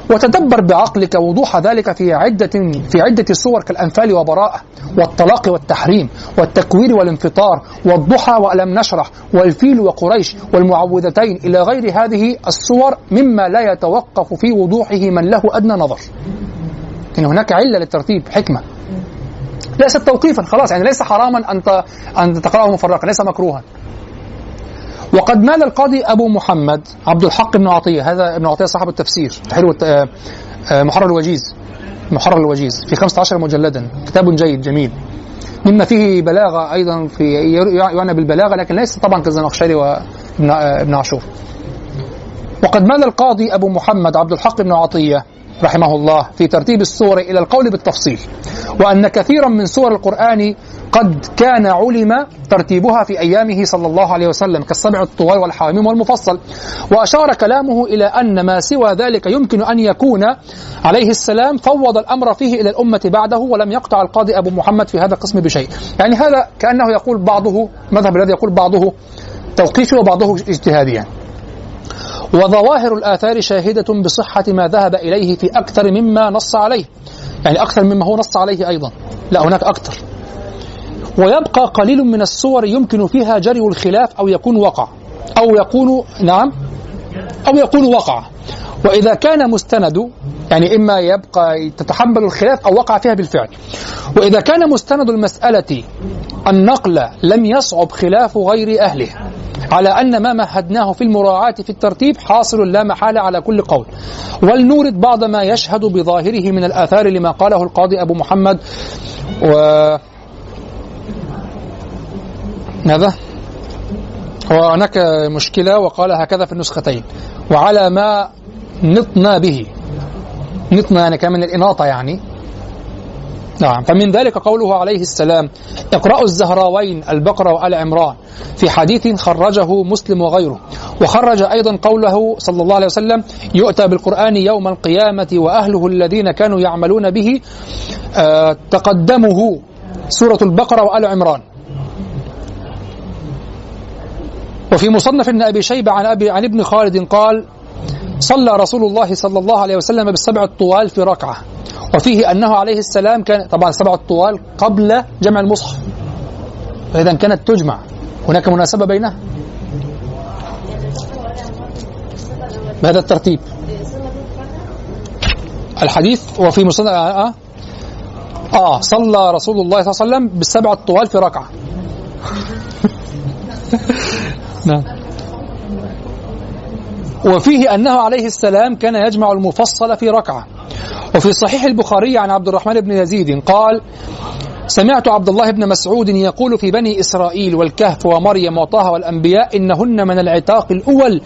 Speaker 3: وتدبر بعقلك وضوح ذلك في عدة في عدة صور كالأنفال وبراءة والطلاق والتحريم والتكوير والانفطار والضحى وألم نشرح والفيل وقريش والمعوذتين إلى غير هذه الصور مما لا يتوقف في وضوحه من له أدنى نظر. إن هناك علة للترتيب حكمة. ليست توقيفا خلاص. يعني ليس حراما أن أن تقرأه مفرقا ليس مكروها. وقد مال القاضي أبو محمد عبد الحق بن عطية. هذا ابن عطية صاحب التفسير تحرير آه، آه، محرر الوجيز. محرر الوجيز في 15 مجلدا. كتاب جيد جميل. مما فيه بلاغة أيضا في يعني بالبلاغة لكن ليس طبعا كالزمخشري وابن آه، عاشور. وقد مال القاضي أبو محمد عبد الحق بن عطية رحمه الله في ترتيب السور إلى القول بالتفصيل. وأن كثيرا من سور القرآن قد كان علم ترتيبها في أيامه صلى الله عليه وسلم كالسبع الطوال والحواميم والمفصل. وأشار كلامه إلى أن ما سوى ذلك يمكن أن يكون عليه السلام فوض الأمر فيه إلى الأمة بعده ولم يقطع القاضي أبو محمد في هذا القسم بشيء. يعني هذا كأنه يقول بعضه مذهب الذي يقول بعضه توقيفي وبعضه اجتهادي يعني. وظواهر الآثار شاهدة بصحة ما ذهب إليه في أكثر مما نص عليه. يعني أكثر مما هو نص عليه أيضا. لا هناك أكثر. ويبقى قليل من الصور يمكن فيها جري الخلاف أو يكون وقع. أو يكون نعم أو يكون وقع. وإذا كان مستند يعني إما يبقى تتحمل الخلاف أو وقع فيها بالفعل. وإذا كان مستند المسألة النقل لم يصعب خلاف غير أهله على أن ما مهدناه في المراعاة في الترتيب حاصل لا محالة على كل قول. ولنورد بعض ما يشهد بظاهره من الآثار لما قاله القاضي أبو محمد و ماذا؟ وهناك مشكلة وقال هكذا في النسختين. وعلى ما نطنا به. نطنا يعني كمان الإناطة يعني. نعم. فمن ذلك قوله عليه السلام اقرأوا الزهراوين البقرة وآل عمران. في حديث خرجه مسلم وغيره. وخرج أيضا قوله صلى الله عليه وسلم يؤتى بالقرآن يوم القيامة وأهله الذين كانوا يعملون به. آه تقدمه سورة البقرة وآل عمران. وفي مصنف ابن أبي شيبة عن ابي عن ابن خالد قال صلى رسول الله صلى الله عليه وسلم بالسبع الطوال في ركعة. وفيه أنه عليه السلام كان طبعا السبع الطوال قبل جمع المصحف. فإذا كانت تجمع. هناك مناسبة بينها؟ بهذا الترتيب. الحديث وفي مسند آه, آه, آه صلى رسول الله صلى الله عليه وسلم بالسبع الطوال في ركعة. نعم. وفيه أنه عليه السلام كان يجمع المفصل في ركعة. وفي صحيح البخاري عن عبد الرحمن بن يزيد قال سمعت عبد الله بن مسعود يقول في بني إسرائيل والكهف ومريم وطه والأنبياء إنهن من العتاق الأول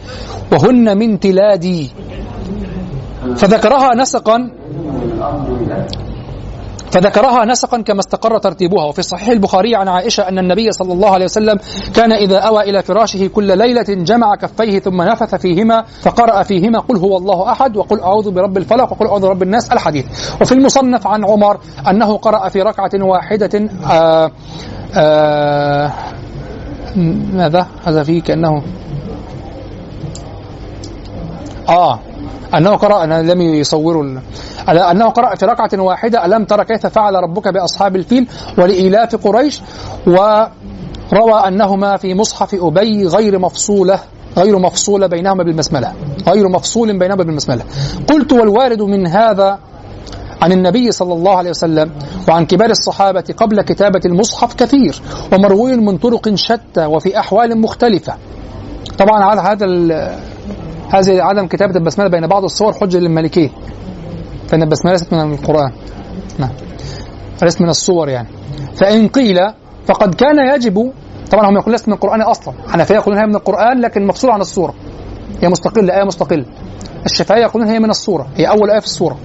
Speaker 3: وهن من تلادي. فذكرها نسقا. فذكرها نسقا كما استقر ترتيبها. وفي صحيح البخاري عن عائشة أن النبي صلى الله عليه وسلم كان إذا أوى إلى فراشه كل ليلة جمع كفيه ثم نفث فيهما فقرأ فيهما قل هو الله أحد وقل أعوذ برب الفلق وقل أعوذ برب الناس الحديث. وفي المصنف عن عمر أنه قرأ في ركعة واحدة آآ آآ ماذا؟ هذا فيه كأنه آه. أنه قرأ أنا لم يصوروا. أنه قرأ في ركعة واحدة ألم ترى كيف فعل ربك بأصحاب الفيل ولإيلاف قريش وروى أنهما في مصحف أبي غير مفصولة غير مفصولة بينهما بالمسملة غير مفصول بينهما بالمسملة قلت والوارد من هذا عن النبي صلى الله عليه وسلم وعن كبار الصحابة قبل كتابة المصحف كثير ومروي من طرق شتى وفي أحوال مختلفة طبعا على هذا هذه عدم كتابة البسملة بين بعض الصور حجة للمالكية فإن البسملة ليست من القرآن. نعم. ليست من الصور يعني. فإن قيل فقد كان يجب طبعا هم يقولون ليست من القرآن أصلا. حنفية يقولون هي من القرآن لكن مفصولة عن الصورة. هي مستقلة آية مستقلة. الشافعية يقولون هي من الصورة. هي أول آية في الصورة.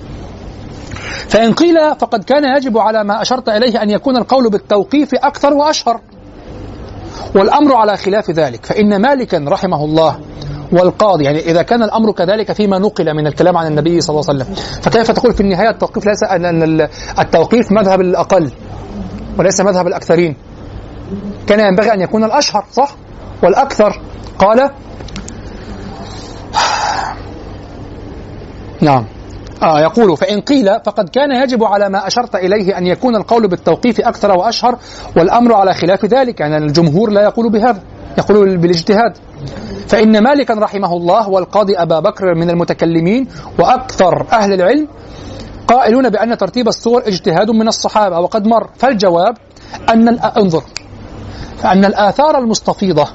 Speaker 3: فإن قيل فقد كان يجب على ما أشرت إليه أن يكون القول بالتوقيف أكثر وأشهر. والأمر على خلاف ذلك. فإن مالكا رحمه الله والقاضي يعني إذا كان الأمر كذلك فيما نقل من الكلام عن النبي صلى الله عليه وسلم. فكيف تقول في النهاية التوقيف ليس أن التوقيف مذهب الأقل وليس مذهب الأكثرين؟ كان ينبغي أن يكون الأشهر صح؟ والأكثر. قال نعم. آه يقول فإن قيل فقد كان يجب على ما أشرت إليه أن يكون القول بالتوقيف أكثر وأشهر والأمر على خلاف ذلك يعني الجمهور لا يقول بهذا. يقول بالاجتهاد. فإن مالكا رحمه الله والقاضي أبا بكر من المتكلمين وأكثر أهل العلم قائلون بأن ترتيب الصور اجتهاد من الصحابة وقد مر. فالجواب أن انظر. أن الآثار المستفيضة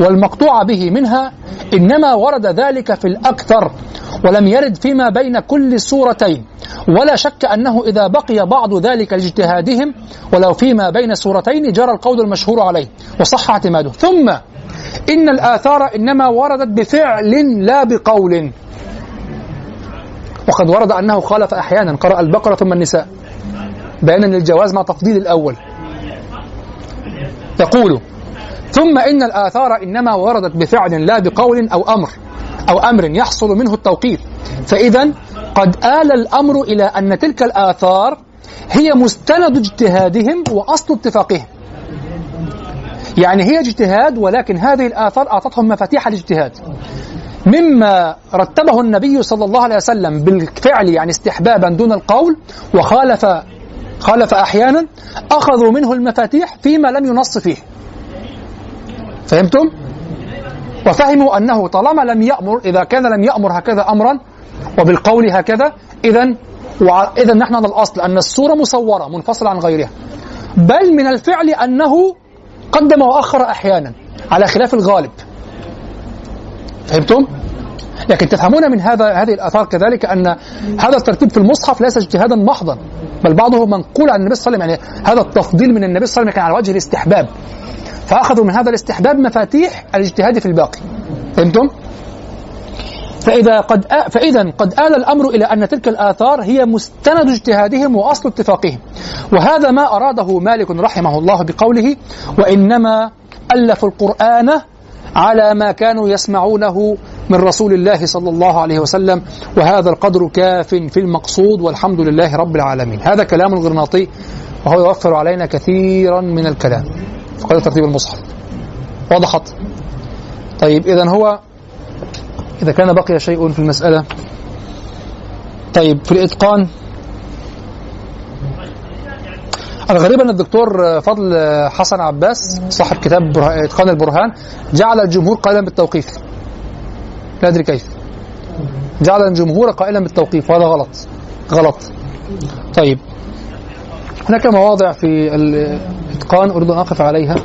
Speaker 3: والمقطوع به منها إنما ورد ذلك في الأكثر ولم يرد فيما بين كل سورتين. ولا شك أنه إذا بقي بعض ذلك لاجتهادهم ولو فيما بين سورتين جرى القول المشهور عليه وصح اعتماده. ثم إن الآثار إنما وردت بفعل لا بقول. وقد ورد أنه خالف أحيانا. قرأ البقرة ثم النساء. بيانا للجواز مع تفضيل الأول. يقول ثم إن الآثار إنما وردت بفعل لا بقول أو أمر أو أمر يحصل منه التوقيف فإذا قد آل الأمر إلى أن تلك الآثار هي مستند اجتهادهم وأصل اتفاقهم. يعني هي اجتهاد ولكن هذه الآثار أعطتهم مفاتيح الاجتهاد. مما رتبه النبي صلى الله عليه وسلم بالفعل يعني استحبابا دون القول وخالف خالف أحيانا أخذوا منه المفاتيح فيما لم ينص فيه فهمتم؟ وفهموا أنه طالما لم يأمر إذا كان لم يأمر هكذا أمرا وبالقول هكذا إذا إذا نحن على الأصل أن السورة مصورة منفصلة عن غيرها بل من الفعل أنه قدم وأخر أحيانا على خلاف الغالب فهمتم؟ لكن تفهمون من هذا هذه الآثار كذلك أن هذا الترتيب في المصحف ليس اجتهادا محضا بل بعضه منقول عن النبي صلى الله عليه وسلم يعني هذا التفضيل من النبي صلى الله عليه وسلم كان على وجه الاستحباب. فأخذوا من هذا الاستحباب مفاتيح الاجتهاد في الباقي. فهمتم؟ فإذا قد فإذا قد آل الأمر إلى أن تلك الآثار هي مستند اجتهادهم وأصل اتفاقهم. وهذا ما أراده مالك رحمه الله بقوله وإنما ألفوا القرآن على ما كانوا يسمعونه من رسول الله صلى الله عليه وسلم وهذا القدر كاف في المقصود والحمد لله رب العالمين. هذا كلام الغرناطي وهو يوفر علينا كثيرا من الكلام. في ترتيب المصحف. وضحت. طيب إذا هو إذا كان بقي شيء في المسألة. طيب في الإتقان. الغريب أن الدكتور فضل حسن عباس صاحب كتاب إتقان البرهان جعل الجمهور قائلا بالتوقيف. لا أدري كيف. جعل الجمهور قائلا بالتوقيف وهذا غلط. غلط. طيب. هناك مواضع في الإتقان أريد أن أقف عليها.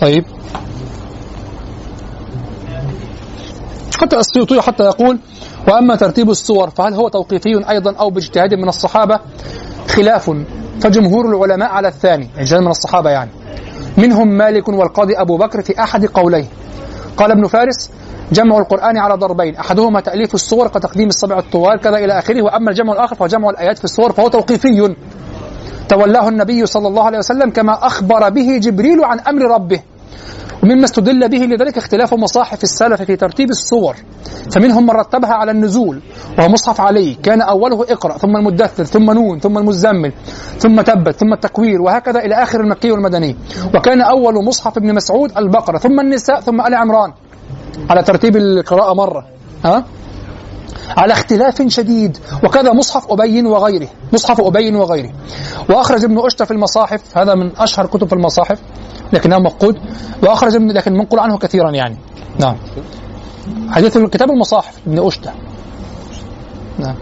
Speaker 3: طيب. حتى السيوطي حتى يقول وأما ترتيب الصور فهل هو توقيفي أيضا أو باجتهاد من الصحابة؟ خلاف. فجمهور العلماء على الثاني اجتهاد من الصحابة يعني. منهم مالك والقاضي أبو بكر في أحد قوليه. قال ابن فارس جمع القرآن على ضربين أحدهما تأليف الصور كتقديم السبع الطوال كذا إلى آخره وأما الجمع الآخر فهو جمع الآيات في الصور فهو توقيفي. تولاه النبي صلى الله عليه وسلم كما أخبر به جبريل عن أمر ربه. ومما استدل به لذلك اختلاف مصاحف السلف في ترتيب الصور. فمنهم من رتبها على النزول وهو مصحف علي كان أوله اقرأ ثم المدثر ثم نون ثم المزمل ثم تبت ثم التكوير وهكذا إلى آخر المكي والمدني. وكان أول مصحف ابن مسعود البقرة ثم النساء ثم آل عمران. على ترتيب القراءة مرة. ها؟ على اختلاف شديد. وكذا مصحف أبي وغيره. مصحف أبي وغيره. وأخرج ابن أشتى في المصاحف. هذا من أشهر كتب في المصاحف. لكنه مفقود وأخرج ابن لكن منقول عنه كثيرا يعني. نعم. حديث كتاب المصاحف ابن أشتى نعم.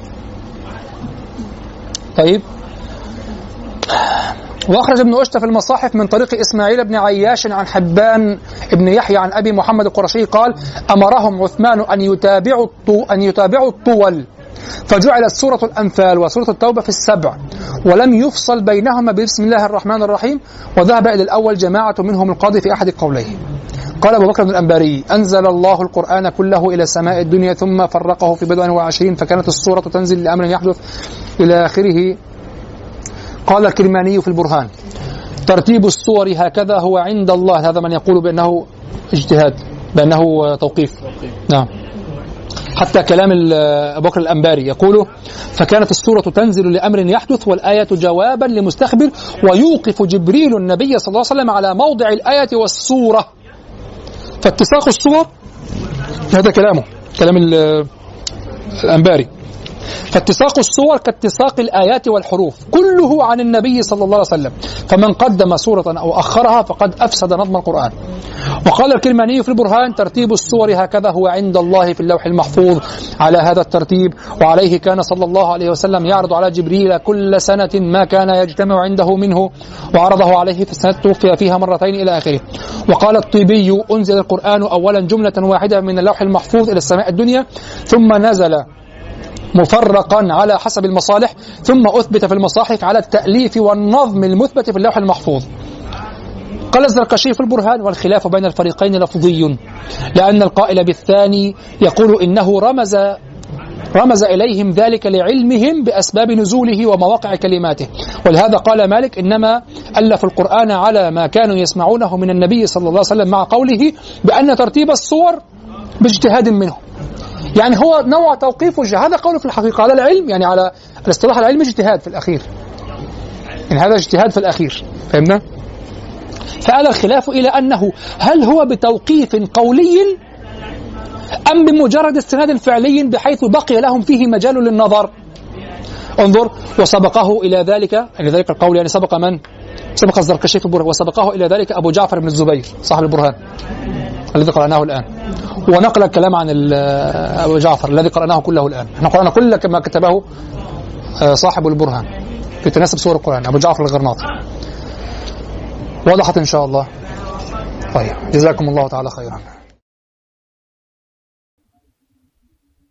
Speaker 3: طيب. وأخرج ابن أشتى في المصاحف من طريق إسماعيل بن عياش عن حبان بن يحيى عن أبي محمد القرشي قال أمرهم عثمان أن يتابعوا الطو أن يتابعوا الطول. فجعلت سورة الأنفال وسورة التوبة في السبع ولم يفصل بينهما بسم الله الرحمن الرحيم وذهب إلى الأول جماعة منهم القاضي في أحد قوليه. قال أبو بكر بن الأنباري أنزل الله القرآن كله إلى سماء الدنيا ثم فرقه في بضع وعشرين فكانت السورة تنزل لأمر يحدث إلى آخره. قال الكرماني في البرهان ترتيب الصور هكذا هو عند الله هذا من يقول بأنه اجتهاد بأنه توقيف. نعم. حتى كلام أبو بكر الأنباري يقول فكانت السورة تنزل لأمر يحدث والآية جوابا لمستخبر ويوقف جبريل النبي صلى الله عليه وسلم على موضع الآية والسورة فاتساق الصور هذا كلامه كلام ال- الأنباري. فاتساق الصور كاتساق الآيات والحروف كله عن النبي صلى الله عليه وسلم. فمن قدم سورة أو أخرها فقد أفسد نظم القرآن. وقال الكرماني في البرهان ترتيب السور هكذا هو عند الله في اللوح المحفوظ. على هذا الترتيب وعليه كان صلى الله عليه وسلم يعرض على جبريل كل سنة ما كان يجتمع عنده منه وعرضه عليه في السنة توفي فيها مرتين إلى آخره. وقال الطيبي أنزل القرآن أولا جملة واحدة من اللوح المحفوظ إلى السماء الدنيا ثم نزل مفرقا على حسب المصالح ثم أثبت في المصاحف على التأليف والنظم المثبت في اللوح المحفوظ. قال الزركشي في البرهان والخلاف بين الفريقين لفظي لأن القائل بالثاني يقول إنه رمز رمز إليهم ذلك لعلمهم بأسباب نزوله ومواقع كلماته. ولهذا قال مالك إنما ألف القرآن على ما كانوا يسمعونه من النبي صلى الله عليه وسلم مع قوله بأن ترتيب الصور باجتهاد منه. يعني هو نوع توقيف وجه. هذا قوله في الحقيقة. على العلم يعني على الاصطلاح العلمي اجتهاد في الأخير. يعني هذا اجتهاد في الأخير. فهمنا؟ فآل الخلاف إلى أنه هل هو بتوقيف قولي أم بمجرد استناد فعلي بحيث بقي لهم فيه مجال للنظر؟ انظر وسبقه إلى ذلك يعني ذلك القول يعني سبق من؟ سبق الزركشي في البرهان وسبقه إلى ذلك أبو جعفر بن الزبير صاحب البرهان الذي قرأناه الآن. ونقل الكلام عن أبو جعفر الذي قرأناه كله الآن. إحنا قرأنا كل ما كتبه آه، صاحب البرهان في تناسب سور القرآن أبو جعفر الغرناطي. وضحت إن شاء الله. طيب جزاكم الله تعالى خيرا.